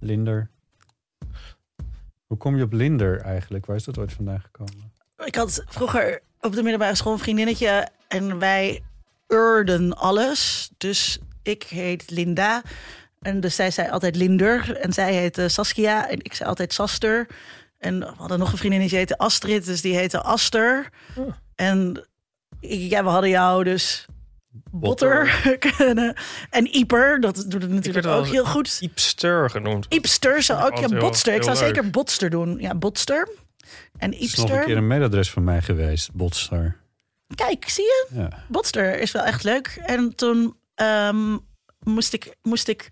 Linder. Hoe kom je op Linder eigenlijk? Waar is dat ooit vandaan gekomen? Ik had vroeger op de middelbare school een vriendinnetje en wij urden alles. Dus ik heet Linda. En dus zij zei altijd Linder. En zij heette Saskia. En ik zei altijd Saster. En we hadden nog een vriendin die heette Astrid. Dus die heette Aster. En ik- ja, we hadden jou dus Botter. En Ieper, dat doet het natuurlijk ook heel goed. Iepster genoemd. Iepster zou ook, ja, heel- Botster. Ik zou leuk. zeker Botster doen. Ja, Botster. En Het is nog een keer een mailadres van mij geweest, Botstar. Kijk, zie je? Ja. Botster is wel echt leuk. En toen ehm, moest, ik, moest ik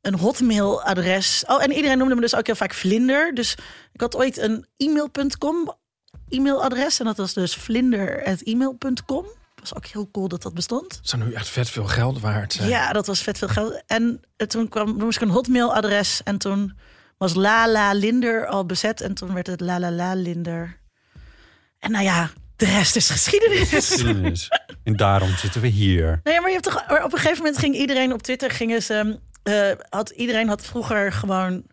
een hotmail-adres. Oh, en iedereen noemde me dus ook heel vaak Vlinder. Dus ik had ooit een e-mail.com e-mailadres. En dat was dus vlinder.email.com. was ook heel cool dat dat bestond. Dat zou nu echt vet veel geld waard zijn. Ja, dat was vet veel geld. En eh, toen kwam, toen moest ik een hotmail-adres. En toen was Lala Linder al bezet. En toen werd het La La Linder. En nou ja, de rest is geschiedenis. Geschiedenis. en daarom zitten we hier. Nee, maar je hebt toch, maar op een gegeven moment ging iedereen op Twitter gingen ze, eh, had iedereen had vroeger gewoon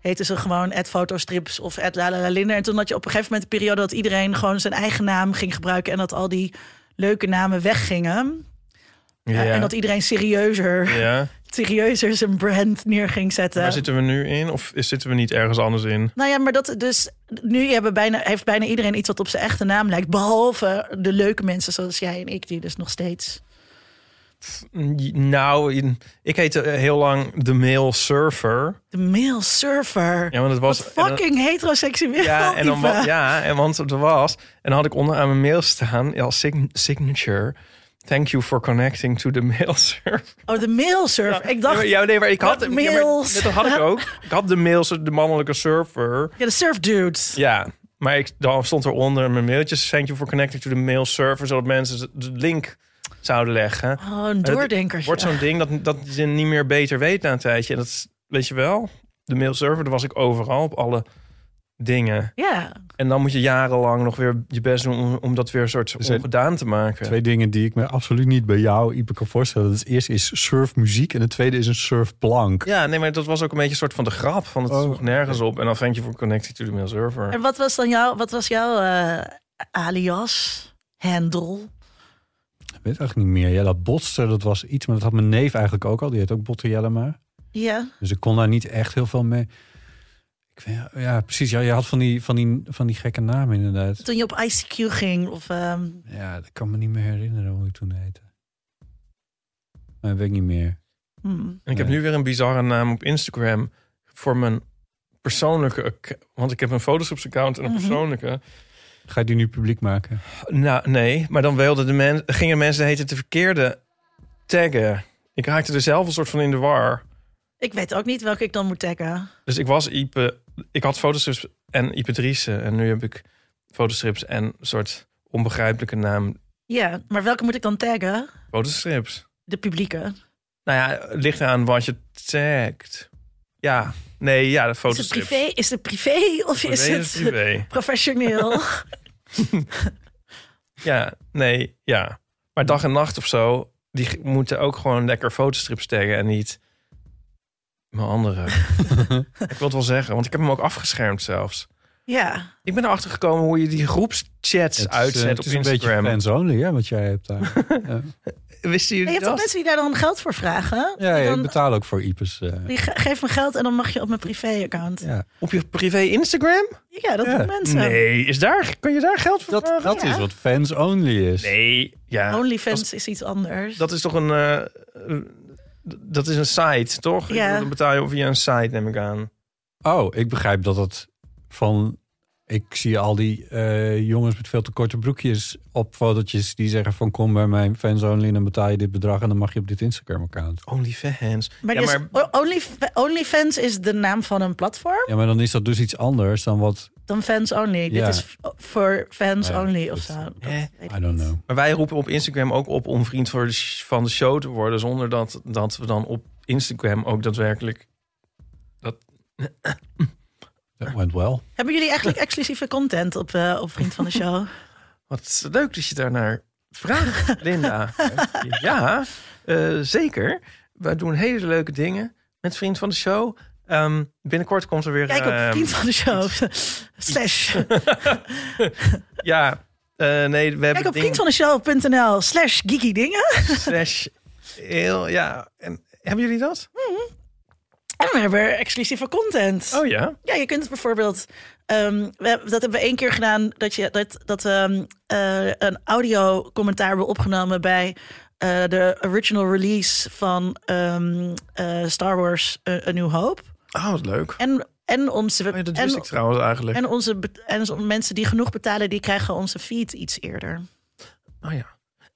heten ze gewoon at fotostrips of at Linder. En toen had je op een gegeven moment een periode dat iedereen gewoon zijn eigen naam ging gebruiken en dat al die leuke namen weggingen. Ja. Eh, en dat iedereen serieuzer, ja. serieuzer zijn brand neer ging zetten. Waar zitten we nu in? Of is- zitten we niet ergens anders in? Nou ja, maar dat dus nu hebben bijna, heeft bijna iedereen iets wat op zijn echte naam lijkt. Behalve de leuke mensen zoals jij en ik, die dus nog steeds. Nou, ik heette eh, heel lang de Mail Surfer. De mail surfer. Ja, want het was... Wat en dan- fucking heteroseksueel. Ja, en dan, ja, en want er was... En dan had ik onderaan mijn mail staan, ja, als sign- signature... Thank you for connecting to the mail server. Oh, de mail surfer. ik dacht, Ja, nee, maar ik had... Ja, maar mails? Dat had ik ook. Ik had de mails, de mannelijke server. ja, de surf dudes. Ja, maar ik, dan stond eronder mijn mailtjes. Thank you for connecting to the mail server. Zodat mensen de- de link zouden leggen. Oh, een Het doordenker. wordt zo'n ding dat, dat je niet meer beter weet na een tijdje. En dat is- weet je wel. De mail server, daar was ik overal op alle dingen. Ja, En dan moet je jarenlang nog weer je best doen om, om dat weer een soort ongedaan te maken. Twee dingen die ik me absoluut niet bij jou, Ipe, kan voorstellen. Het eerste is surfmuziek en het tweede is een surfplank. Ja, nee, maar dat was ook een beetje een soort van de grap. Van het Oh, nergens op. En dan thank you for connecting to the mail server. en wat was dan jouw, wat was jouw eh, alias, handle? Ik weet eigenlijk niet meer. Ja, dat botster, dat was iets, maar dat had mijn neef eigenlijk ook al. Die heet ook Botter Jellema. Ja, Dus ik kon daar niet echt heel veel mee. Ik weet, ja, precies. Ja, je had van die, van, die, van die gekke namen inderdaad. toen je op ICQ ging of... ehm, Ja, dat kan me niet meer herinneren hoe ik toen heette. Maar dat weet ik niet meer. hmm. En ik heb nu weer een bizarre naam op Instagram voor mijn persoonlijke... Want ik heb een Photoshop-account en een Mhm. persoonlijke. Ga je die nu publiek maken? Nou, nee. Maar dan wilden de men, gingen mensen heten de verkeerde taggen. Ik raakte er zelf een soort van in de war. Ik weet ook niet welke ik dan moet taggen. Dus ik was Ipe... Ik had fotostrips en Ipe Driessen. En nu heb ik fotostrips en een soort onbegrijpelijke naam. Ja, maar welke moet ik dan taggen? Fotostrips. De publieke. Nou ja, het ligt aan wat je tagt. Ja, nee, ja, de Is het privé? Is het privé of is het privé. professioneel? Ja, nee, ja. Maar dag en nacht of zo, die moeten ook gewoon lekker fotostrips taggen en niet mijn andere. ik wil het wel zeggen, want ik heb hem ook afgeschermd zelfs. ja. Ik ben erachter gekomen hoe je die groepschats Het is, uitzet eh, het op is een beetje Instagram. fans only, hè, wat jij hebt daar. ja. wisten je jullie hebt toch dat? mensen die daar dan geld voor vragen? Ja, ja, ik dan, betaal ook voor IPES. eh. die ge- geef me geld en dan mag je op mijn privé-account. Ja, ja. Op je privé Instagram? dat Ja. doen mensen. Nee, is daar, kun je daar geld voor Dat, vragen? dat Ja. is wat fans only is. Nee, ja. OnlyFans is iets anders. Dat is toch een... eh, eh, dat is een site, toch? Ja. Dan betaal je via een site, neem ik aan. Oh, ik begrijp dat het van... Ik zie al die eh, jongens met veel te korte broekjes op fotootjes die zeggen van kom bij mijn fans only en dan betaal je dit bedrag en dan mag je op dit Instagram account. OnlyFans. maar ja, dus, maar Only, OnlyFans is de naam van een platform Ja, maar dan is dat dus iets anders dan wat dan fans only. Ja. Dit is voor fans Ja, only of zo. Dat ik I don't know. Maar wij roepen op Instagram ook op om vriend voor de van de show te worden, zonder dat, dat we dan op Instagram ook daadwerkelijk. That went well. Hebben jullie eigenlijk exclusieve content op, eh, op Vriend van de Show? Wat leuk dat je daarnaar vraagt, Linda. ja, eh, zeker. Wij doen hele leuke dingen met vriend van de show. Ehm, binnenkort komt er weer. Kijk op ehm, Vriend van de Show. Slash. Ja, eh, nee, we hebben Kijk op dingen vriendvandeshow.nl slash geeky dingen. slash heel ja. En hebben jullie dat? En we hebben exclusieve content. Oh ja. Ja, je kunt bijvoorbeeld. ehm, we, dat hebben we één keer gedaan. Dat, je, dat, dat ehm, eh, een audio commentaar hebben opgenomen bij eh, de original release van ehm, eh, Star Wars A New Hope. Oh, wat leuk. En, en onze. Oh ja, dat wist en, ik trouwens eigenlijk. en onze en onze mensen die genoeg betalen, die krijgen onze feed iets eerder. Oh ja.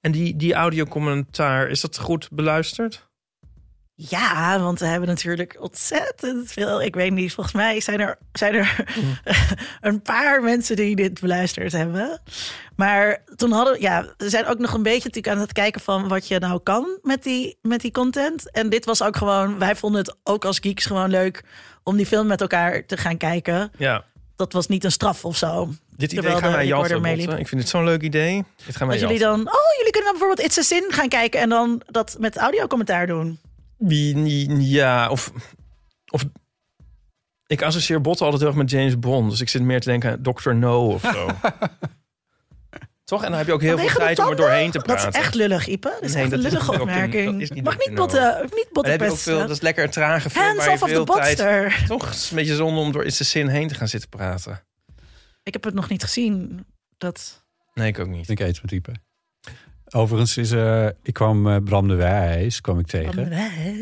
En die, die audiocommentaar, is dat goed beluisterd? Ja, want we hebben natuurlijk ontzettend veel. Ik weet niet, volgens mij zijn er, zijn er een paar mensen die dit beluisterd hebben. Maar toen hadden ja, we zijn ook nog een beetje natuurlijk aan het kijken van wat je nou kan met die, met die content. En dit was ook gewoon, wij vonden het ook als geeks gewoon leuk om die film met elkaar te gaan kijken. Ja. Dat was niet een straf of zo. Dit idee Terwijl gaan wij. Ik vind het zo'n leuk idee. Dit gaan wij Dat jullie dan, oh, jullie kunnen dan bijvoorbeeld It's a Sin gaan kijken en dan dat met audiocommentaar doen. Wie- Ja, of, of... Ik associeer Botte altijd heel erg met James Bond. Dus ik zit meer te denken aan Dr. No of zo. Toch? En dan heb je ook heel veel Vanwege de tijd om er doorheen te praten. Dat is echt lullig, Ipe. Dat is Nee, echt een lullige opmerking. Dat is niet Mag niet No. botten, niet En dan heb je ook botten veel, dat is lekker een trage film Hands off of the veel tijd... botster. Toch is een beetje zonde om door It's a Sin heen te gaan zitten praten. Ik heb het nog niet gezien. Dat... Nee, ik ook niet. Ik eet met type. Overigens is, eh, ik kwam eh, Bram de Wijs, kwam ik tegen.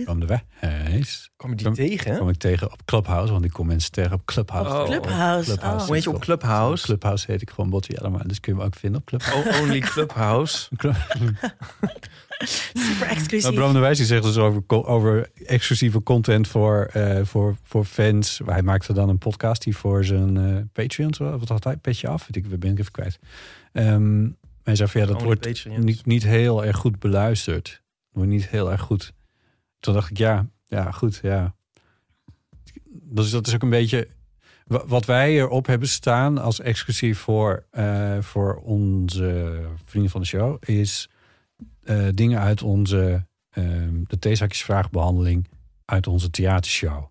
Bram de Wijs Kom je die Kom- tegen? kwam ik tegen op Clubhouse, want ik kom mensen tegen op Clubhouse. Oh. Clubhouse. Clubhouse. Oh. Hoe heet je op Clubhouse? Clubhouse heet ik gewoon Botti allemaal, dus kun je me ook vinden op Clubhouse. Oh, only Clubhouse. Super exclusief. Maar Bram de Wijs die zegt dus over, over exclusieve content voor, eh, voor, voor fans. Hij maakte dan een podcast die voor zijn eh, Patreon, zo, wat had hij, petje af, weet ik, ben ik even kwijt. Ehm hij zei van ja, dat Only wordt Patreons. niet, niet heel erg goed beluisterd. Wordt niet heel erg goed. Toen dacht ik, ja, ja, goed, ja. Dus dat is ook een beetje wa- wat wij erop hebben staan als exclusief voor, eh, voor onze vrienden van de show, is eh, dingen uit onze ehm de theezakjesvraagbehandeling uit onze theatershow.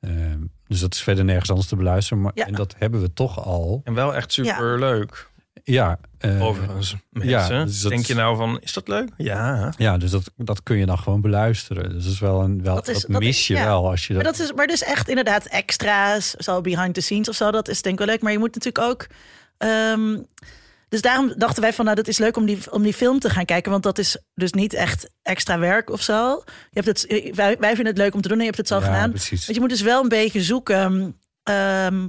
Ehm, dus dat is verder nergens anders te beluisteren. Maar, Ja. En dat hebben we toch al. En wel echt super leuk. Ja, eh, Overigens, mensen. ja, dus dat Denk je nou van, is dat leuk? Ja. Ja, dus dat, dat kun je dan gewoon beluisteren. Dus dat is wel een wel Dat dat, is- dat mis is- je ja. wel als je dat. Maar, dat is, maar dus echt inderdaad extra's, zo behind the scenes of zo. Dat is denk ik wel leuk. Maar je moet natuurlijk ook... ehm, dus daarom dachten wij van, nou, dat is leuk om die, om die film te gaan kijken. Want dat is dus niet echt extra werk of zo. Je hebt het, wij, wij vinden het leuk om te doen en je hebt het zo ja, gedaan. precies. Want je moet dus wel een beetje zoeken. ehm,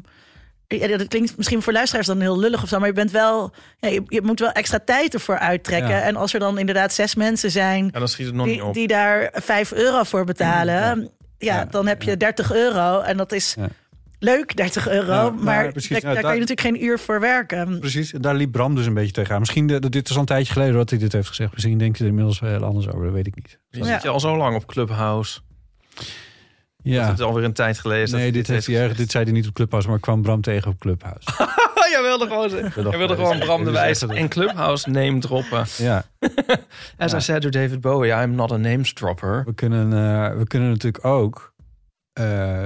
ja, dat klinkt misschien voor luisteraars dan heel lullig of zo, maar je bent wel, ja, je, je moet wel extra tijd ervoor uittrekken. Ja. En als er dan inderdaad zes mensen zijn Ja, dan schiet het nog niet die, op. die daar 5 euro voor betalen, ja, Ja, dan heb je ja. 30 euro en dat is Ja. leuk, 30 euro, Ja, maar, maar precies, daar, nou, daar kan je natuurlijk geen uur voor werken. Precies, en daar liep Bram dus een beetje tegenaan. Misschien, de, dit is al een tijdje geleden dat hij dit heeft gezegd. Misschien denkt hij er inmiddels wel heel anders over, dat weet ik niet. Dan zit je al zo lang op Clubhouse. Dat Ja, het alweer een tijd geleden is. dat nee, dit, heeft hij erg, dit zei hij niet op Clubhouse, maar ik kwam Bram tegen op Clubhouse. Jij wilde gewoon, jij wilde gewoon Bram de Wijs en Clubhouse name droppen. ja, As Ja. I said to David Bowie, I'm not a names dropper. we kunnen, eh, we kunnen natuurlijk ook eh,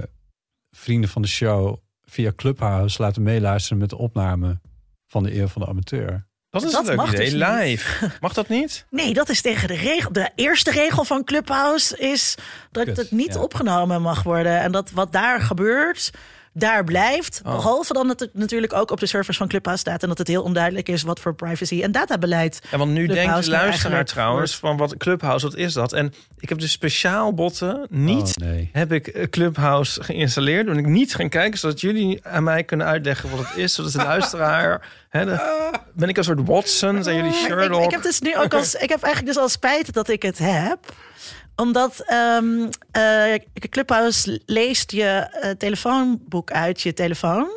vrienden van de show via Clubhouse laten meeluisteren met de opname van de eer van de amateur. Dat is Dat een leuk mag idee. dus. Live. Mag dat niet? Nee, dat is tegen de regel. De eerste regel van Clubhouse is dat Kut, het niet ja. opgenomen mag worden. En dat wat daar gebeurt, daar blijft. Oh. Behalve dan dat het natuurlijk ook op de servers van Clubhouse staat. En dat het heel onduidelijk is wat voor privacy en databeleid. Ja, want nu denkt Clubhouse de nou luisteraar trouwens van wat Clubhouse, wat is dat? En ik heb dus speciaal botten niet Oh, nee. heb ik eh, Clubhouse geïnstalleerd. Ben ik niet gaan kijken, zodat jullie aan mij kunnen uitleggen wat het is. Zodat de luisteraar... Hè, de- ben ik een soort Watson? Zijn jullie ik, Sherlock? ik heb dus nu ook als, ik heb eigenlijk dus al spijt dat ik het heb omdat ehm eh, Clubhouse leest je eh, telefoonboek uit je telefoon.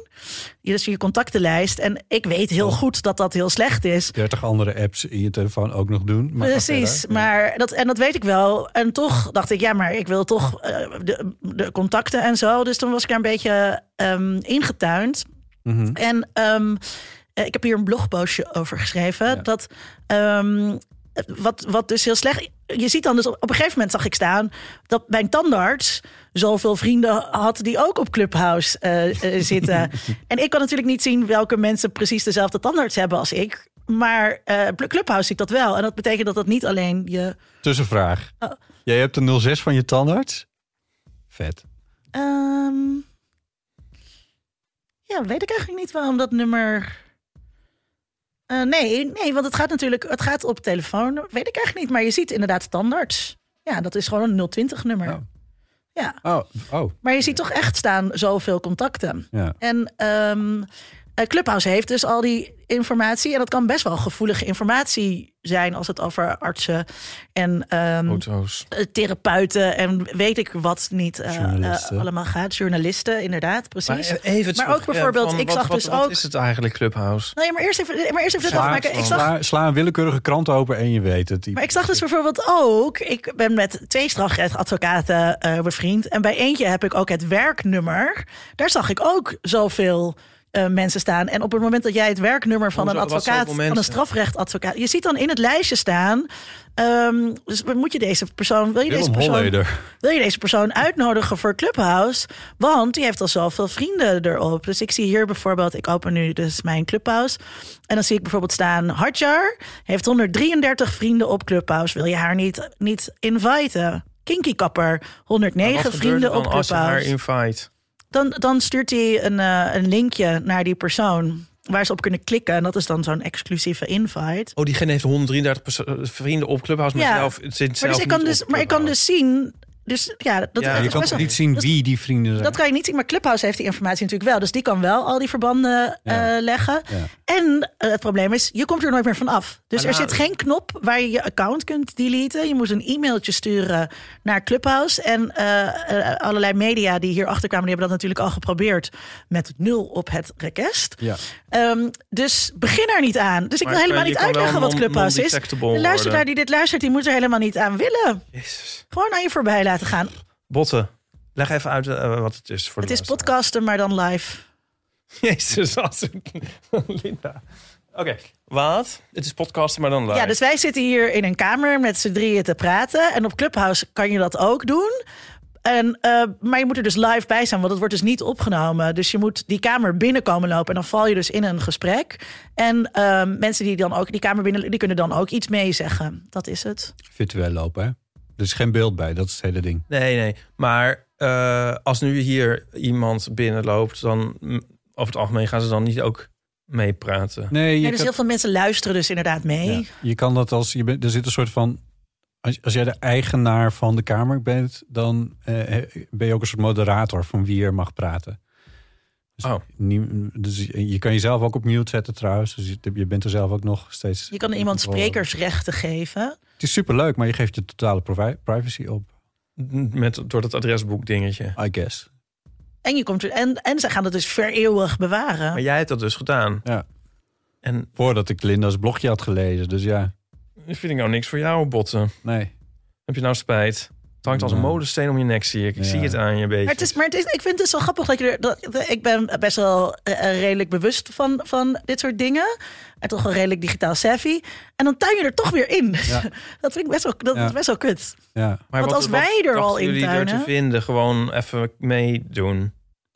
Je- Dus je contactenlijst. En ik weet heel Oh. goed dat dat heel slecht is. 30 andere apps in je telefoon ook nog doen. Maar Precies, maar dat, en dat weet ik wel. En toch dacht ik, ja, maar ik wil toch eh, de, de contacten en zo. Dus toen was ik daar een beetje ehm, ingetuind. Mhm. En ehm, eh, ik heb hier een blogpostje over geschreven. Ja. Dat wat, wat dus heel slecht. Je ziet dan dus op, op een gegeven moment zag ik staan dat mijn tandarts zoveel vrienden had die ook op Clubhouse eh, eh, zitten. en ik kan natuurlijk niet zien welke mensen precies dezelfde tandarts hebben als ik. Maar eh, Clubhouse ziet dat wel. En dat betekent dat dat niet alleen je. Tussenvraag. Oh. Jij hebt de 06 van je tandarts? Vet. ehm, ja, weet ik eigenlijk niet waarom dat nummer. Eh, nee, nee, want het gaat natuurlijk, het gaat op telefoon. Weet ik eigenlijk niet, maar je ziet inderdaad standaard. Ja, dat is gewoon een 020 nummer. Oh. Ja, Oh, oh. maar je ziet toch echt staan zoveel contacten. Ja. En ehm, eh, Clubhouse heeft dus al die informatie. En dat kan best wel gevoelige informatie zijn als het over artsen en ehm, eh, therapeuten en weet ik wat niet eh, Journalisten. eh, allemaal gaat. Journalisten, inderdaad, precies. Maar even Maar ook bijvoorbeeld, van ik wat, zag wat, dus wat ook- is het eigenlijk, Clubhouse? Nou ja, maar eerst even, maar eerst even dit Sla- afmaken. Ik zag, Sla, sla een willekeurige krant open en je weet het. maar ik zag dus bijvoorbeeld ook, ik ben met twee strafrechtadvocaten eh bevriend. En bij eentje heb ik ook het werknummer. Daar zag ik ook zoveel eh, mensen staan. En op het moment dat jij het werknummer van Hoezo? een advocaat, van een strafrechtadvocaat, je ziet dan in het lijstje staan. ehm, dus moet je deze persoon, wil je deze persoon Holleder. wil je deze persoon uitnodigen voor Clubhouse? Want die heeft al zoveel vrienden erop. Dus ik zie hier bijvoorbeeld, ik open nu dus mijn Clubhouse. En dan zie ik bijvoorbeeld staan, Hadjar heeft 133 vrienden op Clubhouse. Wil je haar niet, niet inviten? Kinky Kapper, Maar 109 wat gebeurt er vrienden op als je haar Clubhouse. invite? Dan, dan stuurt hij een, eh, een linkje naar die persoon waar ze op kunnen klikken. En dat is dan zo'n exclusieve invite. Oh, diegene heeft 133 perso- vrienden op Clubhouse, maar Ja. zelf zit zelf Maar, dus ik kan dus, maar ik kan dus zien... Dus ja, dat, Ja, je kan best niet zien wie die vrienden zijn? Dat kan je niet zien, maar Clubhouse heeft die informatie natuurlijk wel. Dus die kan wel al die verbanden Ja. eh, leggen. Ja. En eh, het probleem is, je komt er nooit meer van af. Dus Maar er nou- zit geen knop waar je je account kunt deleten. Je moet een e-mailtje sturen naar Clubhouse. En eh, eh, allerlei media die hierachter kwamen, die hebben dat natuurlijk al geprobeerd met nul op het request. Ja. Ehm, dus begin er niet aan. Dus ik Maar wil helemaal niet uitleggen wat Clubhouse is. De luisteraar worden. die dit luistert, die moet er helemaal niet aan willen. Jezus. Gewoon aan je voorbij laten gaan. Botten. Leg even uit eh, wat het is voor Het de is podcasten, maar dan live. Jezus, als een... Linda. Oké, wat? Het is podcasten, maar dan live. Ja, dus wij zitten hier in een kamer met z'n drieën te praten. En op Clubhouse kan je dat ook doen. En, eh, maar je moet er dus live bij zijn, want het wordt dus niet opgenomen. Dus je moet die kamer binnenkomen lopen en dan val je dus in een gesprek. En eh, mensen die dan ook die kamer binnen, die kunnen dan ook iets meezeggen. Dat is het. Virtueel lopen, hè? Er is geen beeld bij, dat is het hele ding. Nee, nee. Maar eh, als nu hier iemand binnenloopt, dan mm, over het algemeen gaan ze dan niet ook meepraten. Nee, je, Ja, dus kan, heel veel mensen luisteren dus inderdaad mee. ja, je kan dat als... Je bent, er zit een soort van... Als, als jij de eigenaar van de kamer bent... dan eh, ben je ook een soort moderator van wie er mag praten. Dus, Oh. nie- dus je kan jezelf ook op mute zetten trouwens. Dus je, je bent er zelf ook nog steeds... Je kan iemand sprekersrechten geven. Het is superleuk, maar je geeft je totale privacy op. Met, door dat adresboek dingetje. I guess. En, je komt er, en, en ze gaan het dus vereeuwig bewaren. Maar jij hebt dat dus gedaan. Ja. En Voordat ik Linda's blogje had gelezen. Dus ja, vind ik nou niks voor jou, botten. nee. Heb je nou spijt? Het hangt als een Nee. molensteen om je nek, zie ik. Ik Ja. zie het aan je beetje. Maar, het is, maar het is, ik vind het zo grappig dat je er. Dat, ik ben best wel eh, eh, redelijk bewust van, van dit soort dingen. En toch wel redelijk digitaal savvy. En dan tuin je er toch weer in. Ja. dat vind ik best wel, dat Ja. is best wel kut. Ja. Maar Want als wij er al dachten jullie er te vinden, gewoon even meedoen.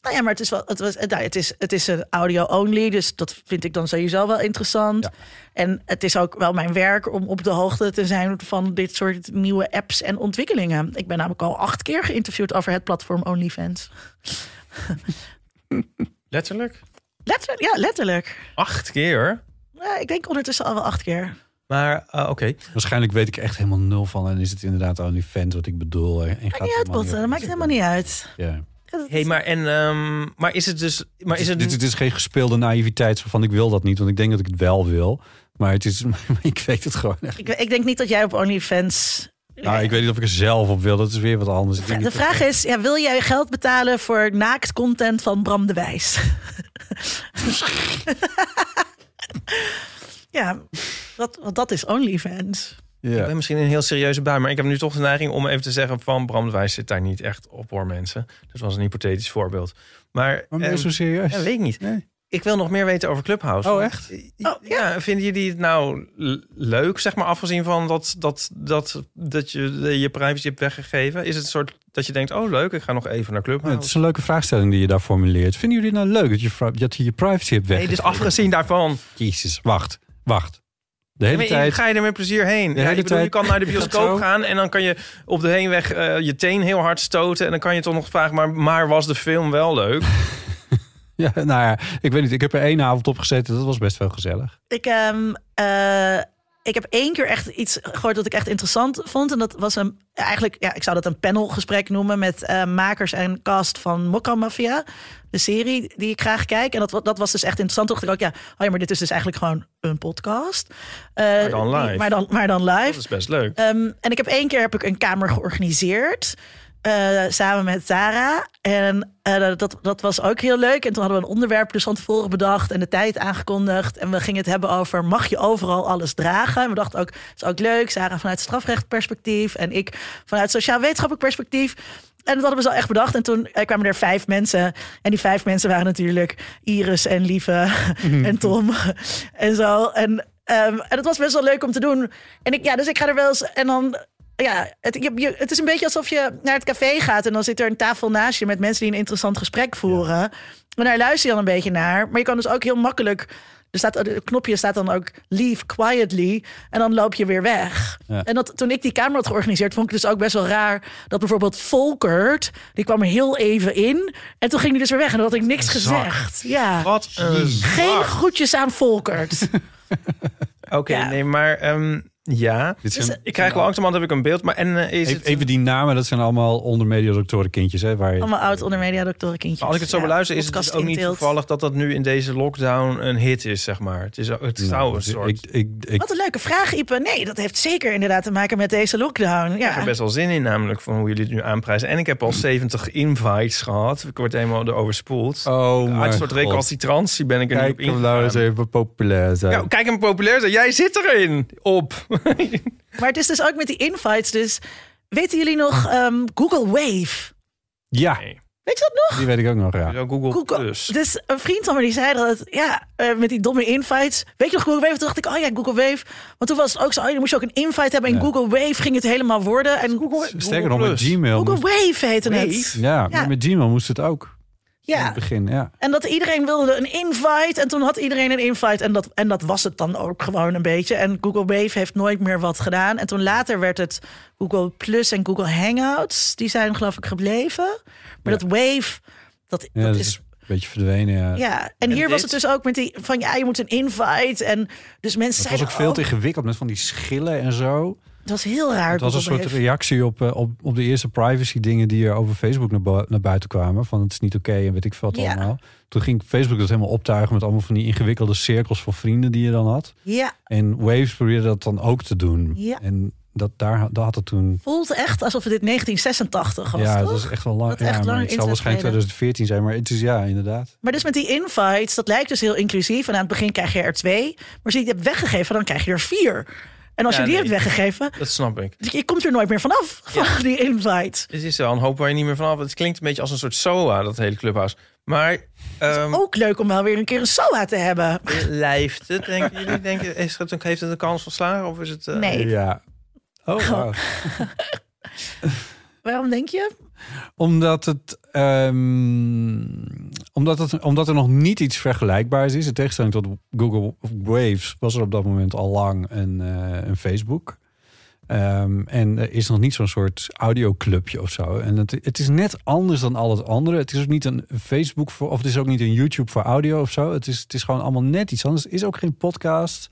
Nou ja, maar het is wel, het was, nou, het is, het is een audio-only, dus dat vind ik dan sowieso wel interessant. Ja. En het is ook wel mijn werk om op de hoogte te zijn van dit soort nieuwe apps en ontwikkelingen. Ik ben namelijk al acht keer geïnterviewd over het platform OnlyFans. Letterlijk? Letterlijk, ja, letterlijk. Acht keer? Ja, ik denk ondertussen al wel acht keer. Maar, eh, oké. Waarschijnlijk weet ik echt helemaal nul van. En is het inderdaad OnlyFans wat ik bedoel. En gaat Maakt niet uit. Dat maakt helemaal niet uit. Ja. Hey, maar, en, ehm, maar is het dus... Maar is het, dit, dit is geen gespeelde naïviteit van ik wil dat niet. Want ik denk dat ik het wel wil. Maar het is, ik weet het gewoon echt. ik, ik denk niet dat jij op OnlyFans... Nou, ik weet niet of ik er zelf op wil. Dat is weer wat anders. Ik De vraag is, ja, wil jij geld betalen voor naakt content van Bram de Wijs? ja, dat, want dat is OnlyFans. Dat- Ik Ja. ben misschien een heel serieuze bui, maar ik heb nu toch de neiging om even te zeggen van Bram de Wijs zit daar niet echt op hoor mensen. Dat was een hypothetisch voorbeeld. Maar, Maar ben je ehm, zo serieus? ja, weet ik niet. Nee. Ik wil nog meer weten over Clubhouse. Oh, echt? Oh, ja. vinden jullie het nou leuk, zeg maar, afgezien van dat, dat, dat, dat je je privacy hebt weggegeven? Is het een soort dat je denkt, oh leuk, ik ga nog even naar Ja, het Clubhouse? is een leuke vraagstelling die je daar formuleert. Vinden jullie het nou leuk dat je, dat je je privacy hebt weg? nee, dus afgezien daarvan, Jezus, wacht, wacht. De hele maar tijd... ga je er met plezier heen? De Ja, hele ik bedoel, je kan naar de bioscoop gaan en dan kan je op de heenweg eh, je teen heel hard stoten. En dan kan je toch nog vragen, maar, maar was de film wel leuk? Ja, nou ja, ik weet niet. Ik heb er één avond op gezeten. Dat was best wel gezellig. Ik, ehm, eh, ik heb één keer echt iets gehoord dat ik echt interessant vond. En dat was een, eigenlijk, ja, ik zou dat een panelgesprek noemen met eh, makers en cast van Mokka Mafia. De serie die ik graag kijk. En dat, dat was dus echt interessant. Toen dacht ik ook, ja, oh ja, maar dit is dus eigenlijk gewoon een podcast. Eh, Maar dan live. Maar dan, maar dan live. Dat is best leuk. Ehm, en ik heb één keer heb ik een kamer georganiseerd. Eh, samen met Sarah. En eh, dat, dat was ook heel leuk. En toen hadden we een onderwerp dus van tevoren bedacht. En de tijd aangekondigd. En we gingen het hebben over... mag je overal alles dragen? En we dachten ook, het is ook leuk. Sarah vanuit strafrechtperspectief. En ik vanuit sociaal-wetenschappelijk perspectief. En dat hadden we zo echt bedacht. En toen eh, kwamen er vijf mensen. En die vijf mensen waren natuurlijk Iris en Lieve en Tom en zo. En, ehm, en het was best wel leuk om te doen. En ik, ja, dus ik ga er wel eens. En dan. Ja, het, je, je- het is een beetje alsof je naar het café gaat en dan zit er een tafel naast je met mensen die een interessant gesprek voeren. En daar luister je dan een beetje naar. Maar je kan dus ook heel makkelijk. Er staat, het knopje staat dan ook leave quietly. En dan loop je weer weg. Ja. En dat, toen ik die kamer had georganiseerd, vond ik dus ook best wel raar. Dat bijvoorbeeld Volkert, die kwam er heel even in. En toen ging hij dus weer weg. En dan had ik niks gezegd. Ja. Wat een Geen groetjes aan Volkert. Oké, Ja. nee, maar ehm, ja. Dit zijn, Dus, Ik krijg langzamerhand heb ik een beeld, maar en eh, is even, het... even die namen, dat zijn allemaal onder mediadoctoren kindjes. Hè, waar je, Allemaal oud onder media doctoren kindjes. als ik het zo Ja, beluister, is het dus podcast ook niet inteelt. toevallig dat dat nu in deze lockdown een hit is, zeg maar. Het, is, het zou Nou, een soort... ik, ik, ik, Wat een leuke vraag, Ipe. Nee, dat heeft zeker inderdaad te maken met deze lockdown. Ik heb Ja. er best wel zin in, namelijk van hoe jullie het nu aanprijzen. En ik heb al 70 invites gehad. Ik word helemaal door overspoeld. oh Uit mijn een soort god. recalcitrantie ben ik er Kijk nu op hem nou eens even populair zijn. Ja, kijk hem populair zijn. Jij zit erin. Op. Maar het is dus ook met die invites. Dus weten jullie nog ehm, Google Wave? ja, Nee. Weet je dat nog? die weet ik ook nog, ja. Google, Google, Plus. dus een vriend van me die zei dat, ja, eh, met die domme invites. Weet je nog Google Wave? Toen dacht ik, oh ja, Google Wave. Want toen was het ook zo, oh, dan moest je ook een invite hebben. En Ja. Google Wave ging het helemaal worden. En Google, Sterker nog, met. Gmail. Google moest- Wave heette het. Ja, Ja. maar met Gmail moest het ook. In Ja, het begin, ja. En dat iedereen wilde een invite. En toen had iedereen een invite. En dat, en dat was het dan ook gewoon een beetje. En Google Wave heeft nooit meer wat gedaan. En toen later werd het Google Plus en Google Hangouts. Die zijn geloof ik gebleven. Maar Ja. dat Wave, dat, Ja, dat dat is... een beetje verdwenen, ja. Ja, en hier dit? was het dus ook met die van ja, je moet een invite. En dus mensen Het was zeiden ook veel oh, te ingewikkeld met van die schillen en zo. Het was heel raar. Het was een soort reactie op, eh, op, op de eerste privacy dingen die er over Facebook naar, bu- naar buiten kwamen. Van het is niet oké en weet ik veel wat Ja. allemaal. Toen ging Facebook dat helemaal optuigen met allemaal van die ingewikkelde cirkels van vrienden die je dan had. Ja, En Waves probeerde dat dan ook te doen. Ja. En dat, daar, dat had het toen... voelt echt alsof het dit 1986 was. ja, toch? dat is echt wel lang. Dat is echt ja, lang het zal internet waarschijnlijk geleden. 2014 zijn, maar het is ja, inderdaad. Maar dus met die invites, dat lijkt dus heel inclusief. En aan het begin krijg je er twee. Maar als je die hebt weggegeven, dan krijg je er vier. En als Ja, je die nee. hebt weggegeven, Dat snap ik. je komt er nooit meer vanaf van die invite. Het is wel een hoop waar je niet meer vanaf. Het klinkt een beetje als een soort SOA, dat hele clubhuis. Maar ehm Ook leuk om wel weer een keer een SOA te hebben. lijft het, denken jullie? Denken, is het, heeft het een kans van slagen? Of is het... eh, Nee. Ja. Oh, wauw. Waarom denk je? Omdat het, ehm, omdat het. Omdat er nog niet iets vergelijkbaars is. In tegenstelling tot Google Waves was er op dat moment al lang een, eh, een Facebook. Ehm, en er is nog niet zo'n soort audioclubje of zo. En het, het is net anders dan al het andere. Het is ook niet een Facebook voor, of het is ook niet een YouTube voor audio of zo. Het is, het is gewoon allemaal net iets anders. Het is ook geen podcast.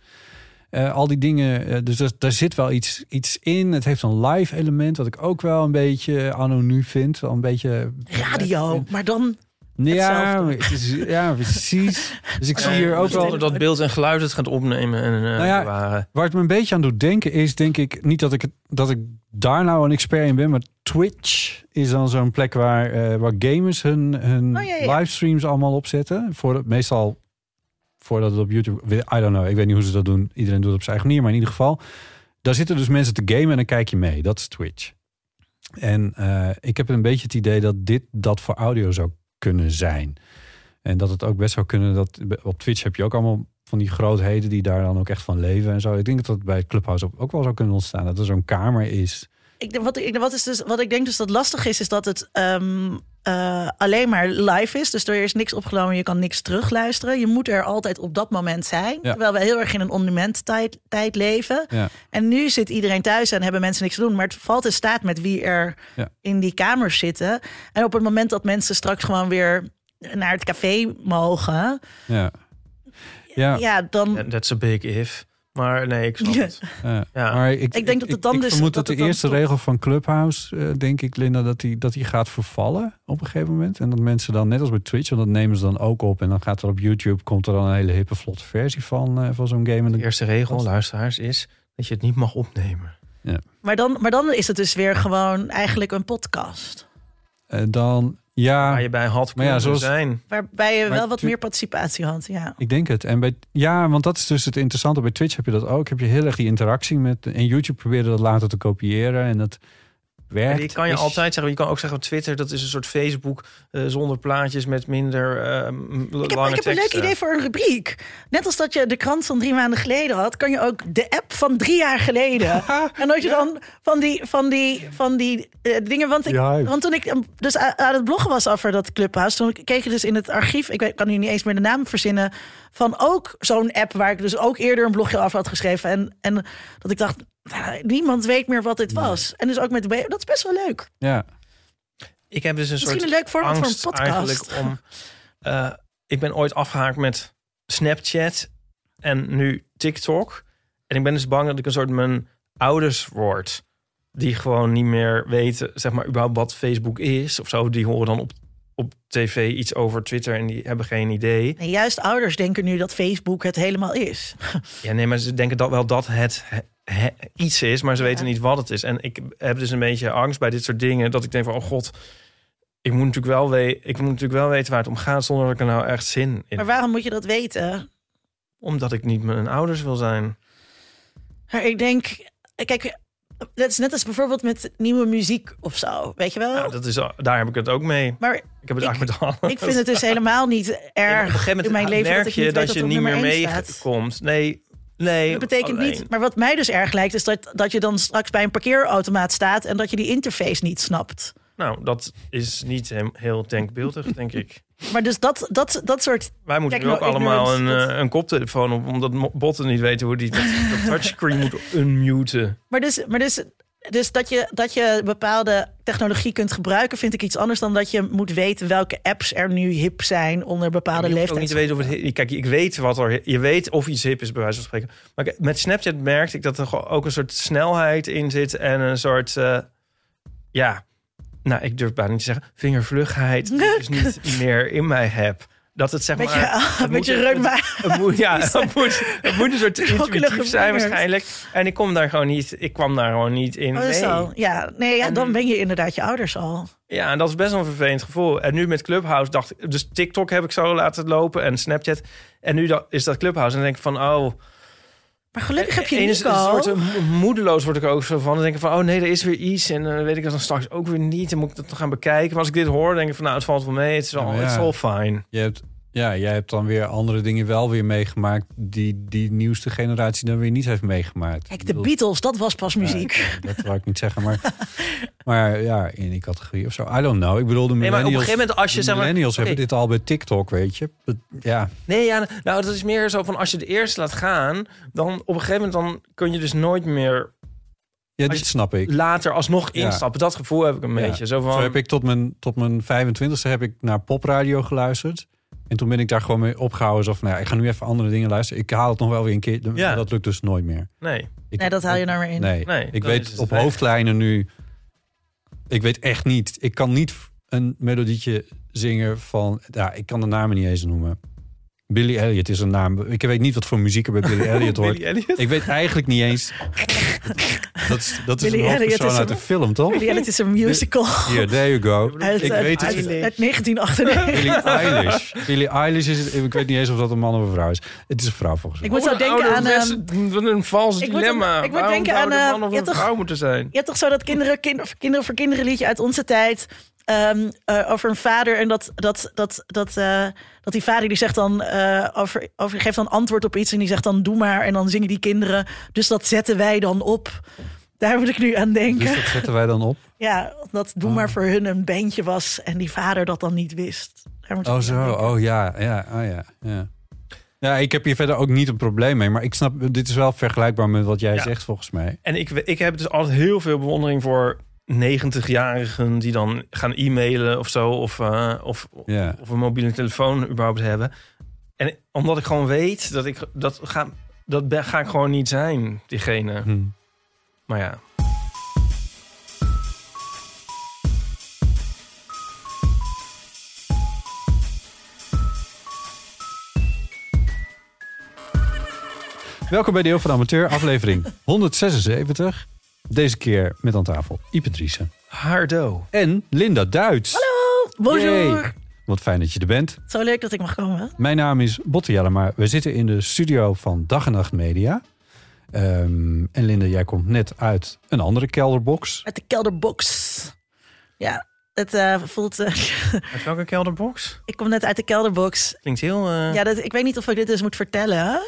Eh, al die dingen. eh, dus daar, daar zit wel iets, iets in. Het heeft een live element, wat ik ook wel een beetje anonu vind. Wel een beetje. Radio, maar dan... Ja, hetzelfde. het is, ja, precies. Dus ik zie hier ook wel. Dat beeld en geluid het gaat opnemen en eh Nou ja, bewaren. Waar het me een beetje aan doet denken is, denk ik, niet dat ik, het, dat ik daar nou een expert in ben, maar Twitch is dan zo'n plek waar, eh, waar gamers hun, hun Oh, ja, ja. livestreams allemaal opzetten. Voor meestal voordat het op YouTube, I don't know, ik weet niet hoe ze dat doen. Iedereen doet het op zijn eigen manier, maar in ieder geval, daar zitten dus mensen te gamen en dan kijk je mee. Dat is Twitch. En eh, ik heb een beetje het idee dat dit dat voor audio zou kunnen zijn. En dat het ook best zou kunnen dat op Twitch heb je ook allemaal van die grootheden die daar dan ook echt van leven en zo. Ik denk dat dat bij Clubhouse ook wel zou kunnen ontstaan. Dat er zo'n kamer is. Ik, wat, ik, wat, is dus, wat ik denk dus dat lastig is, is dat het ehm, eh, alleen maar live is. Dus er is niks opgenomen, je kan niks terugluisteren. Je moet er altijd op dat moment zijn. Ja. Terwijl we heel erg in een on-demand tijd, tijd leven. Ja. En nu zit iedereen thuis en hebben mensen niks te doen. Maar het valt in staat met wie er Ja. in die kamers zitten. En op het moment dat mensen straks gewoon weer naar het café mogen... Ja. Ja, Ja, dan... That's a big if. Maar nee, ik snap Ja. het. ja. Ja. Maar ik, Ik denk dat het dan ik dus- vermoed dat de eerste stopt. regel van Clubhouse, eh, denk ik, Linda, dat die, dat die gaat vervallen op een gegeven moment. En dat mensen dan, net als bij Twitch, want dat nemen ze dan ook op. En dan gaat er op YouTube, komt er dan een hele hippe vlotte versie van, eh, van zo'n game. En De eerste regel, luisteraars, is dat je het niet mag opnemen. Maar dan, maar dan is het dus weer gewoon eigenlijk een podcast. eh, dan, ja, Waar je bij had Maar ja, kunnen zoals- zijn. Waarbij je Maar wel wat meer participatie had. Ja. Ik denk het. En bij, ja, want dat is dus het interessante. Bij Twitch heb je dat ook. Heb je heel erg die interactie met. En YouTube probeerde dat later te kopiëren. En dat werkt. die kan je Is- altijd zeggen. Je kan ook zeggen op Twitter, dat is een soort Facebook eh, zonder plaatjes met minder eh, m- Ik heb, lange ik heb een leuk idee voor een rubriek. Net als dat je de krant van drie maanden geleden had, kan je ook de app van drie jaar geleden. en dat je dan van die, van die, van die eh, dingen. Want, ik, Ja. want toen ik eh, dus aan het bloggen was over dat Clubhouse, toen keek je dus in het archief. Ik weet, kan nu niet eens meer de naam verzinnen. Van ook zo'n app waar ik dus ook eerder een blogje over had geschreven. En, en dat ik dacht, niemand weet meer wat dit was. En dus ook met de. Dat is best wel leuk. Ja, Ik heb dus een Misschien soort een leuk format voor een podcast. eigenlijk om... eh, ik ben ooit afgehaakt met Snapchat en nu TikTok. En ik ben dus bang dat ik een soort mijn ouders word. Die gewoon niet meer weten, zeg maar, überhaupt wat Facebook is of zo. Die horen dan op, op tv iets over Twitter en die hebben geen idee. En juist ouders denken nu dat Facebook het helemaal is. Ja, nee, maar ze denken dat wel dat het he- iets is, maar ze Ja. weten niet wat het is. En ik heb dus een beetje angst bij dit soort dingen, dat ik denk van, oh god, ik moet natuurlijk wel, we ik moet natuurlijk wel weten waar het om gaat, zonder dat ik er nou echt zin in. Maar waarom moet je dat weten? Omdat ik niet mijn ouders wil zijn. Maar ik denk, kijk, dat is net als bijvoorbeeld met nieuwe muziek of zo, weet je wel? Ja, dat is, daar heb ik het ook mee. maar Ik heb het Ik- eigenlijk met alles. ik vind het dus helemaal niet Ja, erg op een in leven dat je niet dat, weet je dat niet meer meekomt. Nee, nee. Dat betekent alleen. niet, maar wat mij dus erg lijkt, is dat, dat je dan straks bij een parkeerautomaat staat en dat je die interface niet snapt. Nou, dat is niet heel denkbeeldig, denk ik. Maar dus dat, dat, dat soort. Wij moeten nu ook allemaal een, dat- eh, een koptelefoon op, omdat botten niet weten hoe die dat, dat touchscreen moet unmuten. Maar dus, maar dus, dus dat, je, dat je bepaalde technologie kunt gebruiken, vind ik iets anders dan dat je moet weten welke apps er nu hip zijn onder bepaalde ook leeftijds. niet te weten of het Kijk, ik weet wat er. Je weet of iets hip is, bij wijze van spreken. Maar met Snapchat merkte ik dat er ook een soort snelheid in zit en een soort. eh, ja, nou, ik durf bijna niet te zeggen. Vingervlugheid. die ik dus niet meer in mij heb. Dat het zeg maar. Beetje, een beetje reuma. Het moet, ja, het moet, het moet een soort intuïtief zijn waarschijnlijk. En ik kom daar gewoon niet. Ik kwam daar gewoon niet in. Oh, mee. Ja, nee, ja, En- dan ben je inderdaad je ouders al. Ja, en dat is best wel een vervelend gevoel. En nu met Clubhouse dacht ik... Dus TikTok heb ik zo laten lopen en Snapchat. En nu da- is dat Clubhouse. En dan denk ik van, oh... Maar gelukkig heb je is een Nico. soort eh, mo- moedeloos word ik ook zo van. Dan denk ik van, oh nee, er is weer iets. En dan weet ik dat dan straks ook weer niet. En moet ik dat nog gaan bekijken. Maar als ik dit hoor, denk ik van, nou, het valt wel mee. Het is al, ja. it's all fine. je hebt, ja, jij hebt dan weer andere dingen wel weer meegemaakt. die die nieuwste generatie dan weer niet heeft meegemaakt. Kijk, Ik de Beatles, dat was pas muziek. ja, dat wou ik niet zeggen, maar Maar ja, in die categorie of zo. I don't know. Ik bedoel, de Nee, maar op een millennials, gegeven moment als je de zeg maar... millennials hebben dit al bij TikTok, weet je. Ja, Nee, ja, nou, dat is meer zo van als je de eerste laat gaan, dan op een gegeven moment dan kun je dus nooit meer ja dit snap ik. later alsnog Ja. instappen. Dat gevoel heb ik een Ja. beetje. Zo van, Zo heb ik tot mijn, tot mijn 25e heb ik naar popradio geluisterd. En toen ben ik daar gewoon mee opgehouden. Zo van, nou ja, ik ga nu even andere dingen luisteren. Ik haal het nog wel weer een keer. Ja. dat lukt dus nooit meer. Nee, Ik, Nee, dat haal je nou weer in. Nee, Nee, ik weet op weg. hoofdlijnen nu... Ik weet echt niet. Ik kan niet een melodietje zingen van... Ja, ik kan de namen niet eens noemen. Billy Elliot is een naam. Ik weet niet wat voor muziek er bij Billy Elliot hoort. Billy Elliot. Ik weet eigenlijk niet eens... Dat is, dat is Billy een hoofdpersoon is uit een- de film, toch? Billy Elliot is een musical. Hier, there you go. Uit, ik uit, weet het. uit, uit 1998. Billie Eilish. Billie Eilish is... Ik weet niet eens of dat een man of een vrouw is. Het is een vrouw volgens mij. Ik moet zo denken aan... Wat een vals ik moet- dilemma. ik moet Waarom denken zou aan, de eh, man of een vrouw moeten zijn. Je hebt toch zo dat kinderen, kind, kinderen voor kinderen liedje uit onze tijd. Ehm, eh, over een vader en dat, dat, dat, dat, eh, dat die vader die zegt dan eh, over, over geeft dan antwoord op iets en die zegt dan doe maar en dan zingen die kinderen. Dus dat zetten wij dan op. Daar moet ik nu aan denken. Dus dat zetten wij dan op. Ja, dat doe Oh. maar voor hun een bandje was en die vader dat dan niet wist. Daar moet ik Oh zo, oh ja, ja, oh ja, ja. Ja, ik heb hier verder ook niet een probleem mee. Maar ik snap, dit is wel vergelijkbaar met wat jij Ja. zegt volgens mij. En ik, ik heb dus altijd heel veel bewondering voor 90-jarigen die dan gaan e-mailen of zo. Of, eh, of, Ja. of een mobiele telefoon überhaupt hebben. En omdat ik gewoon weet dat ik dat ga, dat ben- ga ik gewoon niet zijn, diegene. Hm. Maar ja. Welkom bij Deel van de Amateur, aflevering 176. Deze keer met aan tafel Ipe Driessen. Hardo. En Linda Duits. Hallo, bonjour. Yay. Wat fijn dat je er bent. Zo leuk dat ik mag komen. Mijn naam is Botte Jellema. We zitten in de studio van Dag en Nacht Media. Ehm, en Linda, jij komt net uit een andere kelderbox. Uit de kelderbox. Ja, het eh, voelt... eh, Uit welke kelderbox? ik kom net uit de kelderbox. Klinkt heel... eh, Ja, dat, ik weet niet of ik dit dus moet vertellen.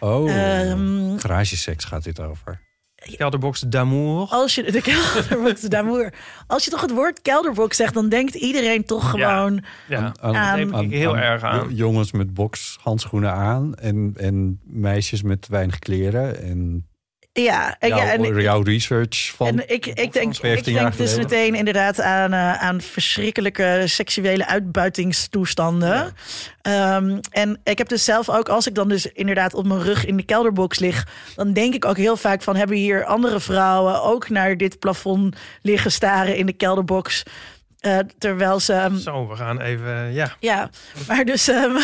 Oh, Ehm, garageseks gaat dit over. Kelderbox d'amour. als je de kelderbox d'amour. Als je toch het woord kelderbox zegt, dan denkt iedereen toch gewoon. Ja, Aan- heel erg aan. Jongens met bokshandschoenen aan en, en meisjes met weinig kleren. En Ja, en, jouw, ja, en, jouw research van... en ik, ik denk, ik 15 jaar denk dus meteen inderdaad aan, eh, aan verschrikkelijke seksuele uitbuitingstoestanden. Ehm, en ik heb dus zelf ook, als ik dan dus inderdaad op mijn rug in de kelderbox lig, dan denk ik ook heel vaak van hebben hier andere vrouwen ook naar dit plafond liggen staren in de kelderbox. Eh, terwijl ze. ehm, Zo, we gaan even... Ja. Ja, maar dus. ehm,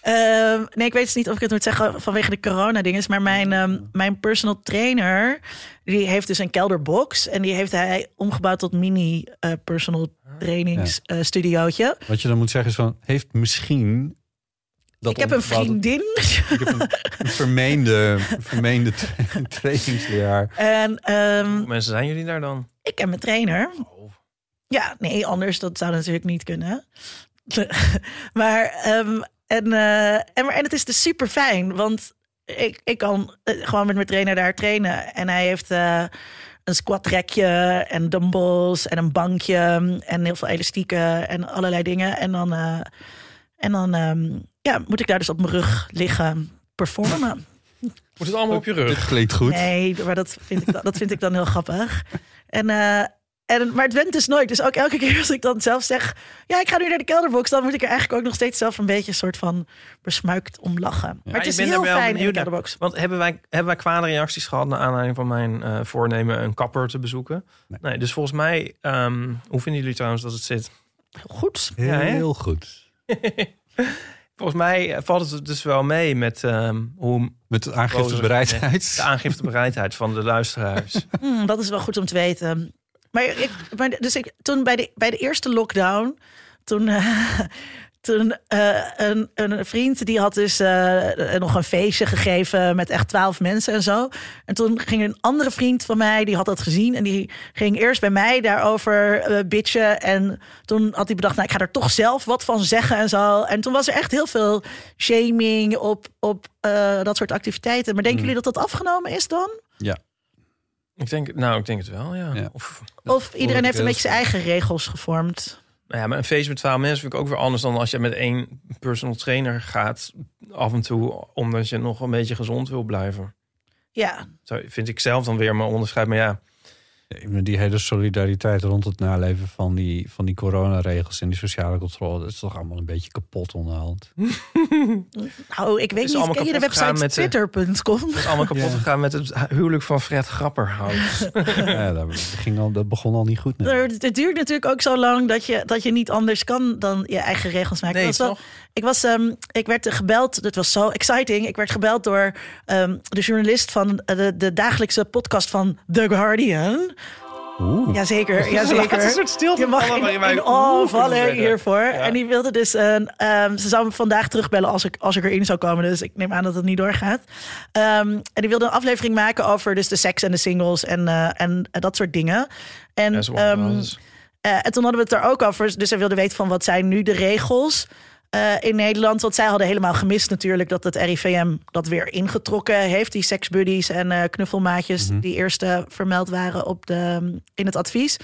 ehm, nee, ik weet dus niet of ik het moet zeggen vanwege de corona-dinges. Maar mijn, ehm, mijn personal trainer. Die heeft dus een kelderbox. En die heeft hij omgebouwd tot mini eh, personal trainingsstudiootje. Wat je dan moet zeggen is van, heeft misschien... Dat ik heb een vriendin. Ik heb een, een vermeende, vermeende tra- trainingsleraar. en ehm, Hoeveel mensen zijn jullie daar dan? ik heb mijn trainer. Oh. Ja, nee, anders dat zou natuurlijk niet kunnen. maar, ehm, en, eh, en, maar, en het is dus super fijn, want ik, ik kan eh, gewoon met mijn trainer daar trainen. En hij heeft eh, een squatrekje en dumbbells en een bankje en heel veel elastieken en allerlei dingen. En dan, eh, en dan ehm, ja, moet ik daar dus op mijn rug liggen performen. Moet het allemaal op je Dit rug? klinkt goed. Nee, maar dat vind ik, dan- dat vind ik dan heel grappig. En, eh, en, maar het went dus nooit. Dus ook elke keer als ik dan zelf zeg... ja, ik ga nu naar de kelderbox... dan moet ik er eigenlijk ook nog steeds zelf een beetje... een soort van besmuikt om lachen. Maar het is er heel wel fijn in de benieuwd naar. kelderbox. Want hebben wij, hebben wij kwade reacties gehad... naar aanleiding van mijn eh, voornemen een kapper te bezoeken? Nee. Nee, dus volgens mij... ehm, hoe vinden jullie trouwens dat het zit? Goed. Ja, hè? Heel goed. Volgens mij valt het dus wel mee met ehm, hoe Met de aangiftebereidheid. de aangiftebereidheid van de luisteraars. Hmm, dat is wel goed om te weten. Maar, ik, maar dus ik, toen bij de, bij de eerste lockdown... toen, eh, toen eh, een, een vriend die had dus eh, nog een feestje gegeven... met echt twaalf mensen en zo. En toen ging een andere vriend van mij, die had dat gezien... en die ging eerst bij mij daarover bitchen. En toen had hij bedacht, nou, ik ga er toch zelf wat van zeggen en zo. En toen was er echt heel veel shaming op, op dat soort activiteiten. Maar denken jullie dat dat afgenomen is dan? Ja. Ik denk, nou, ik denk het wel, ja. Ja. Of, Of iedereen heeft een beetje zijn eigen regels gevormd. nou ja, maar een feest met 12 mensen vind ik ook weer anders dan als je met één personal trainer gaat. Af en toe, omdat je nog een beetje gezond wil blijven. Ja, Zo vind ik zelf dan weer mijn onderscheid. Maar Ja, Die hele solidariteit rond het naleven van die, van die coronaregels en die sociale controle, dat is toch allemaal een beetje kapot onderhand. nou, ik weet is niet. Ken je de website twitter.com? het is allemaal kapot Ja. gegaan met het huwelijk van Fred Grapperhaus. ja, dat, ging al, dat begon al niet goed. nee. Er- Het duurt natuurlijk ook zo lang dat je, dat je niet anders kan dan je eigen regels maken. Nee, Dat was wel-? Ik, was, ehm, ik werd gebeld, dat was zo exciting. Ik werd gebeld door ehm, de journalist van de, de dagelijkse podcast van The Guardian. Oeh. Jazeker, jazeker. Laat een soort stilte Je mag in, in oeh kunnen vallen hiervoor. En die wilde dus, een, ehm, ze zou me vandaag terugbellen als ik, als ik erin zou komen. Dus ik neem aan dat het niet doorgaat. Ehm, en die wilde een aflevering maken over dus de seks en de singles en, eh, en dat soort dingen. En, eh, en toen hadden we het er ook over. Dus zij wilde weten van wat zijn nu de regels eh, in Nederland. Want zij hadden helemaal gemist natuurlijk dat het RIVM dat weer ingetrokken heeft. Die seksbuddies en eh, knuffelmaatjes die eerst eh, vermeld waren op de, in het advies.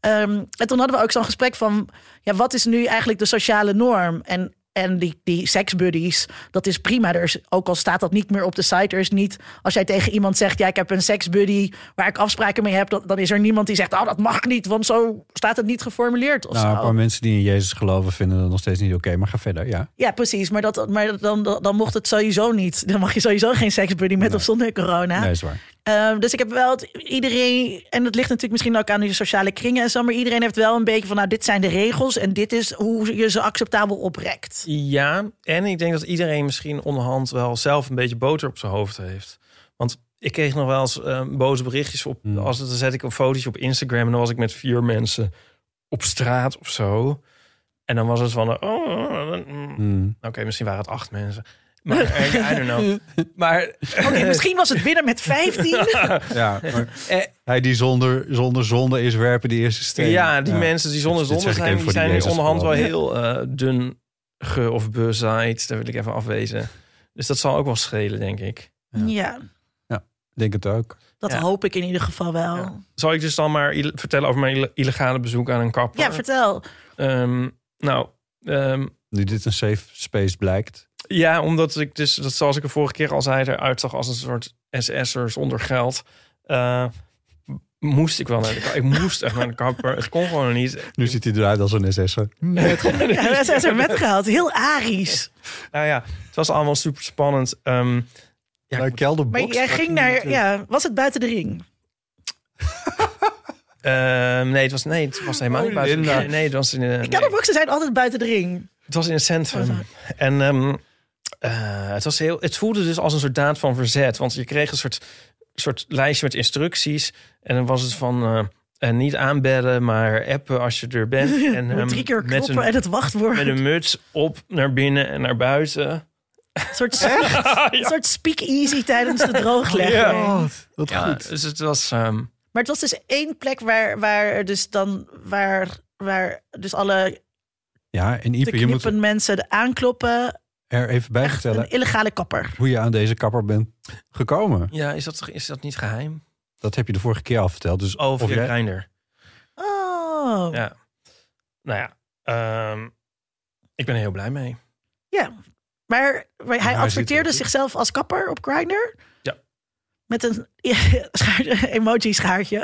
Ehm, en toen hadden we ook zo'n gesprek van... ja, wat is nu eigenlijk de sociale norm? En, en die, die seksbuddies, dat is prima. Er is, ook al staat dat niet meer op de site, er is niet... als jij tegen iemand zegt, ja, ik heb een seksbuddy... waar ik afspraken mee heb, dan, dan is er niemand die zegt... oh, dat mag niet, want zo staat het niet geformuleerd of Nou, een paar mensen die in Jezus geloven vinden dat nog steeds niet oké, maar ga verder, ja. Ja, precies. Maar, dat, maar dan, dan, dan mocht het sowieso niet. Dan mag je sowieso geen seksbuddy met Nee. of zonder corona. Nee, is waar. Ehm, dus ik heb wel het, iedereen, en dat ligt natuurlijk misschien ook aan de sociale kringen en zo, maar iedereen heeft wel een beetje van, nou, dit zijn de regels en dit is hoe je ze acceptabel oprekt. Ja, en ik denk dat iedereen misschien onderhand wel zelf een beetje boter op zijn hoofd heeft. Want ik kreeg nog wel eens eh, boze berichtjes op. Hmm. Als het, dan zet ik een fotootje op Instagram en dan was ik met vier mensen op straat of zo. En dan was het van, oh, mm, Hmm. oké, misschien waren het acht mensen. Maar eh, I don't know. Maar Oké, misschien was het binnen met 15. Ja, maar hij die zonder, zonder zonde is, werpen die eerste steen. ja, die mensen die zonder zonde zijn, even die voor die zijn Jezus onderhand wel heel eh, dun ge of bezaaid. Daar wil ik even afwezen. Dus dat zal ook wel schelen, denk ik. Ja, Ik denk het ook. dat Ja. hoop ik in ieder geval wel. Ja, Ja. Zal ik dus dan maar vertellen over mijn ille- illegale bezoek aan een kapper? vertel. Ehm, nou, ehm, Nu dit een safe space blijkt. Ja, omdat ik dus, dat zoals ik de vorige keer al zei, eruit zag als een soort SS'er zonder geld. eh, moest ik wel naar de kapper. Ik moest echt naar de kapper. Het kon gewoon niet. Nu ziet hij eruit als een SS'er. Ja, ze is er met gehaald. Heel arisch. Nou ja, het was allemaal super spannend. Ehm, ja, Naar kelderbox. Maar jij ging naar, ja, was het buiten de ring? ehm, nee, het was, nee, het was helemaal Oh, niet buiten. Linda. Nee, nee, het was in, de- nee, Kelderboxen zijn altijd buiten de ring. het was in het centrum. Oh, En ehm, eh, het, was heel, het voelde dus als een soort daad van verzet. Want je kreeg een soort, soort lijstje met instructies. En dan was het van eh, eh, niet aanbellen, maar appen als je er bent. En, ehm, drie keer met, kloppen een, en het wachtwoord. met een muts op naar binnen en naar buiten. Een soort, een soort speak-easy tijdens de drooglegging. Ja. Wat Ja, goed. dus het was... ehm, Maar het was dus één plek waar, waar dus dan waar, waar dus alle Ja, en te Ipe, je moet mensen de aankloppen. Er even bij Echt vertellen een illegale kapper. hoe je aan deze kapper bent gekomen. ja, is dat, is dat niet geheim? Dat heb je de vorige keer al verteld. Dus Oh, of via jij, Grindr. Oh, ja. Ja. Nou ja, ehm, ik ben er heel blij mee. Maar, maar hij hij adverteerde er- zichzelf als kapper op Grindr. Ja. Met een schaar- emoji schaartje.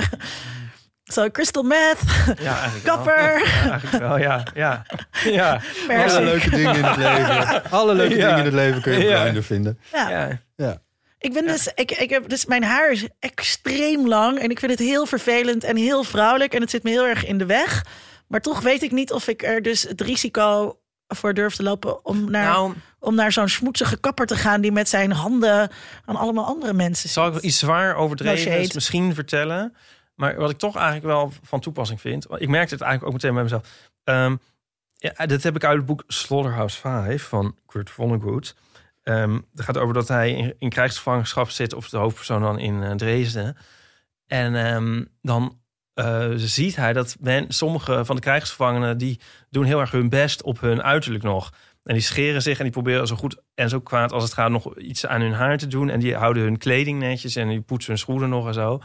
Zo, crystal meth, Ja, eigenlijk wel. kapper, Ja, eigenlijk wel, ja. Ja, ja. alle leuke dingen in het leven. Alle leuke Ja. dingen in het leven kun je op. Grindr vinden. Ja. ja. Ik ben dus, ik, ik heb dus mijn haar is extreem lang en ik vind het heel vervelend en heel vrouwelijk en het zit me heel erg in de weg. Maar toch weet ik niet of ik er dus het risico voor durf te lopen om naar, Nou, om naar zo'n smoetsige kapper te gaan die met zijn handen aan allemaal andere mensen zal ik zit. iets zwaar No overdreven is misschien vertellen. Maar wat ik toch eigenlijk wel van toepassing vind. Ik merkte het eigenlijk ook meteen bij mezelf. Dit heb ik uit het boek Slaughterhouse 5 van Kurt Vonnegut. Ehm het gaat over dat hij in, in krijgsgevangenschap zit, of de hoofdpersoon dan in eh, Dresden. En ehm, dan eh, ziet hij dat men, sommige van de krijgsgevangenen... die doen heel erg hun best op hun uiterlijk nog. En die scheren zich en die proberen zo goed en zo kwaad als het gaat... nog iets aan hun haar te doen. En die houden hun kleding netjes en die poetsen hun schoenen nog en zo.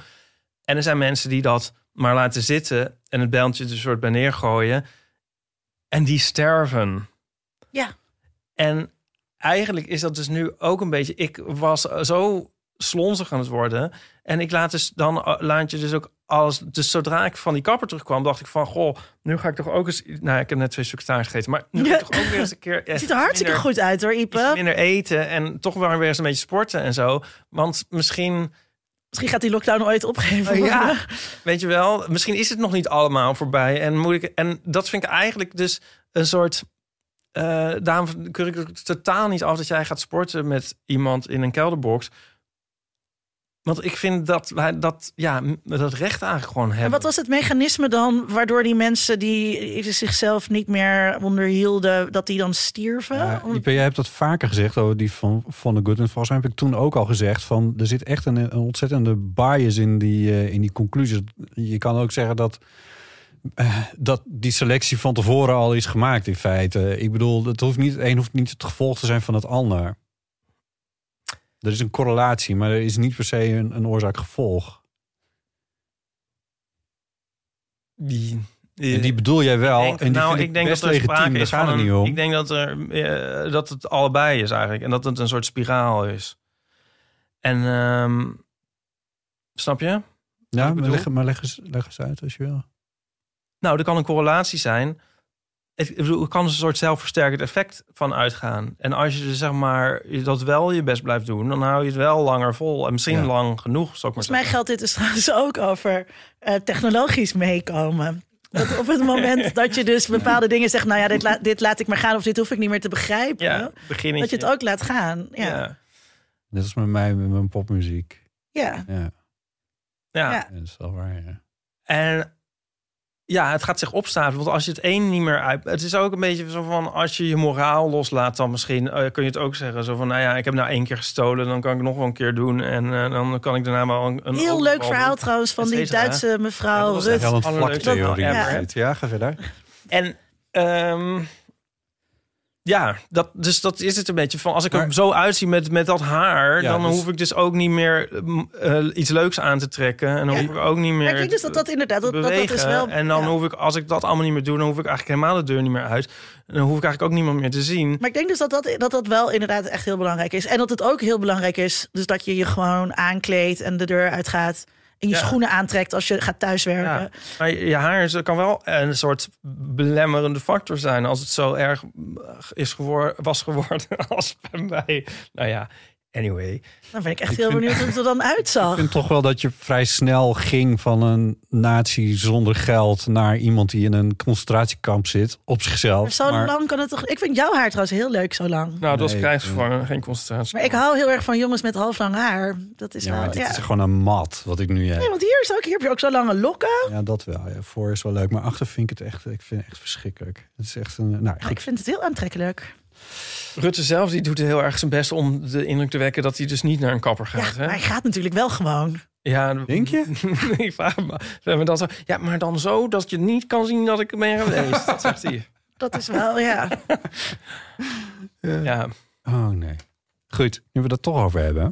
En er zijn mensen die dat maar laten zitten en het bijltje er soort bij neergooien. En die sterven. Ja. En eigenlijk is dat dus nu ook een beetje. Ik was zo slonzig aan het worden. En ik laat dus dan eh, laat je dus ook alles. Dus zodra ik van die kapper terugkwam, dacht ik van goh, nu ga ik toch ook eens. Nou, ik heb net twee taart gegeten, maar nu ga ik toch ook weer eens een keer. Het ziet er hartstikke goed uit hoor, Ipe. minder eten en toch wel weer eens een beetje sporten en zo. Want misschien, Misschien gaat die lockdown ooit opgeven Oh, ja. weet je wel, misschien is het nog niet allemaal voorbij. En, moet ik, en dat vind ik eigenlijk dus een soort. eh daarom keur ik het totaal niet af dat jij gaat sporten met iemand in een kelderbox. Want ik vind dat wij dat, ja, dat recht eigenlijk gewoon hebben. En wat was het mechanisme dan waardoor die mensen die zichzelf niet meer onderhielden, dat die dan stierven? Ja, Ipe, jij hebt dat vaker gezegd over die van, van de Good. En volgens mij heb ik toen ook al gezegd van er zit echt een, een ontzettende bias in die, eh, in die conclusies. Je kan ook zeggen dat, eh, dat die selectie van tevoren al is gemaakt in feite. Ik bedoel, het, hoeft niet, het een hoeft niet het gevolg te zijn van het ander. Er is een correlatie, maar er is niet per se een, een oorzaak-gevolg. die, En die bedoel jij wel. Ik denk, en die nou, vind ik denk best dat er legitiem, sprake daar is gaat van het een, niet om. Ik denk dat, er, eh, dat het allebei is eigenlijk. En dat het een soort spiraal is. En ehm, snap je? ja, maar leg, maar leg, eens, leg eens uit als je wil. Nou, er kan een correlatie zijn. Het, er kan een soort zelfversterkend effect van uitgaan. En als je zeg maar dat wel je best blijft doen, dan hou je het wel langer vol. En misschien Ja. lang genoeg, zou ik maar Volgens mij zeggen. geldt dit dus trouwens ook over eh, technologisch meekomen. Dat op het moment dat je dus bepaalde dingen zegt, nou ja, dit, la- dit laat ik maar gaan of dit hoef ik niet meer te begrijpen. Ja, dat je het ook laat gaan. Ja. Ja. Net als met mij met mijn popmuziek. Ja. Ja, Ja. Ja. dat is wel waar. Ja. En ja, het gaat zich opstapelen. Want als je het één niet meer uit... Het is ook een beetje zo van... Als je je moraal loslaat, dan misschien eh, kun je het ook zeggen. Zo van, nou ja, ik heb nou één keer gestolen. Dan kan ik nog wel een keer doen. En eh, dan kan ik daarna wel een... een Heel leuk verhaal doen. trouwens van die. Duitse Ja, mevrouw dat was Rut. een vlaktheorie. Ja. ever. Ja, ga verder. En ehm, ja, dat, dus dat is het een beetje van. Als ik Maar- er zo uitzie met, met dat haar, Ja, dan dus- hoef ik dus ook niet meer eh, iets leuks aan te trekken. En dan Ja. hoef ik ook niet meer. Maar ik denk dus dat dat inderdaad, dat, dat, dat is bewegen. wel... En dan ja. hoef ik, als ik dat allemaal niet meer doe, dan hoef ik eigenlijk helemaal de deur niet meer uit. En dan hoef ik eigenlijk ook niemand meer te zien. Maar ik denk dus dat dat, dat dat wel inderdaad echt heel belangrijk is. En dat het ook heel belangrijk is, dus dat je je gewoon aankleedt en de deur uitgaat. En je Ja. schoenen aantrekt als je gaat thuiswerken. Ja. Maar je haar is, kan wel een soort belemmerende factor zijn als het zo erg is gewor was geworden als bij mij. Nou ja, anyway. Dan ben ik echt Ik heel vind- benieuwd hoe het er dan uitzag. Ik vind toch wel dat je vrij snel ging van een nazi zonder geld naar iemand die in een concentratiekamp zit op zichzelf. Maar zo Maar- lang kan het toch... Ik vind jouw haar trouwens heel leuk zo lang. Nou, dat was Nee, krijgsgevangen, geen concentratie. Maar ik hou heel erg van jongens met half lang haar. Dat is ja, wel... dit ja. is gewoon een mat wat ik nu heb. Nee, want hier, is ook, hier heb je ook zo lange lokken. Ja, dat wel. Ja. Voor is wel leuk, maar achter vind ik het echt, ik vind het echt verschrikkelijk. Het is echt een. Nou, ik, vind het heel aantrekkelijk. Rutte zelf die doet heel erg zijn best om de indruk te wekken dat hij dus niet naar een kapper Ja, gaat. maar hij gaat natuurlijk wel gewoon. Ja, Denk je? ik vraag me. we hebben dat zo. Ja, maar dan zo dat je niet kan zien dat ik er ben geweest. Dat zegt hij. Dat is wel, ja. Ja, oh nee. Goed, nu we dat toch over hebben.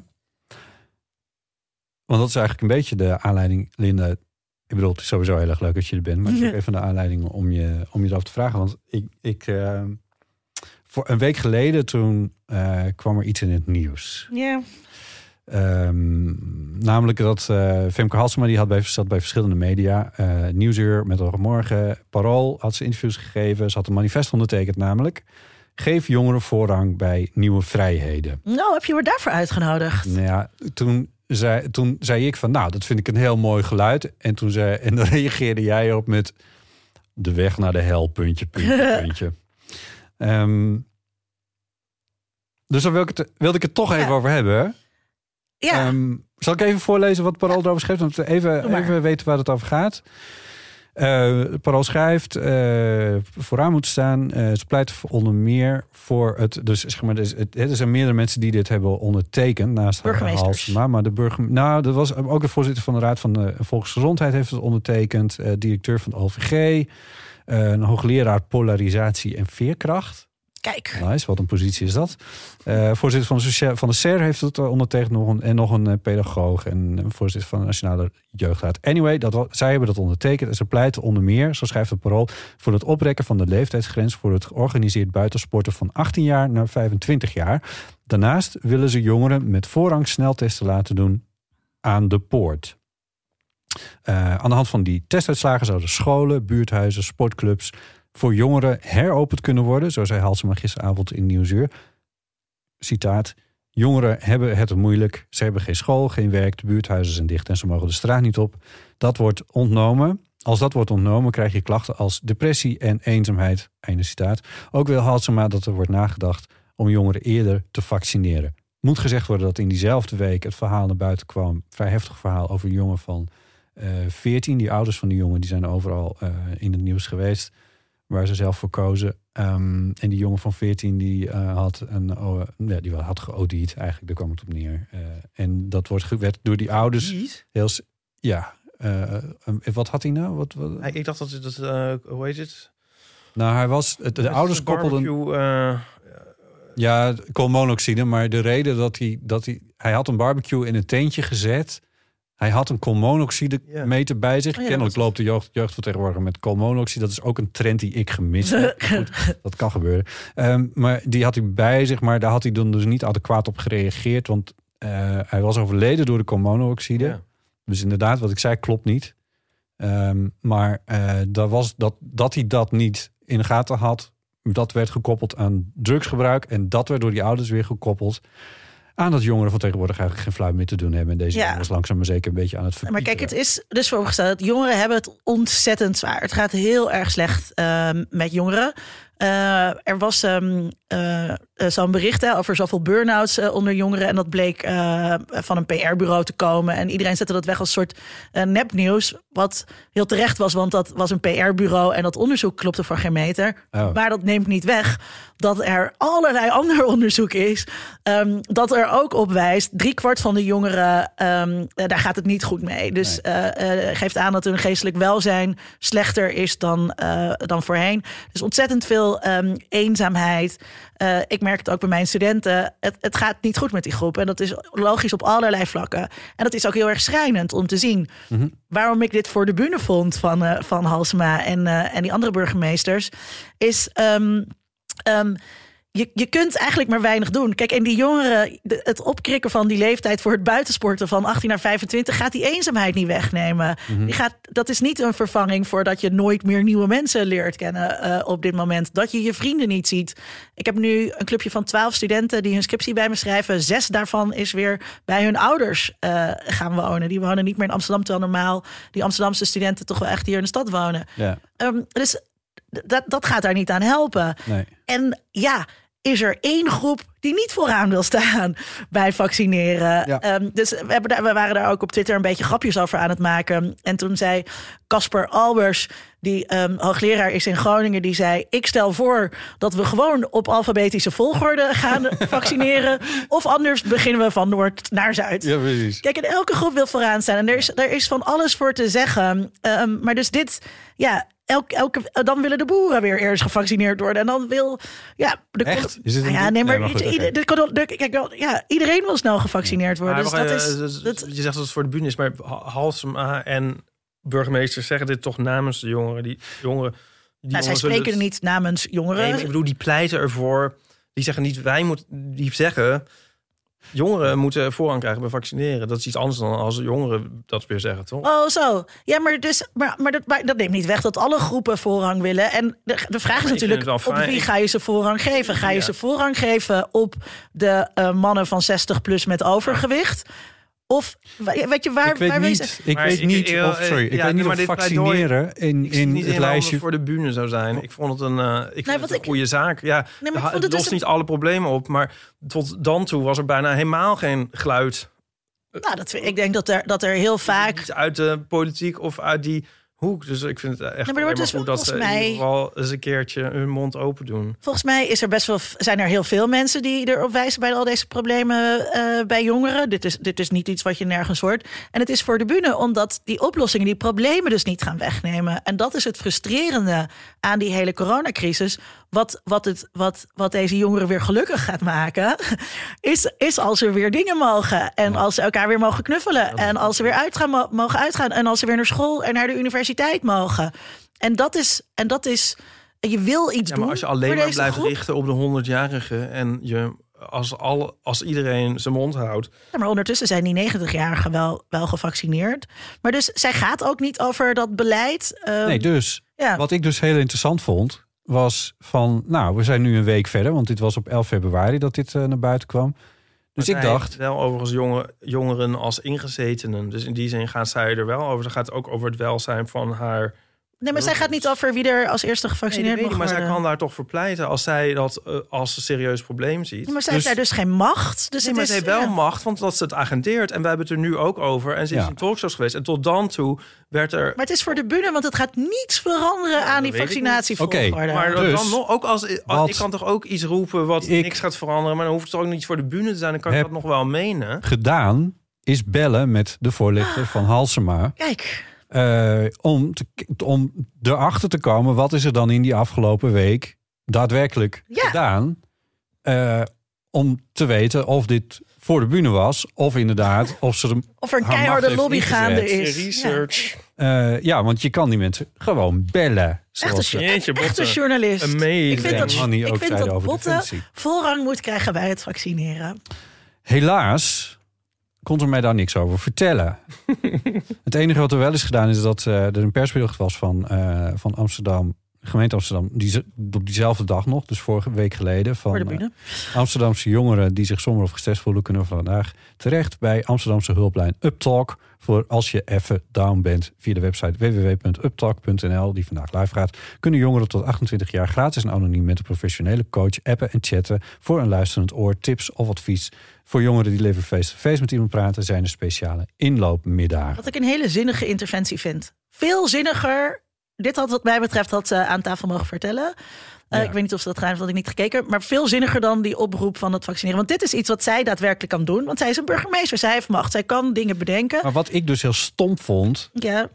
Want dat is eigenlijk een beetje de aanleiding, Linda. Ik bedoel, het is sowieso heel erg leuk dat je er bent. Maar het is ook Ja. even de aanleiding om je, om je erover te vragen. Want ik, ik eh, voor een week geleden toen eh, kwam er iets in het nieuws. Ja, Ehm, namelijk dat eh Femke Halsema, die had bij, zat bij verschillende media. eh Nieuwsuur, met morgen, Parool had ze interviews gegeven. Ze had een manifest ondertekend namelijk. Geef jongeren voorrang bij nieuwe vrijheden. nou heb je me daarvoor uitgenodigd. Nou ja, toen zei, toen zei ik van, nou, dat vind ik een heel mooi geluid. En toen zei, en dan reageerde jij erop met de weg naar de hel, puntje, puntje, puntje. Ehm, dus daar wil ik het, wilde ik het toch even Ja. over hebben. Ja, Ehm, zal ik even voorlezen wat Parool erover schrijft? We even, even weten waar het over gaat. Parool schrijft, eh, vooraan moet staan. eh, ze pleit onder meer voor het... Dus zeg maar, dus het, er zijn meerdere mensen die dit hebben ondertekend. Naast Burgemeesters. Maar de burger, nou, dat was ook de voorzitter van de Raad van de Volksgezondheid heeft het ondertekend. directeur van de OVG. Eh, een hoogleraar polarisatie en veerkracht. Kijk. Nice, wat een positie is dat. Eh, voorzitter van de, van de SER heeft het ondertekend nog een, en nog een eh, pedagoog en een voorzitter van de Nationale Jeugdraad. Anyway, dat, zij hebben dat ondertekend en ze pleiten onder meer, zo schrijft het parool, voor het oprekken van de leeftijdsgrens voor het georganiseerd buitensporten van 18 jaar naar 25 jaar. Daarnaast willen ze jongeren met voorrang sneltesten laten doen aan de poort. Eh, aan de hand van die testuitslagen zouden scholen, buurthuizen, sportclubs voor jongeren heropend kunnen worden. Zo zei Halsema gisteravond in Nieuwsuur. Citaat. Jongeren hebben het moeilijk. Ze hebben geen school, geen werk. De buurthuizen zijn dicht en ze mogen de straat niet op. Dat wordt ontnomen. Als dat wordt ontnomen, krijg je klachten als depressie en eenzaamheid. Einde citaat. Ook wil Halsema dat er wordt nagedacht om jongeren eerder te vaccineren. Moet gezegd worden dat in diezelfde week het verhaal naar buiten kwam. Vrij heftig verhaal over een jongen van 14. Die ouders van die jongen die zijn overal eh, in het nieuws geweest. Waar ze zelf voor kozen. Ehm, en die jongen van 14 die eh, had een oh, ja, die had geodied, eigenlijk, daar kwam het op neer. Eh, en dat wordt werd door die ouders heel ja. eh, eh, wat had hij nou? Wat, wat? Ik dacht dat het, dat, eh, hoe heet het? Nou, hij was. De, de ouders koppelden. Barbecue, eh, Ja, koolmonoxide. Maar de reden dat hij, dat hij... Hij had een barbecue in een tentje gezet. Hij had een koolmonoxide Ja. meter bij zich. Oh ja, Kennelijk loopt de jeugd, jeugdvertegenwoordiger met koolmonoxide. Dat is ook een trend die ik gemist heb. Goed, dat kan gebeuren. Ehm, maar die had hij bij zich. Maar daar had hij dan dus niet adequaat op gereageerd. Want eh, hij was overleden door de koolmonoxide. ja. Dus inderdaad, wat ik zei, klopt niet. Ehm, maar eh, dat, was dat, dat hij dat niet in de gaten had, dat werd gekoppeld aan drugsgebruik. En dat werd door die ouders weer gekoppeld aan dat jongeren van tegenwoordig eigenlijk geen fluit meer te doen hebben. En deze Ja. jongens langzaam maar zeker een beetje aan het Maar verpieteren. kijk, het is dus voorgesteld dat jongeren hebben het ontzettend zwaar. Het gaat heel erg slecht ehm, met jongeren. Eh, er was ehm, eh, eh, zo'n bericht hè, over zoveel burn-outs onder jongeren. En dat bleek van een PR-bureau te komen. En iedereen zette dat weg als soort nepnieuws. Wat heel terecht was, want dat was een PR-bureau. En dat onderzoek klopte voor geen meter. Oh. Maar dat neemt niet weg dat er allerlei ander onderzoek is. ehm, dat er ook op wijst, driekwart van de jongeren, ehm, eh, daar gaat het niet goed mee. Dus eh, geeft aan dat hun geestelijk welzijn slechter is dan, dan voorheen. Dus ontzettend veel ehm, eenzaamheid. Eh, ik merk het ook bij mijn studenten. Het, het gaat niet goed met die groep. En dat is logisch op allerlei vlakken. En dat is ook heel erg schrijnend om te zien. Waarom ik dit voor de bühne vond van, eh, van Halsema en, eh, en die andere burgemeesters, is. ehm, ehm, je, je kunt eigenlijk maar weinig doen. Kijk, en die jongeren, de- het opkrikken van die leeftijd voor het buitensporten van 18 naar 25 gaat die eenzaamheid niet wegnemen. Die gaat, dat is niet een vervanging voor dat je nooit meer nieuwe mensen leert kennen eh, op dit moment. Dat je je vrienden niet ziet. Ik heb nu een clubje van 12 studenten die hun scriptie bij me schrijven. Zes daarvan is weer bij hun ouders eh, gaan wonen. Die wonen niet meer in Amsterdam, terwijl normaal die Amsterdamse studenten toch wel echt hier in de stad wonen. Ja, Ehm, dus dat, dat gaat daar niet aan helpen. nee. En ja, is er één groep die niet vooraan wil staan bij vaccineren. Ja. Ehm, dus we, hebben daar, we waren daar ook op Twitter een beetje grapjes over aan het maken. En toen zei Casper Albers, die ehm, hoogleraar is in Groningen, die zei: Ik stel voor dat we gewoon op alfabetische volgorde gaan vaccineren. Of anders beginnen we van Noord naar Zuid. Ja, precies. Kijk, en elke groep wil vooraan staan. En er is, er is van alles voor te zeggen. Ehm, maar dus dit, ja, elke, elke, dan willen de boeren weer eerst gevaccineerd worden. En dan wil, ja... De, Echt? Is dit Nou ja, nee, maar, Nee, maar goed, ieder- oké. de- de- de- kijk, wel, ja, iedereen wil snel gevaccineerd worden. Maar Dus dat eh, is... dus- dat, je zegt dat het voor de bühne is, maar Ha- Halsema en burgemeesters zeggen dit toch namens de jongeren. Die jongeren, die nou, zij zullen spreken het- niet namens jongeren. Nee, ik bedoel, die pleiten ervoor. Die zeggen niet, wij moeten, die zeggen, jongeren moeten voorrang krijgen bij vaccineren. Dat is iets anders dan als jongeren dat weer zeggen, toch? Oh, zo. Ja, maar, dus, maar, maar, dat, maar dat neemt niet weg dat alle groepen voorrang willen. En de, de vraag is natuurlijk, op wie ga je ze voorrang geven? Ga je Ja. ze voorrang geven op de eh, mannen van 60 plus met overgewicht? Of, weet je, waar... ik weet waar niet, ik weet ik- niet ik- of, sorry, ik ja, weet niet of vaccineren in, in niet het lijstje... voor de bühne zou zijn. Ik vond het een, eh, ik wat het een ik- goede zaak. Ja, Nee, maar ik het vond het dus lost een- niet alle problemen op, maar tot dan toe was er bijna helemaal geen geluid. Nou, dat, vind- ik denk dat er, dat er heel vaak... Niet uit de politiek of uit die hoek. Dus ik vind het echt maar maar dus goed dat ze in mij- ieder geval eens een keertje hun mond open doen. Volgens mij is er best wel, zijn er heel veel mensen die erop wijzen bij al deze problemen eh, bij jongeren. Dit is, dit is niet iets wat je nergens hoort. En het is voor de bühne omdat die oplossingen, die problemen dus niet gaan wegnemen. En dat is het frustrerende aan die hele coronacrisis. Wat, wat, het, wat, wat deze jongeren weer gelukkig gaat maken, is, is als ze weer dingen mogen. En als ze elkaar weer mogen knuffelen. En als ze weer uitgaan, mo- mogen uitgaan. En als ze weer naar school en naar de universiteit mogen. En dat is, en dat is je wil iets Ja, doen. maar als je alleen maar blijft groep. richten op de 100-jarigen en je als, alle, als iedereen zijn mond houdt. Ja, maar ondertussen zijn die 90-jarigen wel, wel gevaccineerd. Maar dus zij gaat ook niet over dat beleid. eh, Nee, dus ja. wat ik dus heel interessant vond, was van, nou, we zijn nu een week verder, want dit was op 11 februari dat dit eh, naar buiten kwam. Dus Maar ik dacht, Wel overigens jonge, jongeren als ingezetenen. Dus in die zin gaat zij er wel over. Ze gaat ook over het welzijn van haar. Nee, maar zij gaat niet over wie er als eerste Nee, gevaccineerd ik, mag maar zij kan daar toch voor pleiten als zij dat eh, als een serieus probleem ziet. Ja, maar zij Dus- heeft daar dus geen macht. Dus Nee, het maar is, ze heeft wel ja. macht, want dat ze het agendeert. En we hebben het er nu ook over. En ze is in talkshows geweest. En tot dan toe werd er... Maar het is voor de bühne, want het gaat niets veranderen aan die vaccinatievolgorde. Oké, Maar Dus, dan nog, ook als, ik kan toch ook iets roepen wat ik- niks gaat veranderen, maar dan hoeft het toch ook niet voor de bühne te zijn. Dan kan ik dat nog wel menen. gedaan is bellen met de voorlichter van Halsema. Kijk, eh, om, te, om erachter te komen, wat is er dan in die afgelopen week daadwerkelijk Ja. gedaan? eh, om te weten of dit voor de bühne was, of inderdaad, of ze hem of er een keiharde lobby gaande is. Research. Eh, ja, want je kan die mensen gewoon bellen. Ja. Echt, Zoals een, ze jo- Jeetje, echt een Botte. journalist. Amazing. Ik vind dat, Manny ik ook vind dat over voorrang moet krijgen bij het vaccineren. Helaas kon ze mij daar niks over vertellen. het enige wat er wel is gedaan is dat eh, er een persbericht was van, eh, van Amsterdam, gemeente Amsterdam, die, op diezelfde dag nog, dus vorige week geleden, van eh. Amsterdamse jongeren die zich somber of gestrest voelen, kunnen vandaag terecht bij Amsterdamse hulplijn Uptalk. Voor als je even down bent via de website www.uptalk.nl, die vandaag live gaat, kunnen jongeren tot 28 jaar gratis en anoniem met een professionele coach appen en chatten voor een luisterend oor, tips of advies. Voor jongeren die liever face-to-face met iemand praten, zijn er speciale inloopmiddagen. Wat ik een hele zinnige interventie vind. Veel zinniger. Dit had wat mij betreft had ze aan tafel mogen vertellen. Eh, Ja. Ik weet niet of ze dat heeft, want ik niet gekeken. Maar veel zinniger dan die oproep van het vaccineren. Want dit is iets wat zij daadwerkelijk kan doen. Want zij is een burgemeester. Zij heeft macht. Zij kan dingen bedenken. Maar wat ik dus heel stom vond, Ja,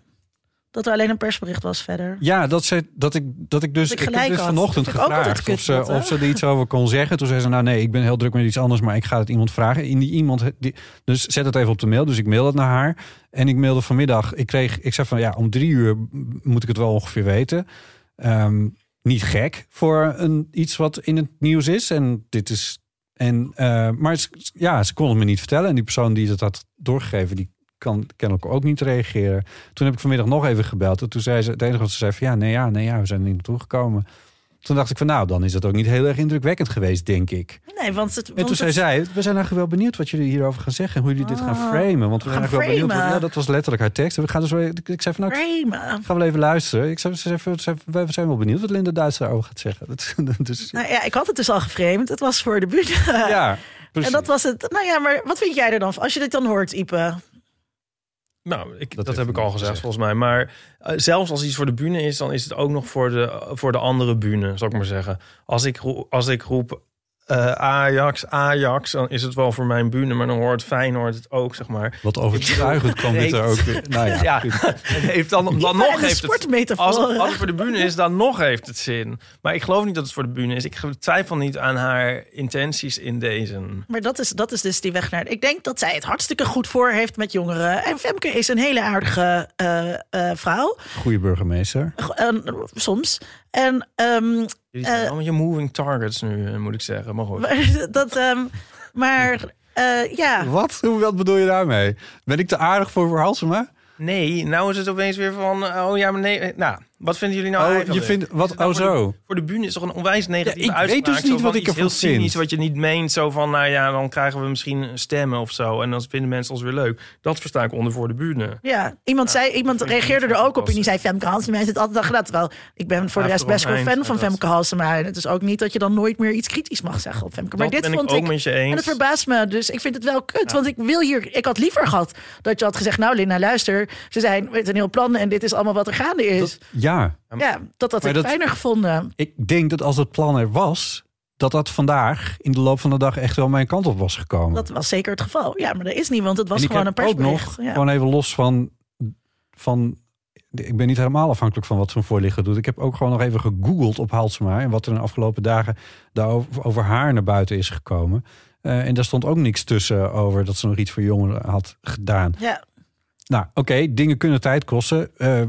dat er alleen een persbericht was verder. Ja, dat, ze, dat, ik, dat ik dus. Dat ik ik heb dus vanochtend Dat gevraagd of ze, dat, of ze er iets over kon zeggen. Toen zei ze: Nou, nee, ik ben heel druk met iets anders, maar ik ga het iemand vragen. In die iemand, die, dus zet het even op de mail. Dus ik mail het naar haar. En ik mailde vanmiddag. Ik kreeg, ik zei van ja, om drie uur moet ik het wel ongeveer weten. Ehm, niet gek voor een, iets wat in het nieuws is. En dit is. En, eh, maar ze- ja, ze kon het me niet vertellen. En die persoon die het had doorgegeven, die kan kennelijk ook niet reageren. Toen heb ik vanmiddag nog even gebeld. En toen zei ze, het enige wat ze zei van ja, nee, ja, nee, ja, we zijn er niet naartoe gekomen. Toen dacht ik van nou, dan is dat ook niet heel erg indrukwekkend geweest, denk ik. Nee, want het. En want toen zei het- zij, we zijn eigenlijk wel benieuwd wat jullie hierover gaan zeggen. En hoe jullie dit gaan Ah, framen. Want we zijn gaan eigenlijk wel benieuwd. Ja, dat was letterlijk haar tekst. En we gaan dus wel, ik zei van nou, Framen. gaan we even luisteren. Ik zei, ze zei, we zijn wel benieuwd wat Linda Duits daarover gaat zeggen. Dat, dus, Nou ja, ik had het dus al geframed. Het was voor de bühne. ja, precies. En dat was het. Nou ja, maar wat vind jij er dan van? Als je dit dan hoort, Ipe. Nou, ik, Dat heb ik al gezegd gezegd. volgens mij. Maar eh, zelfs als iets voor de bühne is, dan is het ook nog voor de, voor de andere bühne, zou ik maar zeggen. Als ik, als ik roep eh, Ajax, Ajax, dan is het wel voor mijn bühne. Maar dan hoort Feyenoord het ook, zeg maar. Wat overtuigend kwam dit er ook weer. Nou ja, heeft dan, dan nog heeft het... Als, als het voor de bühne is, dan nog heeft het zin. Maar ik geloof niet dat het voor de bühne is. Ik twijfel niet aan haar intenties in deze. Maar dat is, dat is dus die weg naar. Ik denk dat zij het hartstikke goed voor heeft met jongeren. En Femke is een hele aardige eh, eh, vrouw. Goede burgemeester. Soms. En ehm, Jullie zijn allemaal je moving targets nu, eh, moet ik zeggen. Maar goed. maar dat. ehm, maar eh, ja. Wat? Hoe, wat bedoel je daarmee? Ben ik te aardig voor Halsema? Nee, nou is het opeens weer van... eh, Oh ja, maar nee. eh, Nou, wat vinden jullie nou Oh, eigenlijk? je vindt... Wat? nou Oh, voor de- zo. Voor de bühne is toch een onwijs negatieve Ja, ik weet uitspraak. dus niet wat ik iets ervan cynisch, vind. wat je niet meent. Zo van, nou ja, dan krijgen we misschien stemmen of zo. En dan vinden mensen ons weer leuk. Dat versta ik onder voor de bühne. Ja, iemand, zei, iemand reageerde er ook op en die zei Femke Halsema heeft het altijd al gedaan. Terwijl ik ben voor de Ja, rest voor best wel een fan van maar Femke Halsema. En het is ook niet dat je dan nooit meer iets kritisch mag zeggen op Femke. Maar dat dit ben vond ik ook ik... met je En het verbaast me, dus ik vind het wel kut. Want ik wil hier, ik had liever gehad dat je had gezegd: Nou, Linda, luister, ze zijn met een heel plan en dit is allemaal wat er gaande is. Ja, ja, dat had Maar ik dat- fijner gevonden. ik denk dat als het plan er was... dat dat vandaag in de loop van de dag echt wel mijn kant op was gekomen. Dat was zeker het geval. Ja, maar dat is niet, want het was en ik gewoon een heb ook persbericht. nog, ja. gewoon even los van, van ik ben niet helemaal afhankelijk van wat zo'n voorlichter doet. Ik heb ook gewoon nog even gegoogeld op Halsema en wat er in de afgelopen dagen daarover over haar naar buiten is gekomen. Eh, en daar stond ook niks tussen over dat ze nog iets voor jongeren had gedaan. Ja, Nou, oké, dingen kunnen tijd kosten. Eh,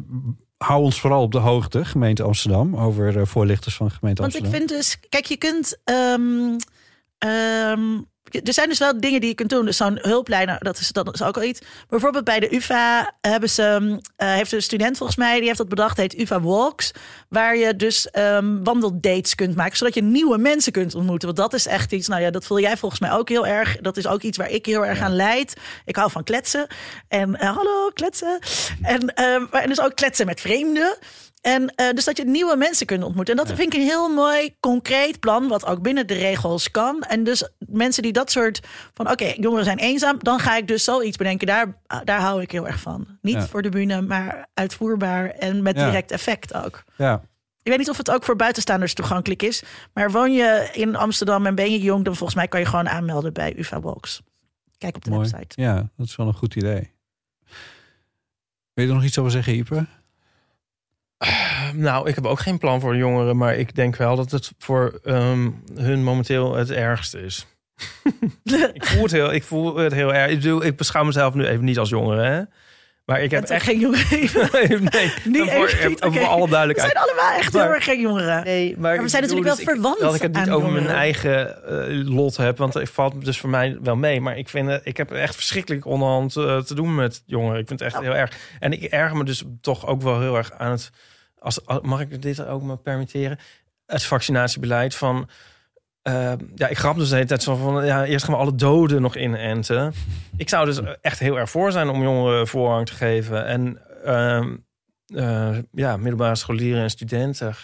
hou ons vooral op de hoogte, gemeente Amsterdam, over eh, voorlichters van gemeente want ik Amsterdam. vind dus, kijk, je kunt. ehm, ehm, er zijn dus wel dingen die je kunt doen. Dus zo'n hulplijn, nou, dat is, dat is ook al iets. Bijvoorbeeld bij de UvA hebben ze, eh, heeft een student volgens mij, die heeft dat bedacht, heet UvA Walks. Waar je dus ehm, wandeldates kunt maken, zodat je nieuwe mensen kunt ontmoeten. Want dat is echt iets, nou ja, dat voel jij volgens mij ook heel erg. Dat is ook iets waar ik heel erg aan leid. Ik hou van kletsen. En eh, hallo, kletsen. En, ehm, en dus ook kletsen met vreemden. En eh, dus dat je nieuwe mensen kunt ontmoeten. En dat vind ik een heel mooi, concreet plan, wat ook binnen de regels kan. En dus mensen die dat soort van, oké, jongeren zijn eenzaam, dan ga ik dus zoiets bedenken. Daar, daar hou ik heel erg van. Niet Ja. voor de bühne, maar uitvoerbaar en met direct effect ook. Ja, Ik weet niet of het ook voor buitenstaanders toegankelijk is. Maar woon je in Amsterdam en ben je jong, dan volgens mij kan je gewoon aanmelden bij UvA Walks. Kijk op de mooi. website. Ja, dat is wel een goed idee. Wil je er nog iets over zeggen, Ipe? Nou, ik heb ook geen plan voor de jongeren, maar ik denk wel dat het voor ehm, hun momenteel het ergste is. ik, voel het heel, ik voel het heel erg. Ik, bedoel, ik beschouw mezelf nu even niet als jongere, hè? Maar ik heb Het echt geen jongeren. nee, Niet voor, echt niet, oké. alle We duidelijkheid. zijn allemaal echt heel Maar- erg geen jongeren. Nee, maar, Maar we zijn natuurlijk wel dus ik- verwant Dat ik het niet over mijn eigen eh, lot heb, want het valt dus voor mij wel mee. Maar ik vind het, ik heb echt verschrikkelijk onderhand eh, te doen met jongeren. Ik vind het echt heel erg. En ik erger me dus toch ook wel heel erg aan het. Als, mag ik dit ook me permitteren? Het vaccinatiebeleid van. Eh, ja, ik grap dus de hele tijd zo van. Ja, eerst gaan we alle doden nog inenten. Ik zou dus echt heel erg voor zijn om jongeren voorrang te geven. En ehm, eh, ja, middelbare scholieren en studenten.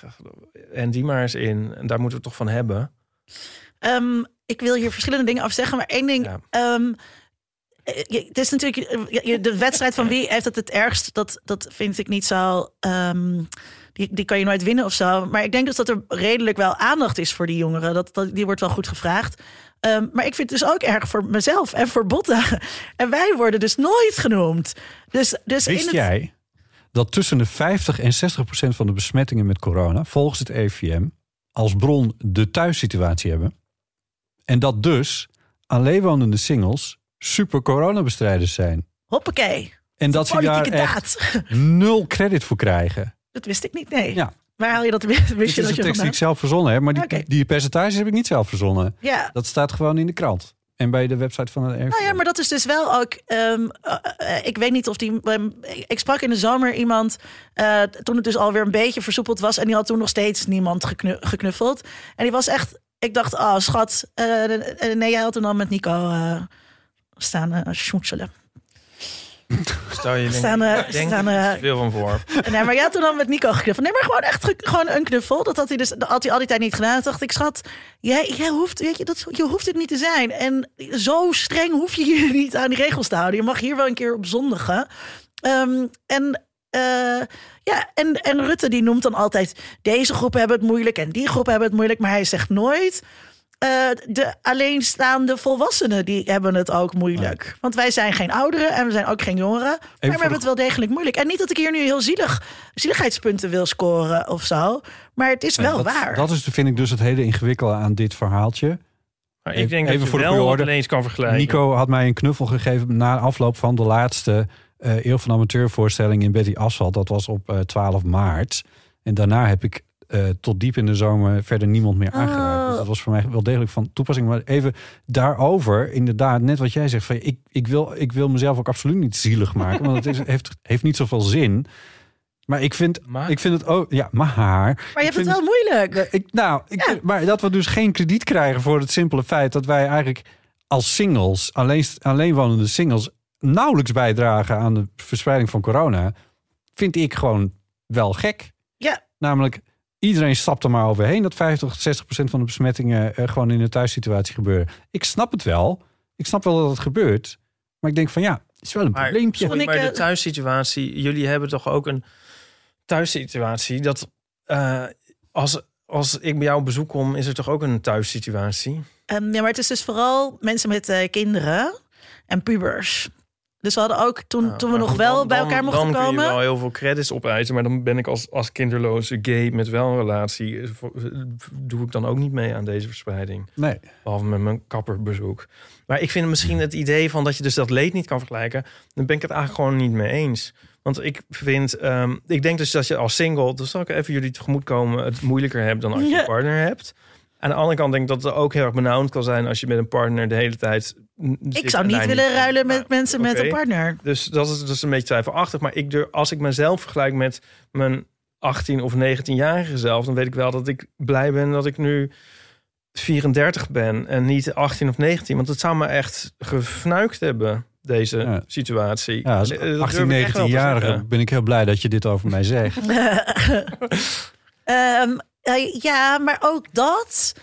En die maar eens in. En daar moeten we het toch van hebben. Ehm, ik wil hier verschillende dingen afzeggen, maar één ding. Ja. ehm, eh, het is natuurlijk eh, de wedstrijd van wie heeft het het ergst. Dat, dat vind ik niet zo. ehm, die, die kan je nooit winnen of zo. Maar ik denk dus dat er redelijk wel aandacht is voor die jongeren. Dat, dat, die wordt wel goed gevraagd. Ehm, maar ik vind het dus ook erg voor mezelf en voor Botta. En wij worden dus nooit genoemd. Dus, dus in Wist het, jij dat tussen de 50 en 60 procent van de besmettingen met corona, volgens het EVM, als bron de thuissituatie hebben? En dat dus alleenwonende singles super coronabestrijders zijn. Hoppakee. En dat ze daar echt nul credit voor krijgen. Dat wist ik niet, nee. Ja. Waar haal je dat? Wist je is dat een je tekst die ik zelf verzonnen heb, maar die, die percentages heb ik niet zelf verzonnen. Ja, Dat staat gewoon in de krant. En bij de website van het RIVM. Nou ja, maar dat is dus wel ook. ehm, eh, eh, ik weet niet of die. ehm, ik sprak in de zomer iemand. eh, toen het dus alweer een beetje versoepeld was. En die had toen nog steeds niemand geknu- geknuffeld. En die was echt. Ik dacht, oh schat. nee, jij had toen al met Nico staan uh, schmoetselen. Stel je Staan, eh, denk, denk staan, ik eh, er veel van voor. Nee, maar jij had toen al met Nico geknuffeld. Nee, maar gewoon echt ge- gewoon een knuffel. Dat had hij dus dat had hij al die tijd niet gedaan. Toen dacht ik, schat, jij, jij hoeft, weet je, dat, je hoeft het niet te zijn. En zo streng hoef je je niet aan die regels te houden. Je mag hier wel een keer op zondigen. Ehm, en eh, ja, en, en Rutte die noemt dan altijd... deze groepen hebben het moeilijk en die groepen hebben het moeilijk. Maar hij zegt nooit... eh, de alleenstaande volwassenen die hebben het ook moeilijk. Want wij zijn geen ouderen en we zijn ook geen jongeren. Maar we hebben de- het wel degelijk moeilijk. En niet dat ik hier nu heel zielig, zieligheidspunten wil scoren of zo. Maar het is wel dat, waar. Dat is, vind ik dus het hele ingewikkelde aan dit verhaaltje. Maar Even- ik denk even dat je voor de wel orde. ineens kan vergelijken. Nico had mij een knuffel gegeven na afloop van de laatste eh Eeuw van Amateurvoorstelling in Betty Asphalt. Dat was op eh, 12 maart. En daarna heb ik eh, tot diep in de zomer verder niemand meer aangeraakt. Oh. Dus dat was voor mij wel degelijk van toepassing. Maar even daarover, inderdaad, net wat jij zegt. Van, ik, ik, wil, ik wil mezelf ook absoluut niet zielig maken. Want het is, heeft, heeft niet zoveel zin. Maar ik vind, Maar- ik vind het ook... Ja, maar... maar je hebt het wel moeilijk. ik, nou, ik, Ja. maar dat we dus geen krediet krijgen voor het simpele feit dat wij eigenlijk als singles, alleen, alleenwonende singles, nauwelijks bijdragen aan de verspreiding van corona, vind ik gewoon wel gek. Ja. Namelijk, iedereen stapt er maar overheen dat 50 tot 60 procent van de besmettingen eh, gewoon in de thuissituatie gebeuren. Ik snap het wel. Ik snap wel dat het gebeurt. Maar ik denk van ja, het is wel een Maar, probleempje. sorry, Ik, maar de eh, thuissituatie... Jullie hebben toch ook een thuissituatie... dat eh, als, als ik bij jou op bezoek kom... is er toch ook een thuissituatie? Ehm, ja, maar het is dus vooral mensen met eh, kinderen en pubers. Dus we hadden ook toen, Nou, toen we nog goed, wel dan- bij elkaar dan- mochten Dan kun komen. je wel heel veel credits opeisen, maar dan ben ik als, als kinderloze gay met wel een relatie, eh, eh, doe ik dan ook niet mee aan deze verspreiding. Nee. Behalve met mijn kapperbezoek. Maar ik vind misschien het idee van dat je dus dat leed niet kan vergelijken, dan ben ik het eigenlijk gewoon niet mee eens. Want ik vind, ehm, ik denk dus dat je als single, dus zal ik even jullie tegemoetkomen, het moeilijker hebt dan als je Ja. een partner hebt. Aan de andere kant denk ik dat het ook heel erg benauwd kan zijn als je met een partner de hele tijd. Ik zou niet willen ruilen met mensen met een partner. Dus dat is dus een beetje twijfelachtig. Maar ik durf, als ik mezelf vergelijk met mijn 18 of 19-jarige zelf, dan weet ik wel dat ik blij ben dat ik nu 34 ben en niet 18 of 19. Want het zou me echt gefnuikt hebben, deze Ja. situatie. Ja, als Eh, dat durf 18, ik echt wel te 19-jarige zeggen. ben ik heel blij dat je dit over mij zegt. Ehm, eh, ja, maar ook dat.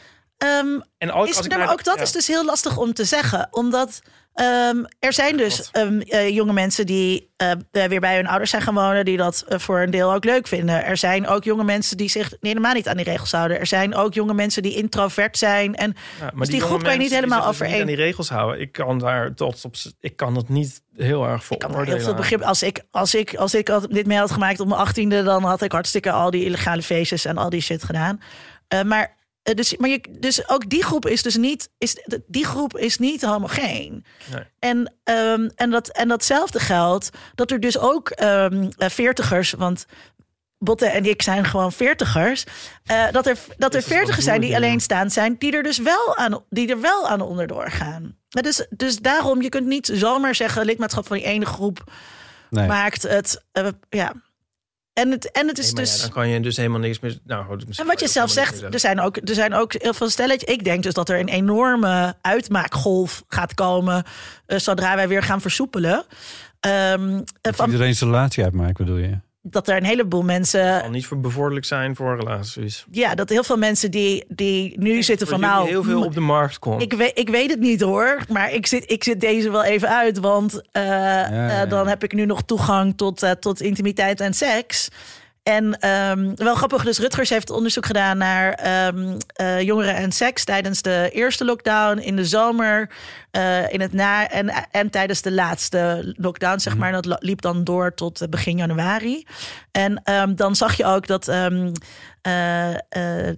Ehm, En ook is, als ik maar ook dat ja. is dus heel lastig om te zeggen. Omdat ehm, er zijn dus ehm, eh, jonge mensen die eh, weer bij hun ouders zijn gaan wonen. Die dat eh, voor een deel ook leuk vinden. Er zijn ook jonge mensen die zich helemaal niet aan die regels houden. Er zijn ook jonge mensen die introvert zijn. En Ja, maar Dus die jonge groep kan je niet die helemaal dus over niet één- aan die regels houden. Ik kan daar tot op. Ik kan het niet heel erg voor ik kan heel veel begrip. Als ik, als ik, als ik had- dit mee had gemaakt op mijn achttiende, dan had ik hartstikke al die illegale feestjes en al die shit gedaan. Eh, maar, eh, dus, maar je, dus ook die groep is dus niet, is, die groep is niet homogeen. Nee. En, ehm, en, dat, en datzelfde geldt dat er dus ook ehm eh, veertigers, want Botte en ik zijn gewoon veertigers. eh, dat er, dat er veertigers zijn die alleenstaand zijn, die er dus wel aan, die er wel aan onderdoor gaan. Dus, dus daarom, je kunt niet zomaar zeggen, lidmaatschap van die ene groep Nee. maakt het. eh, ja. En het, en het is Nee, maar ja, dus. dan kan je dus helemaal niks meer. Nou, goed, misschien en wat je zelf zegt, er zijn, ook, er zijn ook heel veel stelletjes. Ik denk dus dat er een enorme uitmaakgolf gaat komen. eh, zodra wij weer gaan versoepelen. Dat van, iedereen zijn relatie uitmaakt, bedoel je? Dat er een heleboel mensen. zal niet voor bevorderlijk zijn voor relaties. Ja, dat heel veel mensen die, die nu zitten van nou. heel veel op de markt komt. Ik weet, ik weet het niet hoor, maar ik zit, ik zit deze wel even uit. Want eh, ja, eh, ja. dan heb ik nu nog toegang tot, eh, tot intimiteit en seks. En ehm, wel grappig, dus Rutgers heeft onderzoek gedaan naar ehm, eh, jongeren en seks tijdens de eerste lockdown, in de zomer, eh, in het na en, en tijdens de laatste lockdown, zeg maar. Dat liep dan door tot eh, begin januari. En ehm, dan zag je ook dat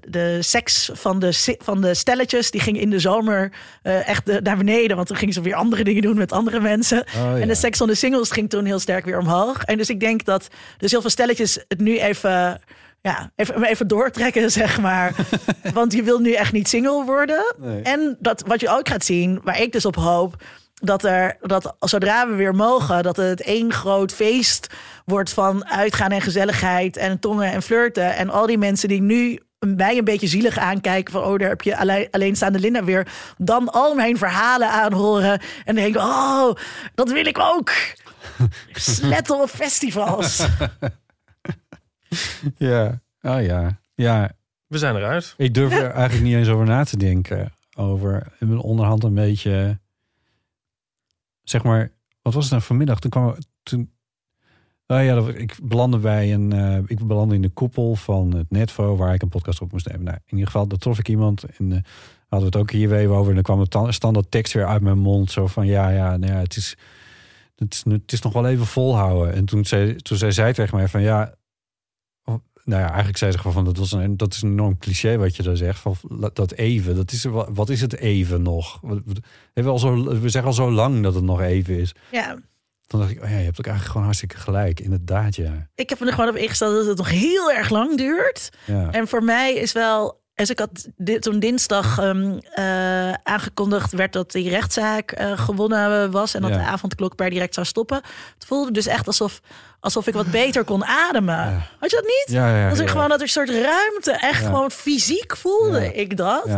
de seks van de, van de stelletjes, die ging in de zomer eh, echt de- naar beneden, want toen gingen ze weer andere dingen doen met andere mensen. Oh, En de seks van de singles ging toen heel sterk weer omhoog. En dus ik denk dat dus heel veel stelletjes het nu even, ja, even, even doortrekken, zeg maar. Want je wil nu echt niet single worden. Nee. En dat, wat je ook gaat zien, waar ik dus op hoop, dat er, dat zodra we weer mogen, dat het één groot feest wordt van uitgaan en gezelligheid en tongen en flirten. En al die mensen die nu mij een beetje zielig aankijken van oh daar heb je alleen, alleenstaande Linda weer dan al mijn verhalen aanhoren en denken oh dat wil ik ook sletten op festivals Ja. Oh ja. Ja, We zijn eruit. ik durf er eigenlijk niet eens over na te denken. Over in mijn onderhand een beetje... Zeg maar, wat was het nou vanmiddag? Toen kwam toen... Oh ja, dat, ik belandde bij een... eh, ik belandde in de koepel van het Netvo... waar ik een podcast op moest nemen. Nou, in ieder geval, daar trof ik iemand... en eh, hadden we het ook hier weer over... en dan kwam de standaard tekst weer uit mijn mond. Zo van, ja, ja, nou ja het is... Het is, het is nog wel even volhouden. En toen zei, toen zei zij tegen mij van ja, nou ja, eigenlijk zei ze gewoon van dat, was een, dat is een enorm cliché wat je daar zegt. Van dat even, dat is, wat is het even nog? We, al zo, we zeggen al zo lang dat het nog even is. ja Dan dacht ik, oh ja, je hebt ook eigenlijk gewoon hartstikke gelijk. Inderdaad, ja. ik heb me er gewoon op ingesteld dat het nog heel erg lang duurt ja. En voor mij is wel. Dus ik had dit, toen dinsdag ehm, eh, aangekondigd werd dat die rechtszaak eh, gewonnen was. En dat Ja. de avondklok per direct zou stoppen. Het voelde dus echt alsof, alsof ik wat beter kon ademen. Ja. Had je dat niet? Ja, ja, dat ja. gewoon dat er een soort ruimte, echt gewoon fysiek voelde ik dat.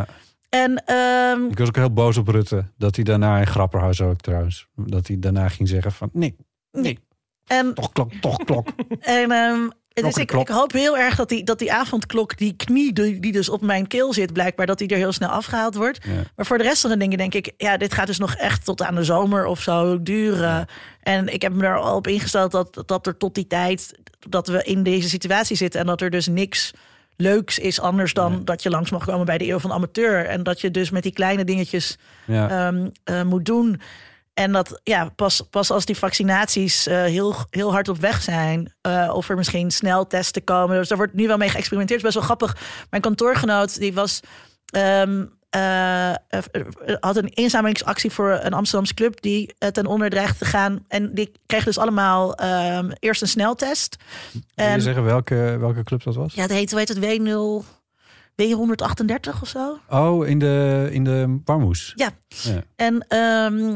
En ehm, Ik was ook heel boos op Rutte. Dat hij daarna in Grapperhaus ook trouwens. Dat hij daarna ging zeggen van nee, nee, en, toch klok, toch klok. en ehm, dus ik, ik hoop heel erg dat die, dat die avondklok, die knie die, die dus op mijn keel zit, blijkbaar dat die er heel snel afgehaald wordt. Ja. Maar voor de rest van de dingen denk ik, ja, dit gaat dus nog echt tot aan de zomer of zo duren. En ik heb me er al op ingesteld dat, dat er tot die tijd dat we in deze situatie zitten en dat er dus niks leuks is anders dan dat je langs mag komen bij de eeuw van amateur en dat je dus met die kleine dingetjes ehm, eh, moet doen. En dat ja, pas, pas als die vaccinaties eh, heel, heel hard op weg zijn, eh, of er misschien snel testen komen. Dus daar wordt nu wel mee geëxperimenteerd. Het is best wel grappig. Mijn kantoorgenoot die was. ehm, eh, had een inzamelingsactie voor een Amsterdamse club die ten onder dreigt te gaan. En die kregen dus allemaal ehm, eerst een sneltest. Wil je En zeggen welke, welke club dat was? ja, het heet, hoe heet het, W0, W138 of zo? Oh, in de, in de Warmoes. Ja. Ja. En ehm, eh,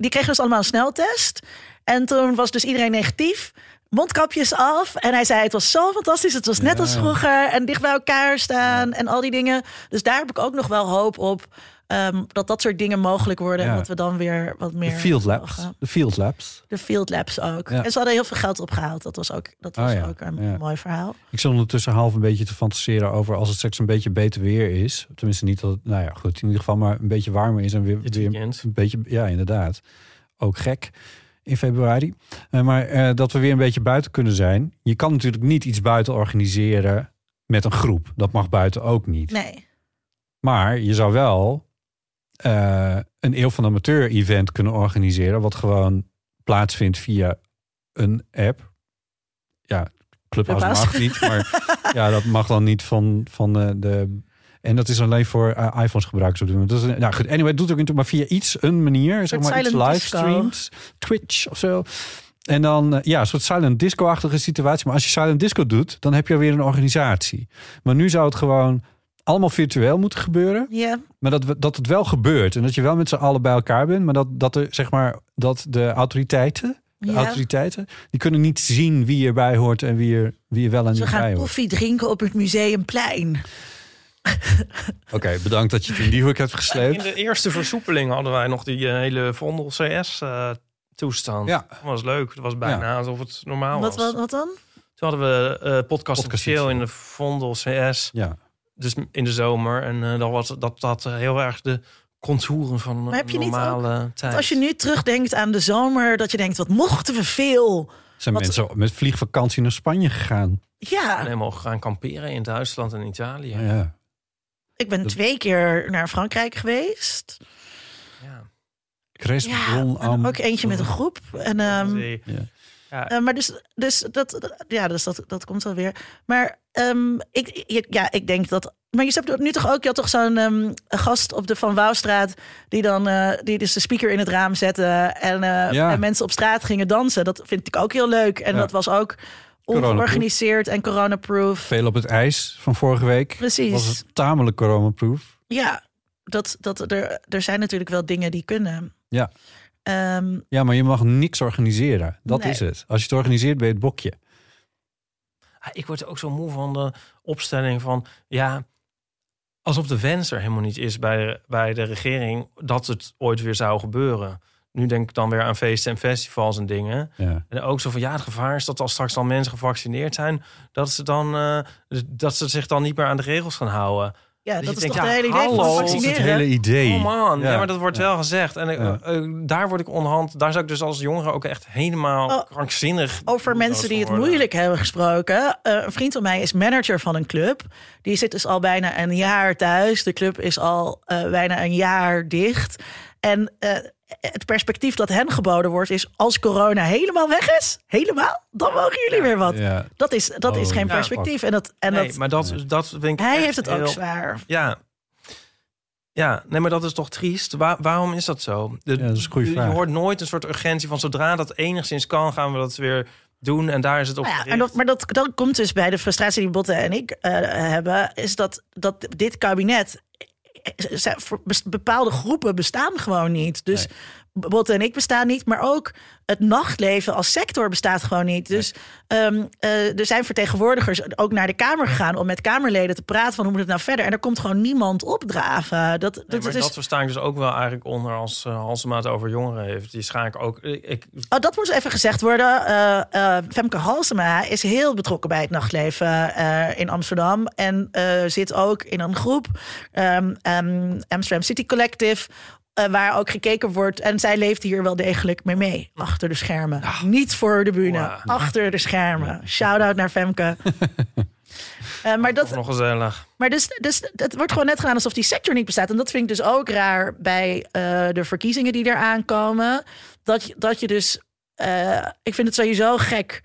die kregen dus allemaal een sneltest. En toen was dus iedereen negatief. Mondkapjes af. En hij zei: Het was zo fantastisch. Het was net Ja. als vroeger. En dicht bij elkaar staan. En al die dingen. Dus daar heb ik ook nog wel hoop op. ehm, dat dat soort dingen mogelijk worden. Ja. En dat we dan weer wat meer. De Field Labs. mogen. De Field Labs. De Field Labs ook. Ja. En ze hadden heel veel geld opgehaald. Dat was ook, dat Oh was ja, ook een ja. mooi verhaal. Ik zit ondertussen half een beetje te fantaseren over als het straks een beetje beter weer is. Tenminste niet dat het, nou ja, goed, in ieder geval maar een beetje warmer is en weer, weer een beetje, ja, inderdaad. Ook gek in februari. Eh, maar eh, dat we weer een beetje buiten kunnen zijn. Je kan natuurlijk niet iets buiten organiseren met een groep. Dat mag buiten ook niet. Nee. Maar je zou wel eh, een eeuw van amateur event kunnen organiseren, wat gewoon plaatsvindt via een app. Ja, Clubhouse mag niet, maar ja, dat mag dan niet van, van de, de en dat is alleen voor eh, iPhones gebruikers op dit moment. Dat is, nou goed, anyway, het doet ook niet, maar via iets, een manier, zeg maar iets livestreams, Twitch of zo. En dan, eh, ja, een soort silent disco-achtige situatie. Maar als je silent disco doet, dan heb je alweer een organisatie. Maar nu zou het gewoon allemaal virtueel moeten gebeuren. Ja. Maar dat, we- dat het wel gebeurt. En dat je wel met z'n allen bij elkaar bent. Maar dat, dat er, zeg maar, dat de autoriteiten, de Ja. autoriteiten, die kunnen niet zien wie erbij hoort en wie er, wie er wel en Ze niet bij gaan hoort. koffie drinken op het museumplein. Oké, bedankt dat je het in die hoek hebt In gesleept. de eerste versoepeling hadden wij nog die eh, hele Vondel CS eh, toestand. Ja. Dat was leuk. Het was bijna alsof het normaal Wat, was. wat, wat dan? Toen hadden we eh podcast Podcast officieel in de Vondel CS. Ja, Dus in de zomer. En eh dat, was, dat dat heel erg de contouren van Maar heb je een niet normale tijd. Als je nu terugdenkt aan de zomer, dat je denkt, wat mochten we veel. zijn Wat- mensen met vliegvakantie naar Spanje gegaan. Ja, En helemaal gaan kamperen in Duitsland en Italië. Ja, ja. ik ben Dat- twee keer naar Frankrijk geweest. Ja. Chris Ja, Bron en am- ook eentje met een groep. En, ehm. Ja. Ja, eh, maar dus, dus, dat, ja, dus dat, dat komt wel weer. Maar ehm, ik, ja, ik denk dat... Maar je hebt nu toch ook, je had toch zo'n ehm, gast op de Van Wouwstraat... die dan eh, die dus de speaker in het raam zette... en, eh, Ja. en mensen op straat gingen dansen. Dat vind ik ook heel leuk. En Ja. dat was ook ongeorganiseerd en coronaproof. Veel op het ijs van vorige week. Precies. Was het tamelijk coronaproof. Ja, dat, dat, er, er zijn natuurlijk wel dingen die kunnen. Ja. Ehm, Ja, maar je mag niks organiseren. Dat Nee. is het. Als je het organiseert, ben je het bokje. Ik word ook zo moe van de opstelling van... ja, alsof de wens er helemaal niet is bij de, bij de regering... dat het ooit weer zou gebeuren. Nu denk ik dan weer aan feesten en festivals en dingen. Ja. En ook zo van, ja, het gevaar is dat als straks dan mensen gevaccineerd zijn... dat ze, dan, eh, dat ze zich dan niet meer aan de regels gaan houden. Ja, Dat is denkt, toch ja, de hele idee hallo, van dat is Dat is het vaccineren? hele idee. Oh man, ja, Ja. maar dat wordt Ja. wel gezegd. En eh, eh, daar word ik onderhand... daar zou ik dus als jongere ook echt helemaal Oh, krankzinnig... Over mensen die het worden. moeilijk hebben gesproken. Eh, een vriend van mij is manager van een club. Die zit dus al bijna een jaar thuis. De club is al eh, bijna een jaar dicht. En eh, het perspectief dat hen geboden wordt is... als corona helemaal weg is, helemaal, dan mogen jullie weer wat. Ja. Dat is, dat is Oh, geen ja. perspectief. En, dat, en Nee, dat, maar dat, dat vind ik hij echt heeft het ook heel- zwaar. Ja. Ja, nee, maar dat is toch triest? Waar- waarom is dat zo? De, Ja, dat is een goede je, vraag. je hoort nooit een soort urgentie van zodra dat enigszins kan, gaan we dat weer doen. En daar is het op Nou ja, en dat, maar dat, dat komt dus bij de frustratie die Botte en ik eh, hebben, is dat, dat dit kabinet bepaalde groepen bestaan gewoon niet. Dus Botte en ik bestaan niet, maar ook het nachtleven als sector bestaat gewoon niet. Dus ehm, eh, er zijn vertegenwoordigers ook naar de Kamer gegaan om met Kamerleden te praten van hoe moet het nou verder. En er komt gewoon niemand opdraven. Dat, Nee, dat, maar is, dat versta ik dus ook wel eigenlijk onder als uh, Halsema het over jongeren heeft. Die schaak ook. Ik, Oh, dat moet even gezegd worden. Eh, eh, Femke Halsema is heel betrokken bij het nachtleven eh, in Amsterdam. En eh, zit ook in een groep, ehm, ehm, Amsterdam City Collective... eh, waar ook gekeken wordt. En zij leeft hier wel degelijk mee mee. Achter de schermen. Niet voor de bühne. Wow. Achter de schermen. Shout-out naar Femke. Eh, maar dat, nog gezellig. maar dus, dus het wordt gewoon net gedaan alsof die sector niet bestaat. En dat vind ik dus ook raar bij eh, de verkiezingen die eraan komen. Dat, je- dat je dus. eh, ik vind het sowieso gek.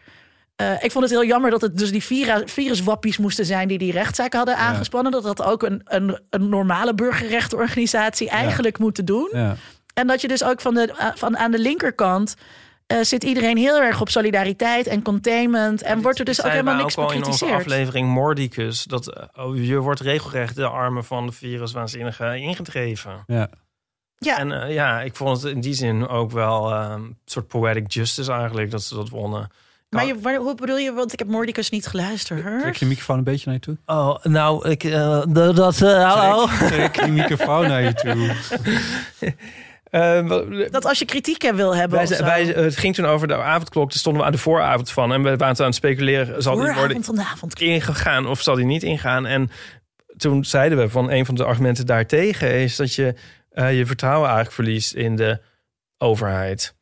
Eh, ik vond het heel jammer dat het dus die vira- viruswappies moesten zijn die die rechtszaak hadden aangespannen. Dat dat ook een, een, een normale burgerrechtenorganisatie eigenlijk moeten doen. Ja. En dat je dus ook van, de, eh, van aan de linkerkant eh, zit iedereen heel erg op solidariteit en containment. En wordt er dus ook helemaal niks ook al in onze bekritiseerd. aflevering Mordicus. Dat oh, je wordt regelrecht de armen van de viruswaanzinnige ingedreven. Ja. Ja, En ja, ik vond het in die zin ook wel eh, een soort poetic justice eigenlijk dat ze dat wonnen. Maar je, waar- hoe bedoel je? Want ik heb Mordicus niet geluisterd. Trek je microfoon een beetje naar je toe. Oh, nou, ik, dat, hallo. Trek, trek die microfoon naar je toe. Dat als je kritiek wil hebben. Wij, wij, het ging toen over de avondklok. Daar stonden we aan de vooravond van. En we waren toen aan het speculeren. Zal die worden Vooravond van de avond. ingegaan of zal die niet ingaan? En toen zeiden we van een van de argumenten daartegen is dat je eh, je vertrouwen eigenlijk verliest in de overheid.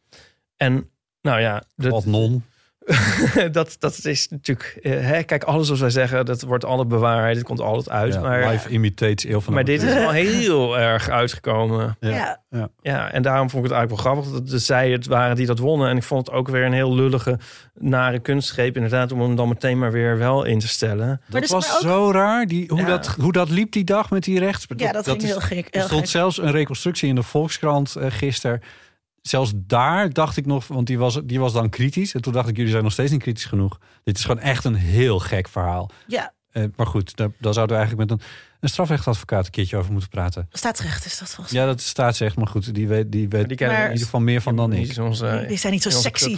En nou ja, Wat non. dat, dat is natuurlijk. eh, hè, kijk, alles wat wij zeggen, dat wordt altijd bewaard. Het komt altijd uit. Ja, maar live imitates Eel van maar dit is wel heel erg uitgekomen. Ja. Ja, en daarom vond ik het eigenlijk wel grappig dat de zij het waren die dat wonnen. En ik vond het ook weer een heel lullige, nare kunstgreep. Inderdaad, om hem dan meteen maar weer wel in te stellen. Maar Dat dus was ook- zo raar. Die, hoe, Ja. dat, hoe dat liep die dag met die rechts. Ja, dat, ging is- heel gek. Er Heel stond gek. zelfs een reconstructie in de Volkskrant eh gisteren. Zelfs daar dacht ik nog, want die was, die was dan kritisch. En toen dacht ik, jullie zijn nog steeds niet kritisch genoeg. Dit is gewoon echt een heel gek verhaal. Ja, Eh, maar goed, daar, daar zouden we eigenlijk met een, een strafrechtadvocaat een keertje over moeten praten. staatsrecht is dat volgens Ja, dat staat zegt, maar goed, die weet, die weet Die kennen Maar- in ieder geval meer van dan Niet ik. onze-. Die zijn niet zo sexy.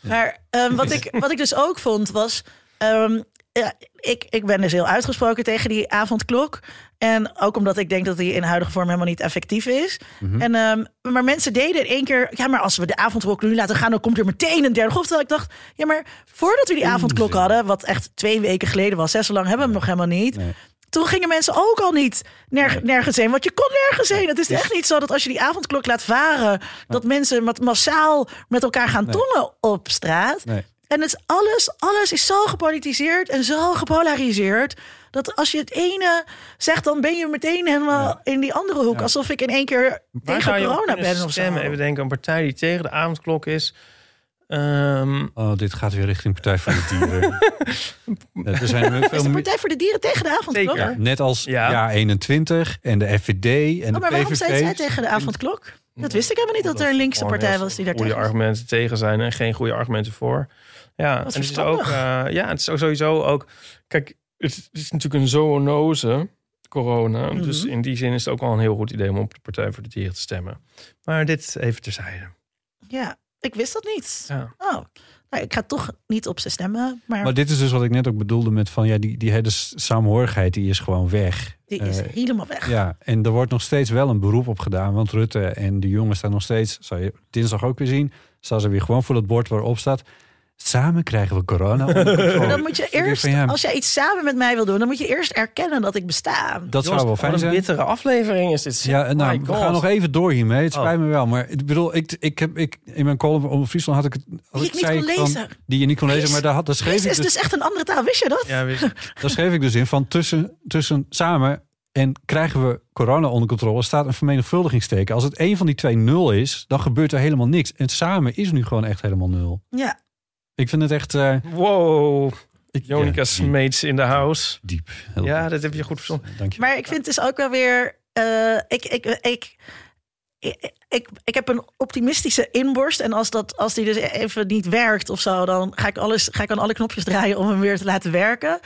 Maar ehm, wat, ik, wat ik dus ook vond was. ehm, ja, ik, ik ben dus heel uitgesproken tegen die avondklok. En ook omdat ik denk dat die in huidige vorm helemaal niet effectief is. Mhm. en, ehm, maar mensen deden in één keer. Ja, maar als we de avondklok nu laten gaan, dan komt er meteen een derde golf. Terwijl ik dacht, ja, maar voordat we die avondklok hadden, wat echt twee weken geleden was, zes zo lang hebben we hem nog helemaal niet. Nee. Toen gingen mensen ook al niet nerg- nergens heen. Want je kon nergens heen. Het is echt niet zo dat als je die avondklok laat varen... dat mensen massaal met elkaar gaan tongen op straat. Nee. En het is alles, alles is zo gepolitiseerd en zo gepolariseerd... dat als je het ene zegt, dan ben je meteen helemaal in die andere hoek. Alsof ik in één keer Waar tegen corona ben of zo. stemmen? Even denken, een partij die tegen de avondklok is. Ehm, Oh, dit gaat weer richting Partij voor de Dieren. Ja, er zijn Is veel de meer- Partij voor de Dieren tegen de avondklok? Zeker. Net als Ja. jaar 21 en de FVD en Oh, de maar waarom zei zij tegen de avondklok? Dat wist ik helemaal niet, dat er een linkse partij was die daar goede tegen was. argumenten tegen zijn en geen goede argumenten voor. Ja, en is het is ook, eh, ja, het is ook sowieso ook. Kijk, het is natuurlijk een zoonose corona. Mhm. Dus in die zin is het ook wel een heel goed idee om op de Partij voor de Dieren te stemmen. Maar dit even terzijde. Ja, ik wist dat niet. Ja. Oh, nou, ik ga toch niet op ze stemmen, maar, Maar dit is dus wat ik net ook bedoelde met van ja, die, die hele saamhorigheid die is gewoon weg. die is Eh, helemaal weg. ja, en er wordt nog steeds wel een beroep op gedaan. Want Rutte en de jongens staan nog steeds, zal je dinsdag ook weer zien, staan ze weer gewoon voor het bord waarop staat. Samen krijgen we corona onder controle. Dan moet je eerst, als jij iets samen met mij wil doen, dan moet je eerst erkennen dat ik besta. dat zou wel fijn wat een zijn. bittere aflevering is dit. Ja, nou, My we gaan nog even door hiermee. Het Oh. spijt me wel. Maar ik bedoel, ik, ik heb ik, in mijn column om Friesland had ik het. Had Die ik, ik niet zei kon ik van- lezen. die je niet kon lezen, maar daar, had, daar, schreef Fries ik is dus, dus echt een andere taal, wist je dat? Ja, wist je. daar schreef ik dus in van tussen, tussen samen en krijgen we corona onder controle, staat een vermenigvuldigingsteken. Als het een van die twee nul is, dan gebeurt er helemaal niks. En samen is nu gewoon echt helemaal nul. Ja. Ik vind het echt. eh Wow, ik, Jonica ja, Smeets in de house. Diep. Heel Ja, dat heb je goed verzonnen. Dank je. Maar ik vind dus ook wel weer. eh, ik, ik, ik, ik, ik, ik heb een optimistische inborst. En als, dat, als die dus even niet werkt of zo, dan ga ik, alles, ga ik aan alle knopjes draaien om hem weer te laten werken.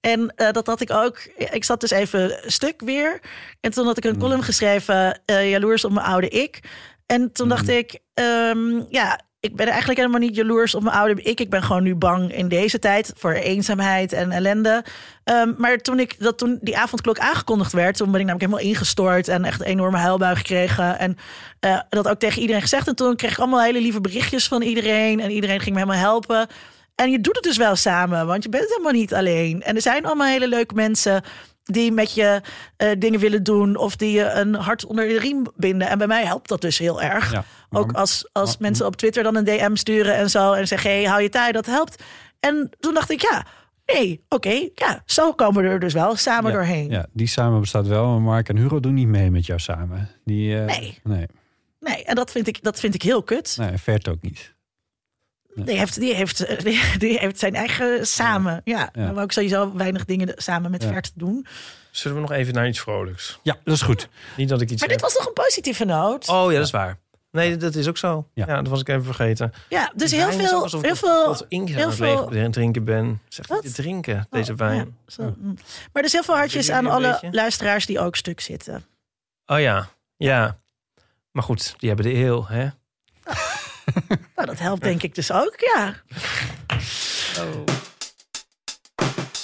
En eh, dat had ik ook. Ik zat dus even stuk weer. En toen had ik een column geschreven, eh, jaloers op mijn oude ik. En toen dacht ik, ehm, ja, ik ben eigenlijk helemaal niet jaloers op mijn oude ik. Ik ben gewoon nu bang in deze tijd voor eenzaamheid en ellende. Ehm, maar toen, ik, dat toen die avondklok aangekondigd werd, toen ben ik namelijk helemaal ingestort en echt een enorme huilbui gekregen. En eh, dat ook tegen iedereen gezegd. En toen kreeg ik allemaal hele lieve berichtjes van iedereen. En iedereen ging me helemaal helpen. En je doet het dus wel samen, want je bent helemaal niet alleen. En er zijn allemaal hele leuke mensen die met je eh, dingen willen doen of die je een hart onder de riem binden. En bij mij helpt dat dus heel erg. Ja, maar- Ook als, als maar- mensen op Twitter dan een DM sturen en zo en zeggen: hey, hou je taai, dat helpt. En toen dacht ik, ja, Nee, oké, ja, zo komen we er dus wel samen Ja, doorheen. Ja, die samen bestaat wel, maar Mark en Hugo doen niet mee met jou samen. Die, eh, Nee. Nee, Nee, en dat vind ik, dat vind ik heel kut. nee Vert ook niet. Die, heeft, die, heeft, eh, die, heeft zijn eigen samen. Ja, Ja. wou ik sowieso weinig dingen samen met Ja. Vert doen. Zullen we nog even naar iets vrolijks? Ja, dat is goed. Niet dat ik iets Maar dit was toch een positieve noot? Oh ja, dat is waar. Nee, dat is ook zo. Ja. Ja, dat was ik even vergeten. Ja, dus heel is ook veel, alsof heel veel, inkt aan heel het veel- drinken ben. Zeg Wat? niet te drinken, deze Oh, wijn. ja, zo, mm. Maar dus heel veel hartjes aan alle beetje? luisteraars die ook stuk zitten. Oh ja, ja. Maar goed, die hebben de heel, hè? Nou, dat helpt denk ik dus ook, ja.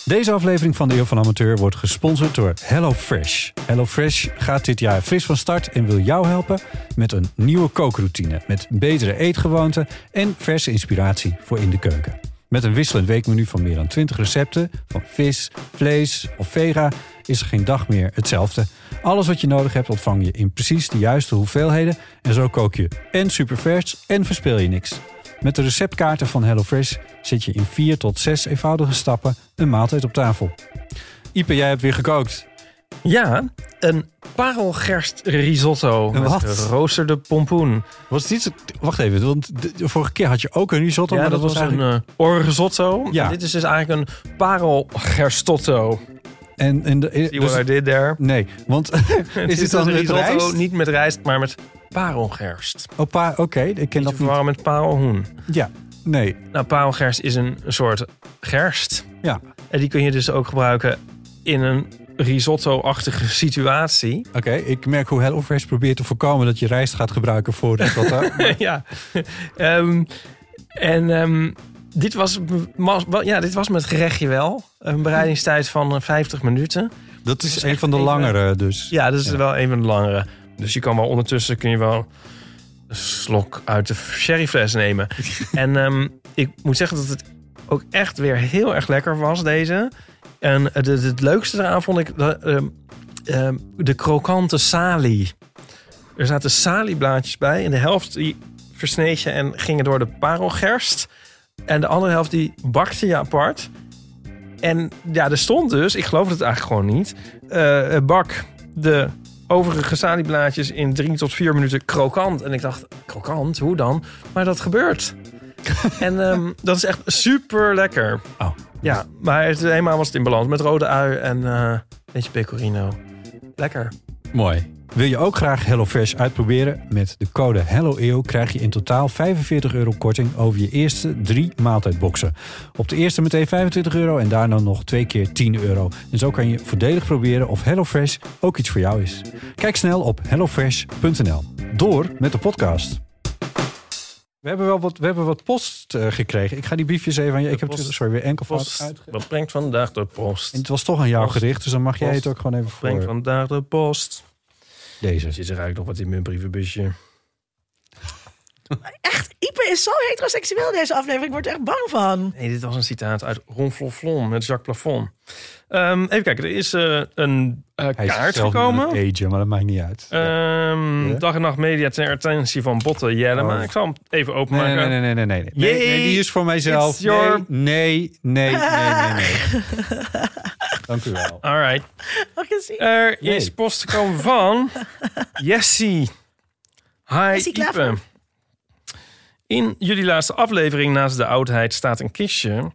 Deze aflevering van de Eeuw van Amateur wordt gesponsord door HelloFresh. HelloFresh gaat dit jaar fris van start en wil jou helpen met een nieuwe kookroutine. Met betere eetgewoonten en verse inspiratie voor in de keuken. Met een wisselend weekmenu van meer dan 20 recepten, van vis, vlees of vega, is er geen dag meer hetzelfde. Alles wat je nodig hebt ontvang je in precies de juiste hoeveelheden. En zo kook je en supervers en verspil je niks. Met de receptkaarten van HelloFresh zit je in vier tot zes eenvoudige stappen een maaltijd op tafel. Ipe, jij hebt weer gekookt. Ja, een parelgerst risotto Een met wat? geroosterde pompoen. Was dit, zo- wacht even, want de, de vorige keer had je ook een risotto, ja, maar dat, was eigenlijk... een uh, orrisotto. Ja. Dit is dus eigenlijk een parelgerstotto. en, en de, See what I dus, did there? nee, want is dit dan een met risotto, rijst? niet met rijst, maar met parelgerst. Oh, pa- Oké, ik ken dat niet. verwarren met parelhoen. Ja, nee, Nou, parelgerst is een soort gerst. ja. En die kun je dus ook gebruiken in een risotto-achtige situatie. Oké, ik merk hoe HelloFresh probeert te voorkomen dat je rijst gaat gebruiken voor risotto. ja. Ehm, en ehm, dit, was, ja, dit was met gerechtje wel. Een bereidingstijd van eh, 50 minuten. dat is is een van de langere dus. Ja, dat is Ja. wel een van de langere. Dus je kan wel ondertussen kun je wel een slok uit de sherryfles nemen. en ehm, ik moet zeggen dat het ook echt weer heel erg lekker was, deze. En het, het, het leukste eraan vond ik de, ehm, ehm, de krokante salie. Er zaten salieblaadjes bij. En de helft die versneed je en gingen door de parelgerst. En de andere helft die bakte je apart. En ja, er stond dus, ik geloof het eigenlijk gewoon niet... eh, bak de overige salieblaadjes in drie tot vier minuten krokant. En ik dacht, krokant? Hoe dan? Maar dat gebeurt. en ehm, dat is echt super lekker. Oh. Ja, maar het, eenmaal was het in balans met rode ui en eh, een beetje pecorino. Lekker. Mooi. Wil je ook graag HelloFresh uitproberen? Met de code HelloEeuw krijg je in totaal 45 euro korting over je eerste drie maaltijdboxen. Op de eerste meteen 25 euro en daarna nog twee keer 10 euro. En zo kan je voordelig proberen of HelloFresh ook iets voor jou is. Kijk snel op hellofresh.nl. Door met de podcast. We hebben wel wat, we hebben wat post eh, gekregen. Ik ga die briefjes even aan je. Ik heb het sorry, weer enkelvoud Post. Wat brengt vandaag de post? En het was toch aan jou Post. gericht, dus dan mag jij het ook gewoon even Brengt voor vandaag de post. deze. Er zit er eigenlijk nog wat in mijn brievenbusje. Echt, Ipe is zo heteroseksueel deze aflevering. Ik word er echt bang van. Nee, dit was een citaat uit Ronflonflon met Jacques Plafond. Ehm, even kijken, er is eh, een eh, Hij is kaart zelf gekomen. agen, maar dat maakt niet uit. Ehm, Ja. Dag en nacht media ter attentie van Botte Jellema. Oh. Ik zal hem even openmaken. nee, nee, nee, nee, nee. Nee, die is voor mijzelf. it's your- Nee, nee, nee, nee, nee, nee. Dank u wel. All right. Mag je zien? Er Nee. is post gekomen van Jessie. Hi. Ipe. In jullie laatste aflevering naast de oudheid staat een kistje.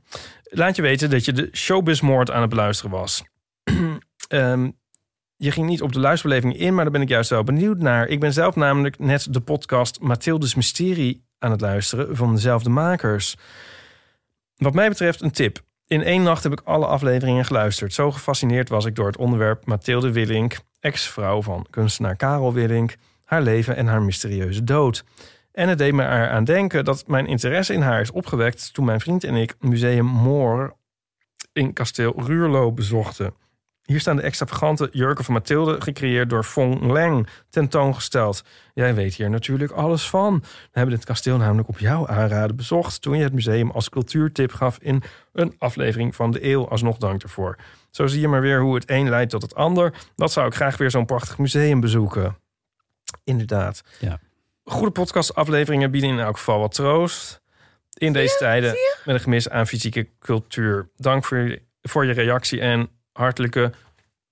Laat je weten dat je de showbizmoord aan het beluisteren was. Ehm, je ging niet op de luisterbeleving in, maar daar ben ik juist wel benieuwd naar. Ik ben zelf namelijk net de podcast Mathilde's Mysterie aan het luisteren van dezelfde makers. Wat mij betreft een tip. In één nacht heb ik alle afleveringen geluisterd. Zo gefascineerd was ik door het onderwerp Mathilde Willink, ex-vrouw van kunstenaar Karel Willink, haar leven en haar mysterieuze dood. En het deed me eraan denken dat mijn interesse in haar is opgewekt toen mijn vriend en ik Museum Moor in kasteel Ruurlo bezochten. Hier staan de extravagante jurken van Mathilde, gecreëerd door Fong Leng, tentoongesteld. Jij weet hier natuurlijk alles van. We hebben dit kasteel namelijk op jouw aanraden bezocht... toen je het museum als cultuurtip gaf in een aflevering van de eeuw. Alsnog dank ervoor. Zo zie je maar weer hoe het een leidt tot het ander. Dat zou ik graag weer zo'n prachtig museum bezoeken. Inderdaad. Ja. Goede podcastafleveringen bieden in elk geval wat troost. in deze tijden met een gemis aan fysieke cultuur. Dank voor je, voor je reactie en hartelijke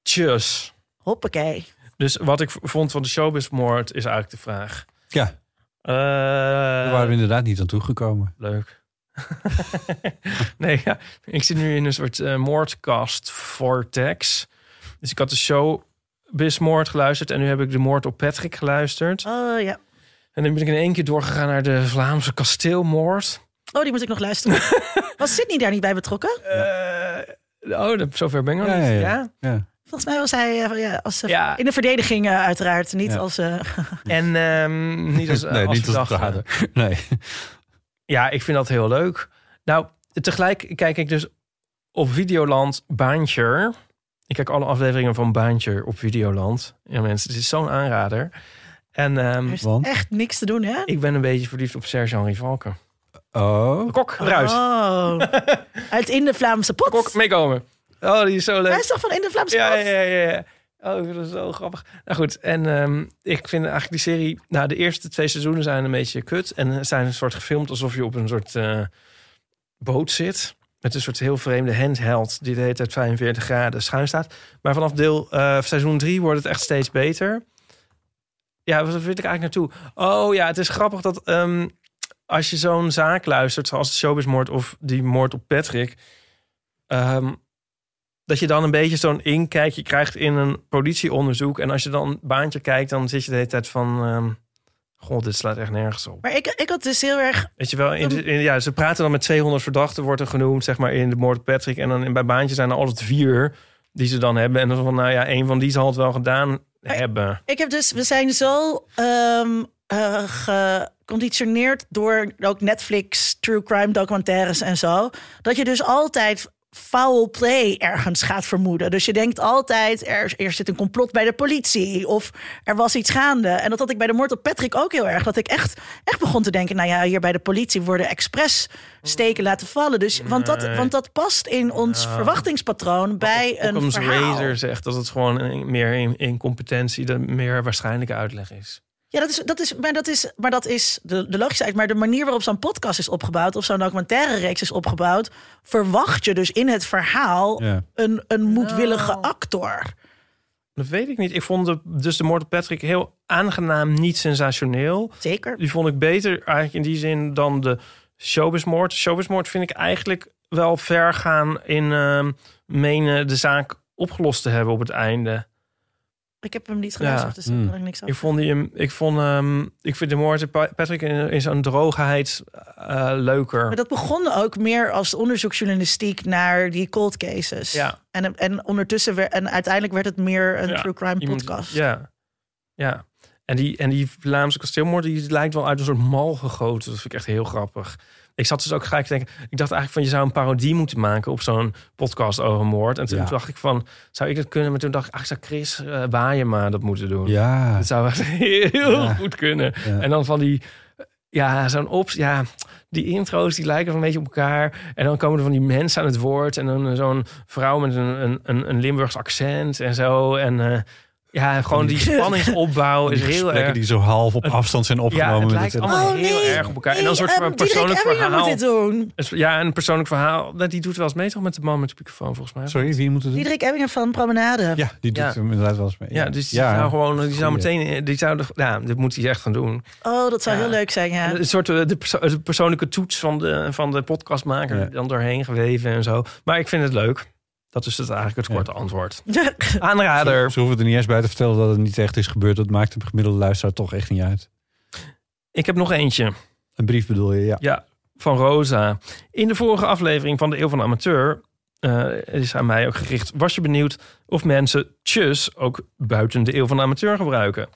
tjus. Hoppakee. Dus wat ik v- vond van de showbizmoord is eigenlijk de vraag. Ja, Eh, daar waren we inderdaad niet aan toegekomen. Leuk. nee, ja, ik zit nu in een soort eh, moordcast vortex. Dus ik had de show Bismoord geluisterd en nu heb ik de moord op Patrick geluisterd. Oh ja. En dan ben ik in één keer doorgegaan naar de Vlaamse kasteelmoord. Oh, die moet ik nog luisteren. Was Sydney daar niet bij betrokken? Eh, oh, zover ben ik nog Ja, niet. ja, Ja, ja. Ja. Volgens mij was hij eh, ja, als, eh, Ja. in de verdediging eh, uiteraard. Niet Ja. als... eh, En ehm, niet als, nee, als niet als. Nee. Ja, ik vind dat heel leuk. Nou, tegelijk kijk ik dus op Videoland Baantje. Ik kijk alle afleveringen van Baantje op Videoland. Ja, mensen, het is zo'n aanrader. En ehm, er is Want? echt niks te doen, hè? ik ben een beetje verliefd op Serge-Henri Valken. Oh. Kok, Ruis. Oh. Uit In de Vlaamse Pot. Kok, meekomen. Oh, die is zo leuk. Hij is toch van In de Vlaamse Ja, Pot? ja, ja, ja. Oh, vind het zo grappig. Nou goed, en ehm, ik vind eigenlijk die serie... Nou, de eerste twee seizoenen zijn een beetje kut. En zijn een soort gefilmd alsof je op een soort eh, boot zit. Met een soort heel vreemde handheld die de hele tijd 45 graden schuin staat. Maar vanaf deel eh, seizoen 3 wordt het echt steeds beter. Ja, wat vind ik eigenlijk naartoe? Oh ja, het is grappig dat ehm, als je zo'n zaak luistert... zoals de showbizmoord of die moord op Patrick... ehm, dat je dan een beetje zo'n inkijkje krijgt in een politieonderzoek. En als je dan een baantje kijkt, dan zit je de hele tijd van... ehm God, dit slaat echt nergens op. Maar ik, ik had dus heel erg... Weet je wel, in de- in- ja, ze praten dan met 200 verdachten, wordt er genoemd, zeg maar, in de moord op Patrick. En dan in- bij baantje zijn er altijd vier die ze dan hebben. En dan van, nou ja, een van die zal het wel gedaan hebben. Ik heb dus... We zijn zo ehm, eh, geconditioneerd door ook Netflix, true crime documentaires en zo. Dat je dus altijd foul play ergens gaat vermoeden. Dus je denkt altijd, er, er zit een complot bij de politie. Of er was iets gaande. En dat had ik bij de moord op Patrick ook heel erg. Dat ik echt, echt begon te denken, nou ja, hier bij de politie worden expres steken laten vallen. Dus, want, dat, want dat past in ons verwachtingspatroon bij een verhaal. Razor zegt dat het gewoon meer in, in competentie de meer waarschijnlijke uitleg is. Ja, dat is, dat is, maar dat is, maar dat is de, de logische uit. Maar de manier waarop zo'n podcast is opgebouwd, of zo'n documentaire reeks is opgebouwd, verwacht je dus in het verhaal Ja. een, een moedwillige actor. Dat weet ik niet. Ik vond de, dus de moord op Patrick heel aangenaam, niet sensationeel. Zeker. Die vond ik beter eigenlijk in die zin dan de showbizmoord. Showbizmoord vind ik eigenlijk wel ver gaan in ehm, menen de zaak opgelost te hebben op het einde. Ik heb hem niet geluisterd, Ja. dus daar Hmm. kan ik niks Ik vond, die, hem- ik vond, ehm, ik vind de moord Patrick in, in zo'n droogheid eh, leuker. Maar dat begon ook meer als onderzoeksjournalistiek naar die cold cases. Ja. En, en ondertussen werd, en uiteindelijk werd het meer een Ja, true crime Iemand- podcast. Ja, ja. En die, en die Vlaamse kasteelmoord, die lijkt wel uit een soort mal gegoten. Dat vind ik echt heel grappig. Ik zat dus ook gelijk te denken, ik dacht eigenlijk van je zou een parodie moeten maken op zo'n podcast over moord. En toen Ja. dacht ik van, zou ik dat kunnen? Maar toen dacht ik, ach, zou Chris uh, Waaiema dat moeten doen? Ja. Dat zou echt heel Ja. goed kunnen. Ja. En dan van die, ja, zo'n op, ja, die intro's die lijken een beetje op elkaar. En dan komen er van die mensen aan het woord. En dan zo'n vrouw met een, een, een, Limburgs accent en zo. En eh, ja, gewoon die spanningsopbouw is Die heel erg. die zo half op afstand zijn Ja, opgenomen. het met lijkt het- allemaal Oh, heel nee. erg op elkaar. En dan een soort ehm, Diederik persoonlijk Ebbingen verhaal. moet dit doen. Ja, een persoonlijk verhaal. Die doet wel eens mee toch met de man met de microfoon, volgens mij. Sorry, wie moet het doen? Diederik Ebbingen van Promenade. Ja, die doet Ja. hem inderdaad wel eens mee. Ja, dus die zou gewoon, die zou meteen, die zou, de- ja, dit moet hij echt gaan doen. Oh, dat zou Ja. heel leuk zijn, ja. Een soort eh, de, perso- de persoonlijke toets van de, van de podcastmaker Ja. dan doorheen geweven en zo. Maar ik vind het leuk. Dat is het eigenlijk het Ja. korte antwoord. Aanrader. Ze hoeven er niet eens bij te vertellen dat het niet echt is gebeurd. Dat maakt de gemiddelde luisteraar toch echt niet uit. Ik heb nog eentje. Een brief bedoel je, ja. Ja, van Rosa. In de vorige aflevering van de Eeuw van de Amateur... eh, is aan mij ook gericht. Was je benieuwd of mensen tjus ook buiten de Eeuw van de Amateur gebruiken?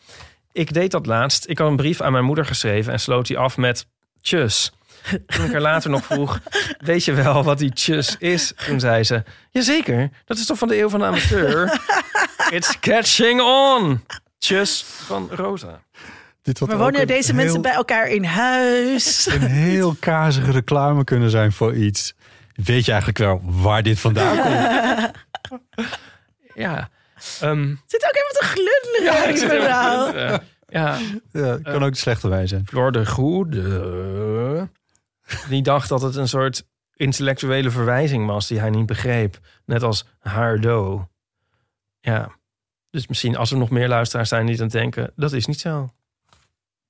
Ik deed dat laatst. Ik had een brief aan mijn moeder geschreven... en sloot die af met tjus. Toen ik haar later nog vroeg... weet je wel wat die tjus is? Toen zei ze... Jazeker, dat is toch van de Eeuw van de Amateur? It's catching on! Tjus van Rosa. Dit Maar wonen deze heel- mensen bij elkaar in huis? Een heel kazige reclame kunnen zijn voor iets. Weet je eigenlijk wel waar dit vandaan komt? Ja. ehm, Zit ook even te glunderen, even te mevrouw. glunderen. Ja, Ja, kan ook de slechte wij zijn. Floor de Goede. Die dacht dat het een soort intellectuele verwijzing was die hij niet begreep. Net als haardo. Ja. Dus misschien als er nog meer luisteraars zijn die dan denken, dat is niet zo.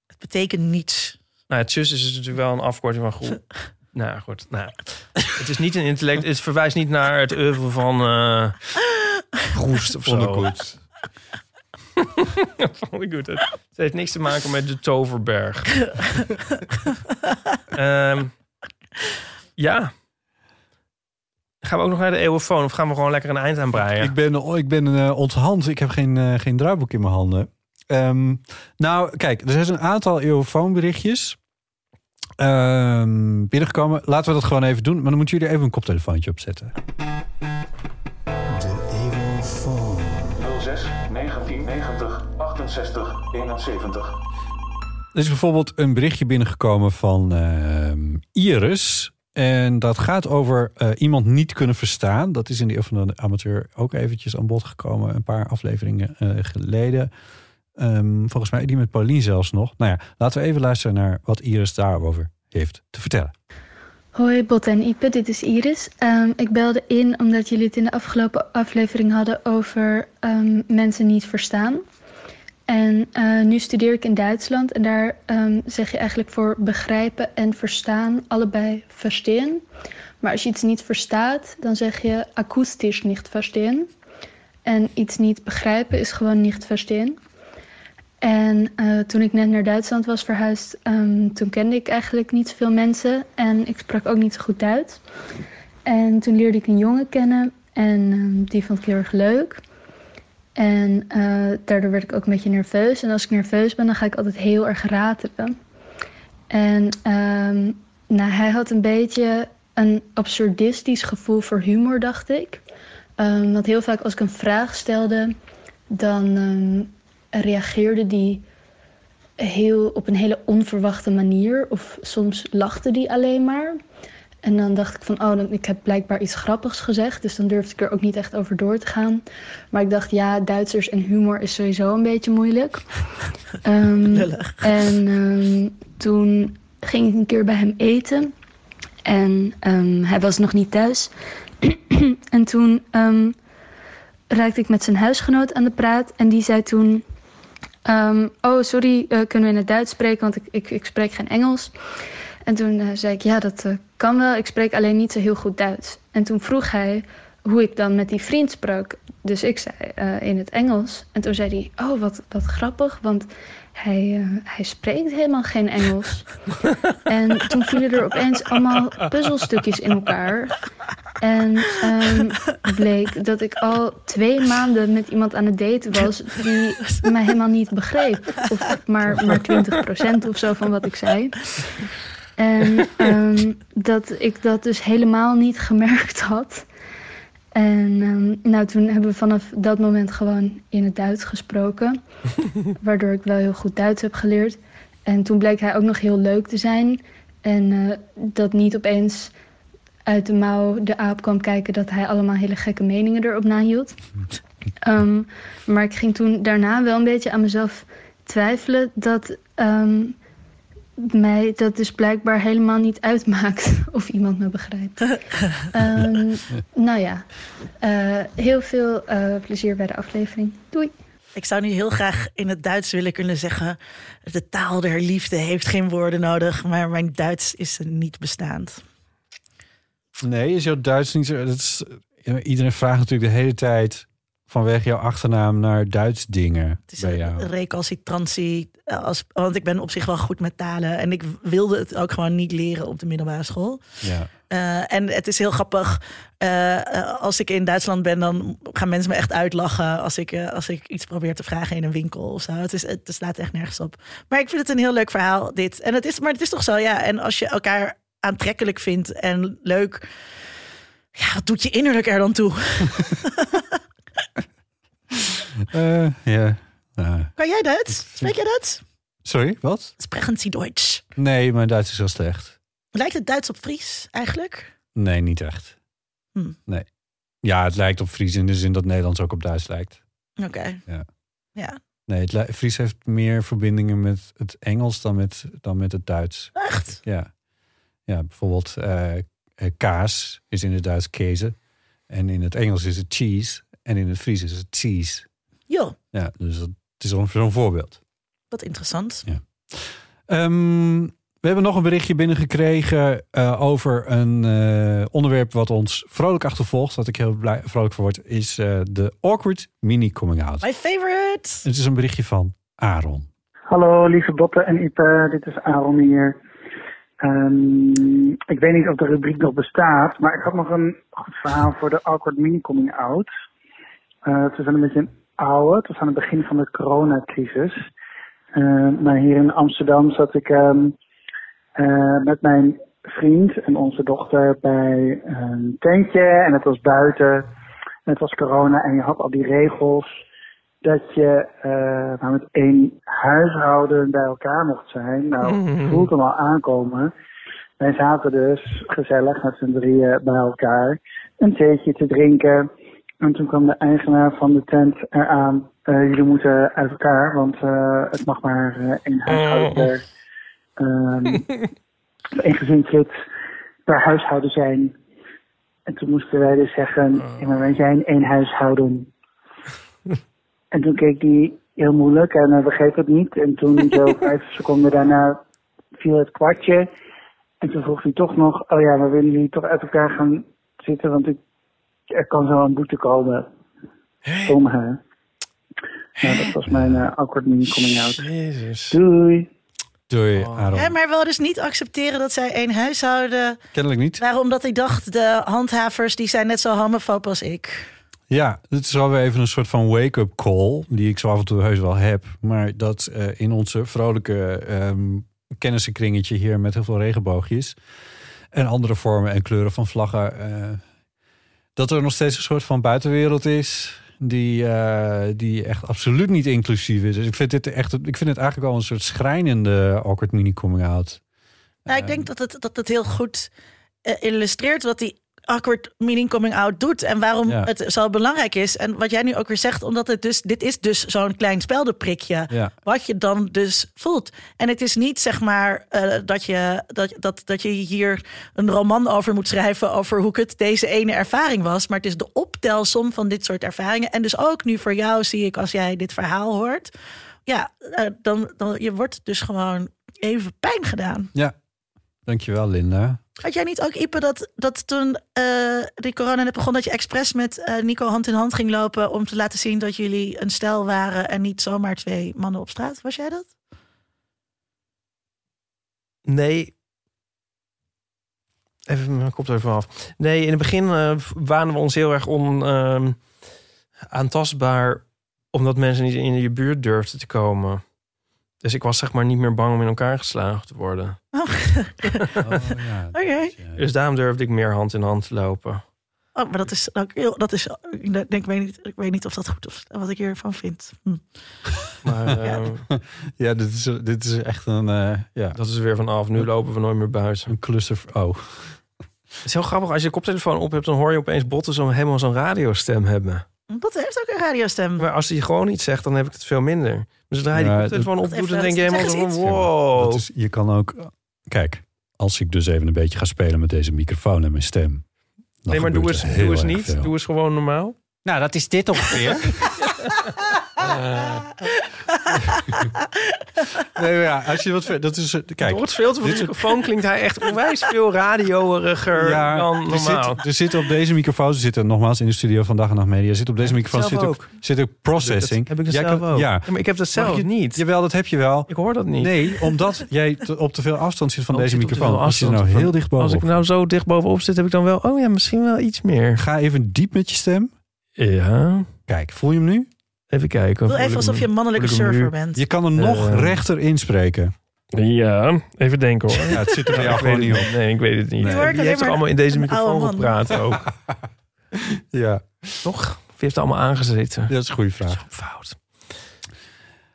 Het betekent niets. Nou, het zus is natuurlijk wel een afkorting van goed. Nou goed. Nou, het is niet een intellect. Het verwijst niet naar het oeuvre van eh Roest of zo. Ondergoed. Vond ik goed. Het, heeft niks te maken met de Toverberg. Ehm, ja. Gaan we ook nog naar de eeuwenfoon of gaan we gewoon lekker een eind aan breien? Ik ben, ik ben eh, onthand. Ik heb geen, eh, geen draaiboek in mijn handen. Ehm, nou, kijk, er zijn een aantal eeuwenfoonberichtjes ehm, binnengekomen. Laten we dat gewoon even doen. Maar dan moeten jullie even een koptelefoontje opzetten. 1990 68 71. Er is bijvoorbeeld een berichtje binnengekomen van ehm, Iris. En dat gaat over eh, iemand niet kunnen verstaan. Dat is in de Eeuw van de Amateur ook eventjes aan bod gekomen. Een paar afleveringen eh, geleden. Ehm, volgens mij die met Paulien zelfs nog. Nou ja, laten we even luisteren naar wat Iris daarover heeft te vertellen. Hoi Botte en Ipe, dit is Iris. Ehm, ik belde in omdat jullie het in de afgelopen aflevering hadden over ehm, mensen niet verstaan. En eh, nu studeer ik in Duitsland en daar ehm, zeg je eigenlijk voor begrijpen en verstaan allebei verstehen. Maar als je iets niet verstaat, dan zeg je akoestisch niet verstehen. En iets niet begrijpen is gewoon niet verstehen. En eh, toen ik net naar Duitsland was verhuisd, ehm, toen kende ik eigenlijk niet zoveel mensen en ik sprak ook niet zo goed Duits. En toen leerde ik een jongen kennen en ehm, die vond ik heel erg leuk. En eh, daardoor werd ik ook een beetje nerveus. En als ik nerveus ben, dan ga ik altijd heel erg ratelen. En ehm, nou, hij had een beetje een absurdistisch gevoel voor humor, dacht ik. Ehm, want heel vaak als ik een vraag stelde, dan ehm, reageerde die heel, op een hele onverwachte manier. Of soms lachte die alleen maar. En dan dacht ik van, oh, dan, ik heb blijkbaar iets grappigs gezegd. Dus dan durfde ik er ook niet echt over door te gaan. Maar ik dacht, ja, Duitsers en humor is sowieso een beetje moeilijk. Lullig. en ehm, toen ging ik een keer bij hem eten. En ehm, hij was nog niet thuis. en toen raakte ik met zijn huisgenoot aan de praat. En die zei toen... oh, sorry, eh, kunnen we in het Duits spreken? Want ik, ik, ik spreek geen Engels. En toen eh, zei ik, ja, dat eh, kan wel. Ik spreek alleen niet zo heel goed Duits. En toen vroeg hij hoe ik dan met die vriend sprak. Dus ik zei eh, in het Engels. En toen zei hij, oh, wat, wat grappig, want hij, hij spreekt helemaal geen Engels. en toen vielen er opeens allemaal puzzelstukjes in elkaar. En ehm, bleek dat ik al twee maanden met iemand aan het daten was... die mij helemaal niet begreep. Of maar, maar 20% of zo van wat ik zei. En ehm, dat ik dat dus helemaal niet gemerkt had. En ehm, nou, toen hebben we vanaf dat moment gewoon in het Duits gesproken. waardoor ik wel heel goed Duits heb geleerd. En toen bleek hij ook nog heel leuk te zijn. En eh, dat niet opeens uit de mouw de aap kwam kijken... dat hij allemaal hele gekke meningen erop nahield. Ehm, maar ik ging toen daarna wel een beetje aan mezelf twijfelen... dat mij dat dus blijkbaar helemaal niet uitmaakt of iemand me begrijpt. Ehm, nou ja, eh, heel veel eh, plezier bij de aflevering. Doei! Ik zou nu heel graag in het Duits willen kunnen zeggen... de taal der liefde heeft geen woorden nodig... maar mijn Duits is niet bestaand. Nee, is jouw Duits niet zo... Dat is, iedereen vraagt natuurlijk de hele tijd vanwege jouw achternaam naar Duits dingen Het is bij een jou. recalcitrantie, eh, als, want ik ben op zich wel goed met talen... en ik wilde het ook gewoon niet leren op de middelbare school. Ja. Eh, en het is heel grappig. eh, als ik in Duitsland ben, dan gaan mensen me echt uitlachen als ik, als ik iets probeer te vragen in een winkel of zo. Het, is, het slaat echt nergens op. Maar ik vind het een heel leuk verhaal, dit. En het is, maar het is toch zo, ja. En als je elkaar aantrekkelijk vindt en leuk, ja, wat doet je innerlijk er dan toe? Eh, ja. Nou, Kan jij Duits? Spreek jij Duits? sorry, wat? Sprechen Sie Deutsch? Nee, mijn Duits is heel slecht. Lijkt het Duits op Fries eigenlijk? Nee, niet echt. Hm. Nee. Ja, het lijkt op Fries in de zin dat Nederlands ook op Duits lijkt. Oké. Ja. Ja. Nee, het Fries heeft meer verbindingen met het Engels dan met, dan met het Duits. Echt? Ja. Ja, bijvoorbeeld eh, eh, kaas is in het Duits kezen. En in het Engels is het cheese. En in het Fries is het cheese. Joh, Ja, dus dat is zo'n zo'n voorbeeld. wat interessant. Ehm, we hebben nog een berichtje binnengekregen eh, over een eh, onderwerp wat ons vrolijk achtervolgt. Wat ik heel blij, vrolijk voor word, is eh, de awkward mini coming out. My favorite. Het is een berichtje van Aaron. Hallo lieve Botte en Ipe, dit is Aaron hier. Ehm, ik weet niet of de rubriek nog bestaat, maar ik had nog een goed verhaal voor de Awkward Mini Coming Out. Eh, het is wel een beetje een oude, het was aan het begin van de coronacrisis. Eh, maar hier in Amsterdam zat ik ehm, eh, met mijn vriend en onze dochter bij een tentje en het was buiten. En het was corona en je had al die regels dat je eh maar met één huishouden bij elkaar mocht zijn. Nou, je voelt hem al aankomen. Wij zaten dus gezellig met z'n drieën bij elkaar een theetje te drinken. En toen kwam de eigenaar van de tent eraan. eh jullie moeten uit elkaar, want eh, het mag maar eh, één huishouden per, ehm, één gezinslid per huishouden zijn. En toen moesten wij dus zeggen, ja, maar wij zijn één huishouden. En toen keek hij heel moeilijk en hij begreep het niet. En toen zo vijf seconden daarna viel het kwartje. En toen vroeg hij toch nog, oh ja, maar willen jullie toch uit elkaar gaan zitten? Want ik, er kan zo een boete komen. Stom, hè? Nou, dat was mijn eh, awkward mini coming out. Jezus. Doei! Doei, Oh. Aaron. Ja, maar wel dus niet accepteren dat zij één huishouden. Kennelijk niet. Waarom? Omdat ik dacht, de handhavers die zijn net zo homofoob als ik. Ja, dit is wel weer even een soort van wake-up call. Die ik zo af en toe heus wel heb. Maar dat eh, in onze vrolijke ehm kennissenkringetje hier met heel veel regenboogjes. En andere vormen en kleuren van vlaggen. eh, dat er nog steeds een soort van buitenwereld is. Die, eh, die echt absoluut niet inclusief is. Dus ik vind, dit echt, ik vind het eigenlijk al een soort schrijnende awkward mini coming out. Nou, ik denk dat het, dat het heel goed eh, illustreert wat die awkward meaning coming out doet en waarom Ja. het zo belangrijk is. En wat jij nu ook weer zegt, omdat het dus, dit is dus zo'n klein speldenprikje. Ja. Wat je dan dus voelt. En het is niet zeg maar eh, dat, je, dat, dat, dat je hier een roman over moet schrijven over hoe het deze ene ervaring was. Maar het is de optelsom van dit soort ervaringen. En dus ook nu voor jou zie ik als jij dit verhaal hoort. Ja, eh, dan, dan je wordt dus gewoon even pijn gedaan. Ja, dankjewel Linda. Had jij niet ook, Ipe, dat, dat toen eh die corona net begon... dat je expres met eh, Nico hand in hand ging lopen... om te laten zien dat jullie een stel waren... en niet zomaar twee mannen op straat? Was jij dat? Nee. Even mijn kop er even af. Nee, in het begin eh wanen we ons heel erg on, ehm, omdat mensen niet in je buurt durfden te komen. Dus ik was zeg maar niet meer bang om in elkaar geslagen te worden. Oh, Oh, ja. Oké. Dus daarom durfde ik meer hand in hand te lopen. Oh, maar dat is ook heel... Dat is, ik, denk, ik, weet niet, ik weet niet of dat goed is, wat ik hiervan vind. Hm. Maar eh, Ja, dit is, dit is echt een, eh, ja, dat is er weer vanaf. Nu lopen we nooit meer buiten. een cluster. Oh, Het is heel grappig. Als je de koptelefoon op hebt, dan hoor je opeens botten zo helemaal zo'n radiostem hebben. Dat heeft ook een radiostem. Maar als hij gewoon iets zegt, dan heb ik het veel minder. Dus zodra je die Ja, koptelefoon dat- opdoet, dan denk je helemaal van wow. dat is, je kan ook. Kijk, als ik dus even een beetje ga spelen met deze microfoon en mijn stem. dan nee, maar doe eens, doe eens niet. veel. Doe eens gewoon normaal. Nou, dat is dit ongeveer. Nee, maar ja, als je wat dat is eh, kijk. Door het filter van de microfoon klinkt hij echt onwijs veel radioriger Ja, dan er, normaal. zit, er zitten op deze microfoon, ze zitten nogmaals in de studio van Dag en Nacht Media, zit op deze microfoon zit ook, ook. zit ook processing. heb ik dat Jij zelf kan- ook. Ja, Ja, maar ik heb dat zelf je- niet. Jawel, dat heb je wel. Ik hoor dat niet. Nee, omdat jij te- op te veel afstand zit van Oh, deze microfoon. Als je er nou heel dicht Als ik bovenop. nou zo dicht bovenop zit, heb ik dan wel... Oh ja, misschien wel iets meer. Ga even diep met je stem. Ja, Kijk, voel je hem nu? Even kijken. Doe even alsof je een mannelijke surfer nu? bent. Je kan er nog Eh. rechter inspreken. Ja, even denken hoor. Ja, het zit er bij jou ik gewoon weet niet het op. Nee, ik weet het niet. Nee. ik Wie alleen er maar allemaal in deze een oude microfoon man. gepraat ook? Ja, Toch? Wie heeft er allemaal aangezeten? dat is een goede vraag. Fout.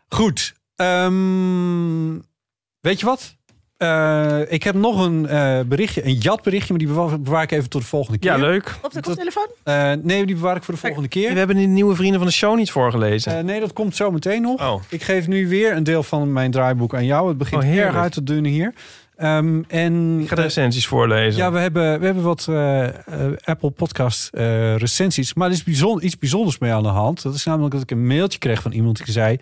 Goed. ehm, weet je wat? Eh, ik heb nog een eh, berichtje, een jatberichtje, maar die bewaar, bewaar ik even tot de volgende keer. Ja, leuk. Op de koptelefoon? Eh, nee, die bewaar ik voor de volgende We keer. hebben die nieuwe vrienden van de show niet voorgelezen. Eh, nee, dat komt zo meteen nog. Oh. Ik geef nu weer een deel van mijn draaiboek aan jou. Het begint Oh, erg uit te dunnen hier. Ehm, en Ik ga de recensies voorlezen. ja, we hebben, we hebben wat Apple Podcast eh, recensies. Maar er is bijzonder, iets bijzonders mee aan de hand. Dat is namelijk dat ik een mailtje kreeg van iemand die zei...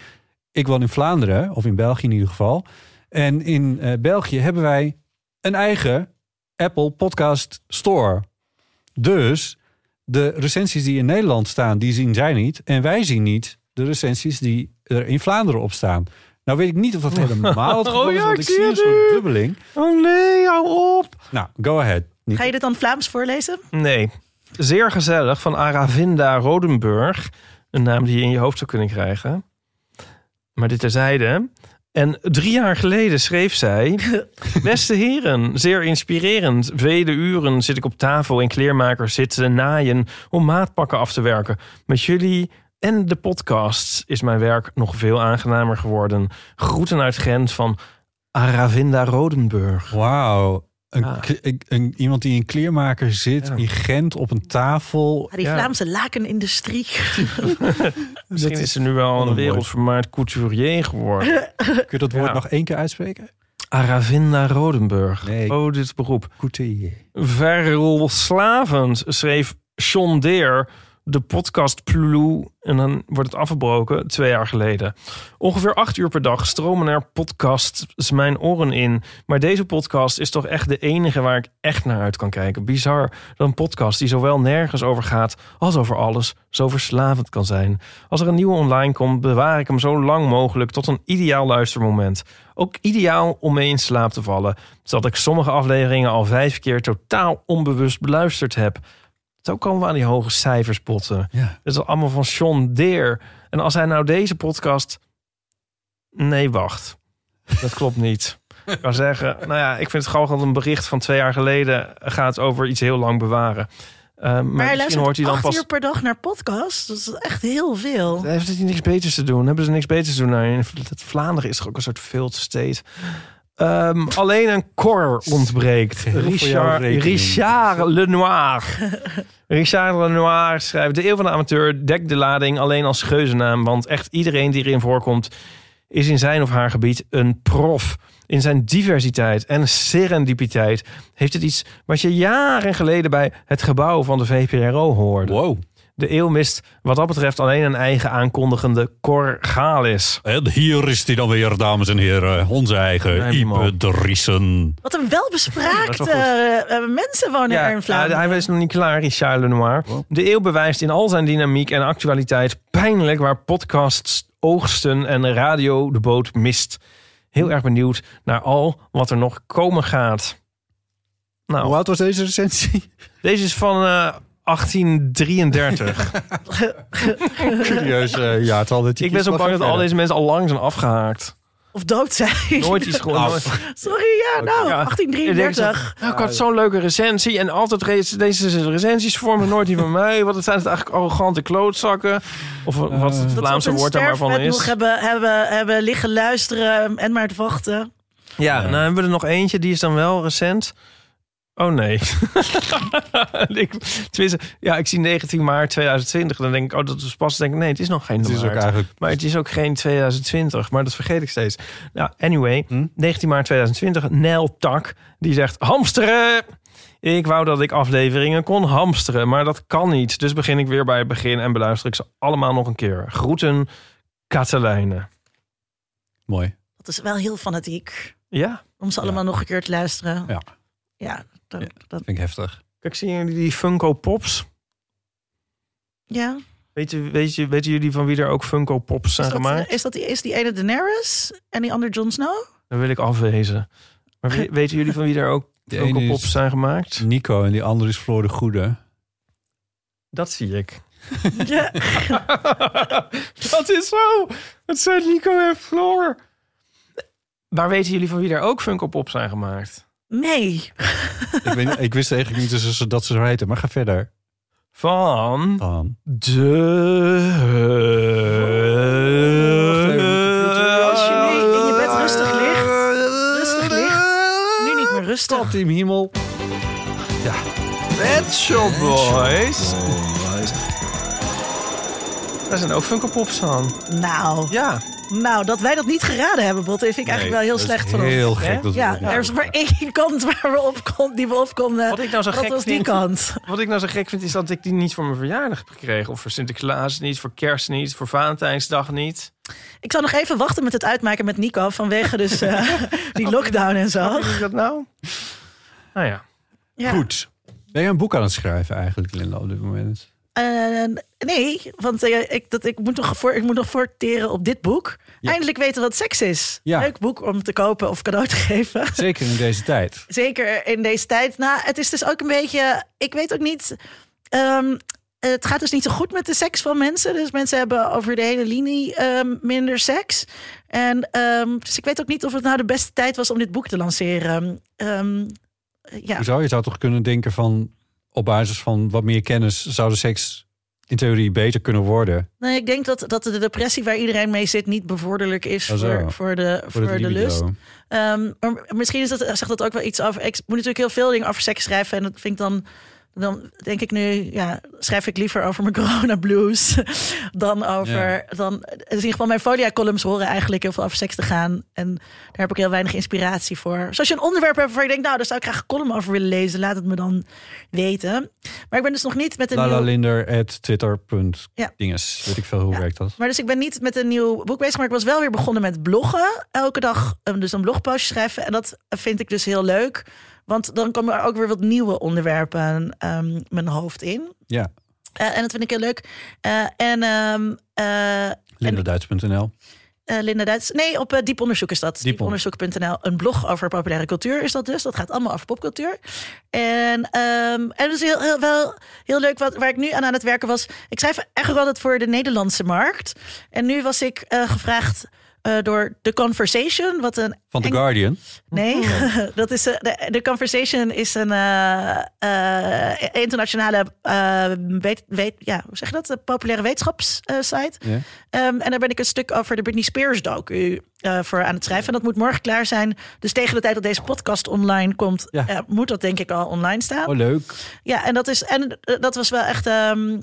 ik woon in Vlaanderen, of in België in ieder geval. En in eh, België hebben wij een eigen Apple Podcast Store. Dus de recensies die in Nederland staan, die zien zij niet. En wij zien niet de recensies die er in Vlaanderen op staan. Nou weet ik niet of dat helemaal het geval Oh is, ja, want ik zie een soort dubbeling. Oh nee, hou op. Nou, go ahead. Niet- Ga je dit dan Vlaams voorlezen? Nee. Zeer gezellig van Aravinda Rodenburg. Een naam die je in je hoofd zou kunnen krijgen. Maar dit terzijde. En drie jaar geleden schreef zij... Beste heren, zeer inspirerend. Vele uren zit ik op tafel in kleermakers zitten naaien... om maatpakken af te werken. Met jullie en de podcasts is mijn werk nog veel aangenamer geworden. Groeten uit Gent van Aravinda Rodenburg. Wauw. Een, Ja. k- een- een- iemand die in kleermaker zit Ja. in Gent op een tafel. Ja, die Ja. Vlaamse lakenindustrie. Misschien is is ze nu wel een wereldvermaard couturier geworden. Kun je dat woord Ja. nog één keer uitspreken? Aravinda Rodenburg. Nee. Oh, dit beroep. Couturier. Verslavend schreef John Deere de podcast Ploe. En dan wordt het afgebroken twee jaar geleden. Ongeveer acht uur per dag stromen er podcasts mijn oren in. Maar deze podcast is toch echt de enige waar ik echt naar uit kan kijken. Bizar dat een podcast die zowel nergens over gaat als over alles zo verslavend kan zijn. Als er een nieuwe online komt, bewaar ik hem zo lang mogelijk tot een ideaal luistermoment. Ook ideaal om mee in slaap te vallen, zodat ik sommige afleveringen al vijf keer totaal onbewust beluisterd heb. Zo komen we aan die hoge cijfers botten. Ja. Dat is allemaal van John Deere. En als hij nou deze podcast... Nee, wacht. Dat klopt niet. Ik kan zeggen, nou ja, ik vind het gewoon dat een bericht van twee jaar geleden gaat over iets heel lang bewaren. Eh, maar, Maar hij misschien luistert hoort hij dan acht pas. uur per dag naar podcasts. Dat is echt heel veel. Heeft hij niks beters te doen? Hebben ze niks beters te doen? Nou, in Vlaanderen is toch ook een soort failed state. Ehm, alleen een kor ontbreekt. Richard. Richard Lenoir. Richard Lenoir schrijft... De eeuw van de amateur dekt de lading alleen als geuzennaam. Want echt iedereen die erin voorkomt... is in zijn of haar gebied een prof. In zijn diversiteit en serendipiteit... heeft het iets wat je jaren geleden... bij het gebouw van de VPRO hoorde. Wow. De eeuw mist wat dat betreft alleen een eigen aankondigende Cor Galis. En hier is hij dan weer, dames en heren. Onze eigen Nee. Ipe Driessen. Wat een welbespraakte eh, eh, mensen wonen er in Vlaanderen. hij is nog niet klaar, Richard Lenoir. De eeuw bewijst in al zijn dynamiek en actualiteit pijnlijk waar podcasts oogsten en radio de boot mist. Heel erg benieuwd naar al wat er nog komen gaat. Nou, Hoe oud was deze recensie? deze is van eh, 1833. Curieus uh, jaartal dat je Ik ben zo bang dat al deze mensen al lang zijn afgehaakt. Of dood zijn. Nooit iets gewoon. Sorry, ja, nou, Ja. 1833. Nou, ik had zo'n leuke recensie en altijd re- deze recensies vormen nooit die van mij. Wat zijn het eigenlijk arrogante klootzakken? Of wat het Dat ze Vlaamse woord daar maar van nog is. hebben, hebben, hebben liggen luisteren en maar te wachten. Ja, nou hebben we er nog eentje, die is dan wel recent. Oh nee. ik, ja, ik zie 19 maart 2020. Dan denk ik, oh, dat is pas. Dan denk ik, nee, het is nog geen Het is ook eigenlijk... Maar het is ook geen 2020, maar dat vergeet ik steeds. Nou, anyway, Hm? 19 maart 2020, Nel Tak, die zegt hamsteren. Ik wou dat ik afleveringen kon hamsteren, maar dat kan niet. Dus begin ik weer bij het begin en beluister ik ze allemaal nog een keer. Groeten, Katelijne. Mooi. Dat is wel heel fanatiek. Ja, Om ze allemaal nog een keer te luisteren. Ja. Ja, dat, dat, Vind ik heftig. kijk, zien jullie die Funko Pops? ja. Weten, weet je, weten jullie van wie er ook Funko Pops zijn Is dat, gemaakt? is, dat die, is die ene Daenerys en die andere Jon Snow? Dan wil ik afwezen. Maar we- weten jullie van wie er ook Die Funko ene Pops is- zijn gemaakt? Nico en die andere is Floor de Goede. Dat zie ik. Ja. dat is zo. Het zijn Nico en Floor. Maar weten jullie van wie er ook Funko Pop zijn gemaakt? Nee. ik, weet, ik wist eigenlijk niet dus dat ze zo heten, maar ga verder. Van Dan. de... Als je nu in je bed rustig ligt, rustig ligt, nu niet meer rustig. Team Himmel. Pet Shop Boys. Daar zijn ook Funko Pops van. Nou, Ja, Nou, dat wij dat niet geraden hebben, Botte, vind ik eigenlijk wel heel is slecht van ons. Heel gek. Hè? Dat we Ja, niet er is maar één kant waar we op kon, die we op konden. Wat ik nou zo dat gek was die vind- kant. Wat ik nou zo gek vind, is dat ik die niet voor mijn verjaardag heb gekregen. Of voor Sinterklaas niet, voor kerst niet, voor Valentijnsdag niet. Ik zal nog even wachten met het uitmaken met Nico vanwege dus eh, die lockdown en zo. Hoe ik dat nou? Nou ja. Ja. Goed. Ben je een boek aan het schrijven eigenlijk, Linda, op dit moment? Eh, nee, want eh, ik, dat, ik, moet nog voor, ik moet nog voorteren op dit boek. Ja. Eindelijk weten wat seks is. Ja. Leuk boek om te kopen of cadeau te geven. Zeker in deze tijd. Zeker in deze tijd. Nou, het is dus ook een beetje. Ik weet ook niet. ehm, het gaat dus niet zo goed met de seks van mensen. Dus mensen hebben over de hele linie ehm, minder seks. En dus ik weet ook niet of het nou de beste tijd was om dit boek te lanceren. Ehm, ja. Hoezo? Je zou toch kunnen denken van... op basis van wat meer kennis... zou de seks in theorie beter kunnen worden. Nee, ik denk dat, dat de depressie waar iedereen mee zit niet bevorderlijk is Oh, voor, voor de, voor de lust. Ehm, maar misschien is dat, zegt dat ook wel iets over. Ik moet natuurlijk heel veel dingen over seks schrijven. En dat vind ik dan. Dan denk ik nu, ja, schrijf ik liever over mijn corona blues dan over. Ja. Dan, dus in ieder geval, mijn folia columns horen eigenlijk heel veel over seks te gaan. En daar heb ik heel weinig inspiratie voor. Dus als je een onderwerp hebt waarvan je denkt, nou, daar zou ik graag een column over willen lezen, laat het me dan weten. Maar ik ben dus nog niet met een nieuw... Lalalinder at twitter. Ja. Dinges. Weet ik veel hoe Ja. werkt dat? Maar dus ik ben niet met een nieuw boek bezig, maar ik was wel weer begonnen met bloggen. Elke dag um, dus een blogpostje schrijven. En dat vind ik dus heel leuk. Want dan komen er ook weer wat nieuwe onderwerpen um, mijn hoofd in. Ja. Uh, en dat vind ik heel leuk. Uh, en um, uh, Lindaduits.nl uh, Linda Duits. Nee, op uh, dieponderzoek is dat. Dieponderzoek.nl. Een blog over populaire cultuur is dat dus. Dat gaat allemaal over popcultuur. En, um, en dat is heel, heel, wel heel leuk wat, waar ik nu aan aan het werken was. Ik schrijf echt altijd voor de Nederlandse markt. En nu was ik uh, gevraagd uh, door The Conversation. Wat een Van The Guardian? Nee, oh. dat is, uh, de, The Conversation is een uh, internationale, weet, weet, ja, hoe zeg je dat? Een populaire wetenschapssite. Yeah. Um, en daar ben ik een stuk over de Britney Spears docu voor aan het schrijven. En dat moet morgen klaar zijn. Dus tegen de tijd dat deze podcast online komt, ja. moet dat denk ik al online staan. Oh, leuk. Ja, en dat, is, en dat was wel echt... Um,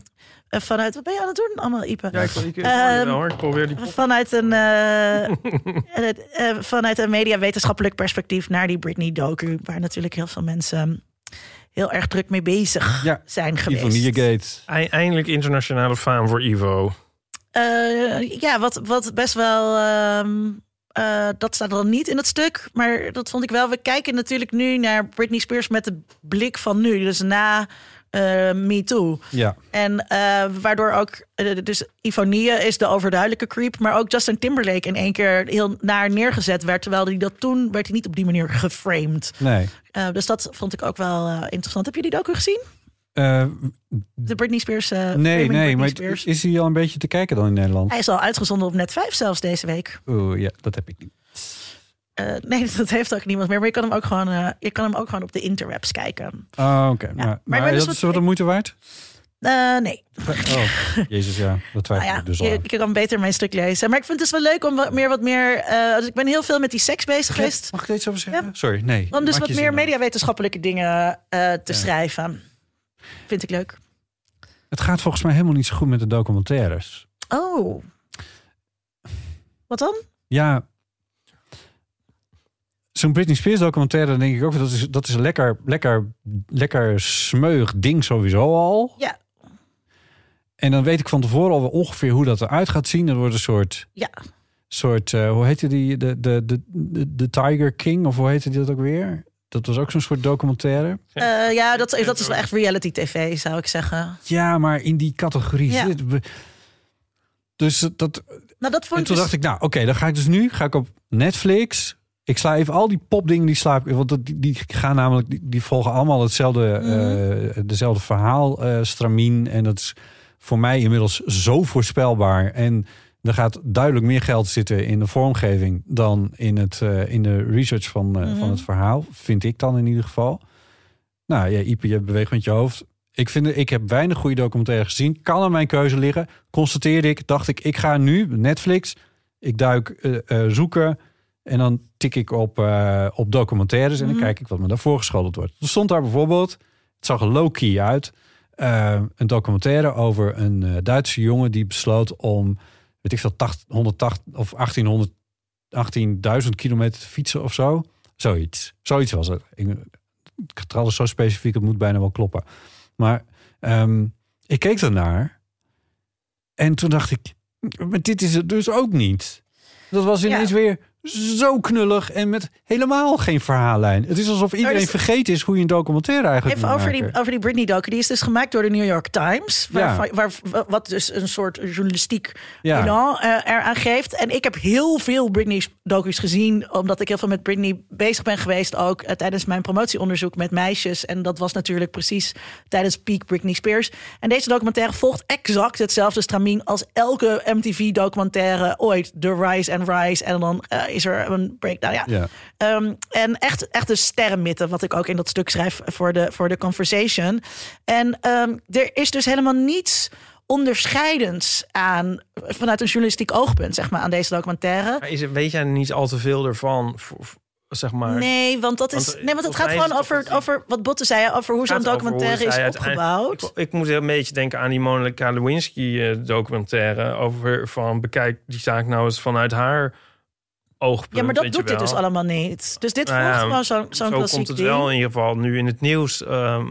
vanuit, wat ben je aan het doen allemaal, Ipe? Ja, ik, ik, ik, um, hoor, ik probeer die... Vanuit een, uh, uh, vanuit een mediawetenschappelijk perspectief naar die Britney-docu... waar natuurlijk heel veel mensen heel erg druk mee bezig ja, zijn geweest. Ivo Gate. Eindelijk internationale faam voor Ivo. Uh, ja, wat, wat best wel... Um, uh, dat staat dan niet in het stuk, maar dat vond ik wel. We kijken natuurlijk nu naar Britney Spears met de blik van nu. Dus na uh, Me Too. Ja. En uh, waardoor ook, uh, dus Ivonie is de overduidelijke creep, maar ook Justin Timberlake in één keer heel naar neergezet werd. Terwijl hij dat toen werd hij niet op die manier geframed. Nee. Dus dat vond ik ook wel interessant. Heb je die docu gezien? De Britney Spears. Nee, nee, Britney maar Spears. is hij al een beetje te kijken dan in Nederland? Hij is al uitgezonden op Net 5 zelfs deze week. Oeh, ja, dat heb ik niet. Uh, nee, dat heeft ook niemand meer. Maar je kan hem ook gewoon, uh, je kan hem ook gewoon op de interwebs kijken. Oh, oké. Okay. Ja. Maar, maar, maar dus dat is wat de moeite waard? Uh, nee. Oh, jezus, ja. Dat twijfel nou ja, ik dus al. Je, je kan beter mijn stuk lezen. Maar ik vind het dus wel leuk om wat meer... Wat meer uh, dus ik ben heel veel met die seks bezig geweest. Mag ik er iets over zeggen? Ja. Sorry, nee. Om dus wat meer mediawetenschappelijke dingen uh, te ja. schrijven. Vind ik leuk. Het gaat volgens mij helemaal niet zo goed met de documentaires. Oh. Wat dan? Ja, zo'n Britney Spears documentaire, dan denk ik ook dat is, dat is een lekker, lekker, lekker smeug ding sowieso al. Ja. En dan weet ik van tevoren al ongeveer hoe dat eruit gaat zien. Er wordt een soort, ja. soort uh, hoe heette die, de, de, de, de, de Tiger King of hoe heette die dat ook weer? Dat was ook zo'n soort documentaire. Uh, ja, dat, dat is wel echt reality tv, zou ik zeggen. Ja, maar in die categorie ja. zit. Dus dat. Nou, dat vond en toen dus... dacht ik, nou, oké, okay, dan ga ik dus nu ga ik op Netflix. Ik sla even al die popdingen die slaap. Want die, die gaan namelijk, die, die volgen allemaal hetzelfde, mm -hmm. uh, dezelfde verhaal, uh, stramien. En dat is voor mij inmiddels zo voorspelbaar. En er gaat duidelijk meer geld zitten in de vormgeving dan in, het, uh, in de research van, mm -hmm. van het verhaal. Vind ik dan in ieder geval. Nou ja, Ipe, je beweegt met je hoofd. Ik, vind, ik heb weinig goede documentaire gezien. Kan aan mijn keuze liggen. Constateerde ik, dacht ik, ik ga nu Netflix. Ik duik zoeken. En dan tik ik op, uh, op documentaires. En dan mm. kijk ik wat me daarvoor geschoteld wordt. Er stond daar bijvoorbeeld, het zag er low-key uit. een documentaire over een Duitse jongen die besloot om weet ik veel, 80, 180 of 1800, 18.000 kilometer te fietsen of zo. Zoiets. Zoiets was het. Ik, het getal is zo specifiek, het moet bijna wel kloppen. Maar ehm, ik keek ernaar en toen dacht ik, maar dit is het dus ook niet. Dat was ineens weer zo knullig en met helemaal geen verhaallijn. Het is alsof iedereen vergeten is hoe je een documentaire eigenlijk Even over maken. die, over die Britney-docu. Die is dus gemaakt door de New York Times. Waar, waar, wat dus een soort journalistiek Ja. elan eh, eraan geeft. En ik heb heel veel Britney-docu's gezien. Omdat ik heel veel met Britney bezig ben geweest. Ook eh, tijdens mijn promotieonderzoek met meisjes. En dat was natuurlijk precies tijdens peak Britney Spears. En deze documentaire volgt exact hetzelfde stramien... als elke MTV-documentaire ooit. The Rise and Rise. En dan eh, is er een breakdown. Ja. Ja. Ehm, en echt, echt een sterrenmitten, wat ik ook in dat stuk schrijf voor de, voor de conversation. En ehm, er is dus helemaal niets onderscheidends aan, vanuit een journalistiek oogpunt, zeg maar, aan deze documentaire. Maar is, er- weet jij niet al te veel ervan? Voor, zeg maar. Nee, want dat is. Want, eh, nee, want het gaat gewoon het over, dat over wat Botte zei, over hoe zo'n documentaire hoe is opgebouwd. Ik, ik moet een beetje denken aan die Monica Lewinsky eh, documentaire over van bekijk die zaak nou eens vanuit haar oogpunt. Ja, maar dat doet dit dus allemaal niet. Dus dit Nou volgt ja, gewoon zo'n Zo klassiek komt het ding. wel in ieder geval nu in het nieuws. ehm,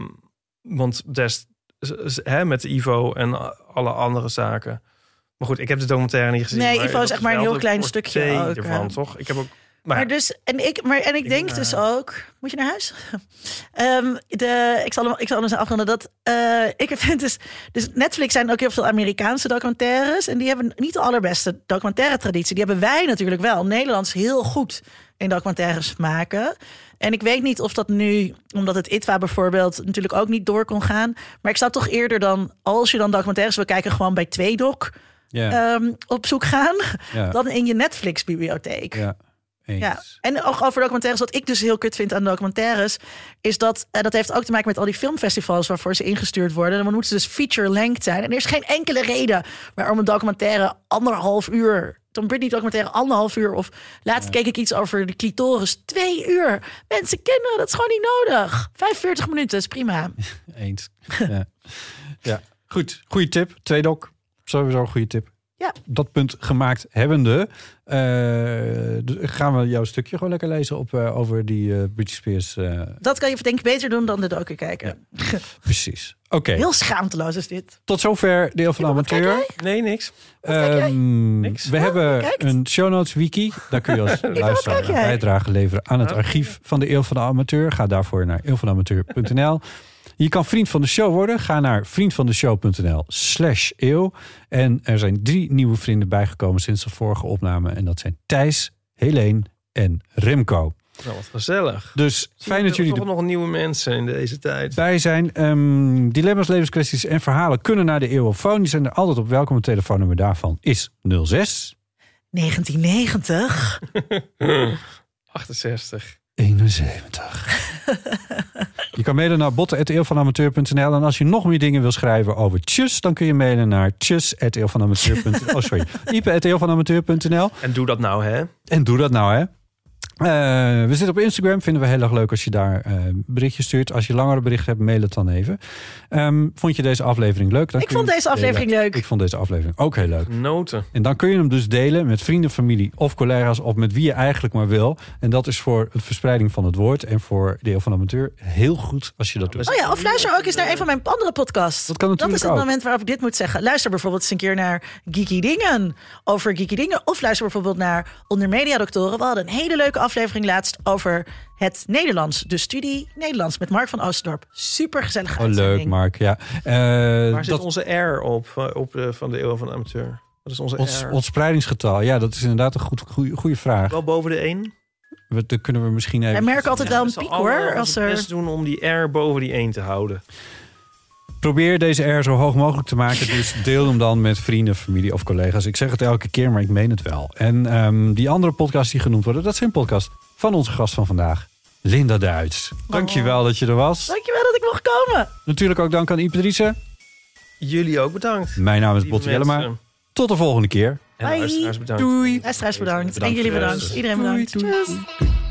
want des, hè, met Ivo en alle andere zaken. Maar goed, ik heb de documentaire niet gezien. Nee, Ivo is echt maar een heel klein stukje ook, ervan, ja. toch? Ik heb ook... Maar, Maar dus, en ik, maar, en ik, Ik denk dus ook. Moet je naar huis? Ehm, de, ik zal hem, ik zal hem eens afronden. Dat, eh, ik vind dus, dus Netflix zijn ook heel veel Amerikaanse documentaires. En die hebben niet de allerbeste documentaire traditie. Die hebben wij natuurlijk wel. Nederlands heel goed in documentaires maken. En ik weet niet of dat nu, omdat het ITWA bijvoorbeeld natuurlijk ook niet door kon gaan. Maar ik zou toch eerder dan, als je dan documentaires wil kijken, gewoon bij Tweedok Ja, ehm, op zoek gaan. Dan in je Netflix-bibliotheek. ja, eens. Ja, en ook over documentaires, wat ik dus heel kut vind aan documentaires, is dat eh, dat heeft ook te maken met al die filmfestivals waarvoor ze ingestuurd worden. Dan moeten ze dus feature-length zijn. En er is geen enkele reden waarom een documentaire anderhalf uur, Tom Britney documentaire anderhalf uur, of laatst keek ik iets over de clitoris, twee uur. Mensen, kinderen, dat is gewoon niet nodig. 45 minuten is prima. Eens. ja. ja, goed. Goeie tip. Tweedok. Sowieso een goede tip. Ja. Dat punt gemaakt hebbende, eh, dus gaan we jouw stukje gewoon lekker lezen op, eh, over die eh British Spears. Dat kan je denk ik beter doen dan de docu kijken. precies. Oké, Heel schaamteloos is dit. tot zover deel van de amateur. nee, niks. Ehm, Niks. we Oh, hebben een show notes wiki. Daar kun je als luisteraar een bijdrage leveren aan het Oh. archief van de Eeuw van de Amateur. Ga daarvoor naar eeuwvanamateur.nl. Je kan vriend van de show worden. Ga naar vriendvandeshow.nl slash eeuw. En er zijn drie nieuwe vrienden bijgekomen sinds de vorige opname. En dat zijn Thijs, Helene en Remco. Nou, wat gezellig. Dus fijn dat jullie toch nog nieuwe mensen in deze tijd. erbij zijn. Ehm, dilemma's, levenskwesties en verhalen kunnen naar de eeuwofoon. Die zijn er altijd op welkom. Het telefoonnummer daarvan is 06 1990. 68. 71. Je kan mailen naar botten.eeuwvanamateur.nl. En als je nog meer dingen wil schrijven over tjus... dan kun je mailen naar tjus.eeuwvanamateur.nl. Oh, sorry. ipe.eeuwvanamateur.nl. En doe dat nou, hè? En doe dat nou, hè. Eh, we zitten op Instagram. Vinden we heel erg leuk als je daar eh berichtjes stuurt. Als je langere berichten hebt, mail het dan even. Ehm, vond je deze aflevering leuk? Dan Ik vond deze delen. aflevering leuk. Ik vond deze aflevering ook heel leuk. Noten. En dan kun je hem dus delen met vrienden, familie of collega's of met wie je eigenlijk maar wil. En dat is voor de verspreiding van het woord en voor de Eeuw van de Amateur heel goed als je dat doet. Oh ja, of luister ook eens naar een van mijn andere podcasts. Dat kan Dat natuurlijk is het ook. moment waarop ik dit moet zeggen. Luister bijvoorbeeld eens een keer naar Geeky Dingen. Over Geeky Dingen. Of luister bijvoorbeeld naar Onder Media Doctoren. We hadden een hele leuke aflevering laatst over het Nederlands. De studie Nederlands met Mark van Oosterdorp. Super gezellige Oh, leuk, Mark. Ja. Eh, Waar zit dat, onze R op, eh, op de, van de eeuw van de amateur? Wat is onze ons, R? ons spreidingsgetal, ja, dat is inderdaad een goed, goede, goede vraag. Wel boven de 1? We, dat kunnen we misschien even. Wij merken altijd wel een We piek hoor. Als ons er... best doen om die R boven die 1 te houden. Probeer deze R zo hoog mogelijk te maken. Dus deel hem dan met vrienden, familie of collega's. Ik zeg het elke keer, maar ik meen het wel. En ehm, die andere podcasts die genoemd worden, dat zijn podcast van onze gast van vandaag, Linda Duits. Dankjewel dat je er was. Dankjewel dat ik mocht komen. Natuurlijk ook dank aan Ipatrice. Jullie ook bedankt. Mijn naam is Botte Jellema. Tot de volgende keer. En Bye. luisteraars bedankt. Doei. Luisteraars bedankt. Bedankt En jullie bedankt. Iedereen bedankt. Doei, doei.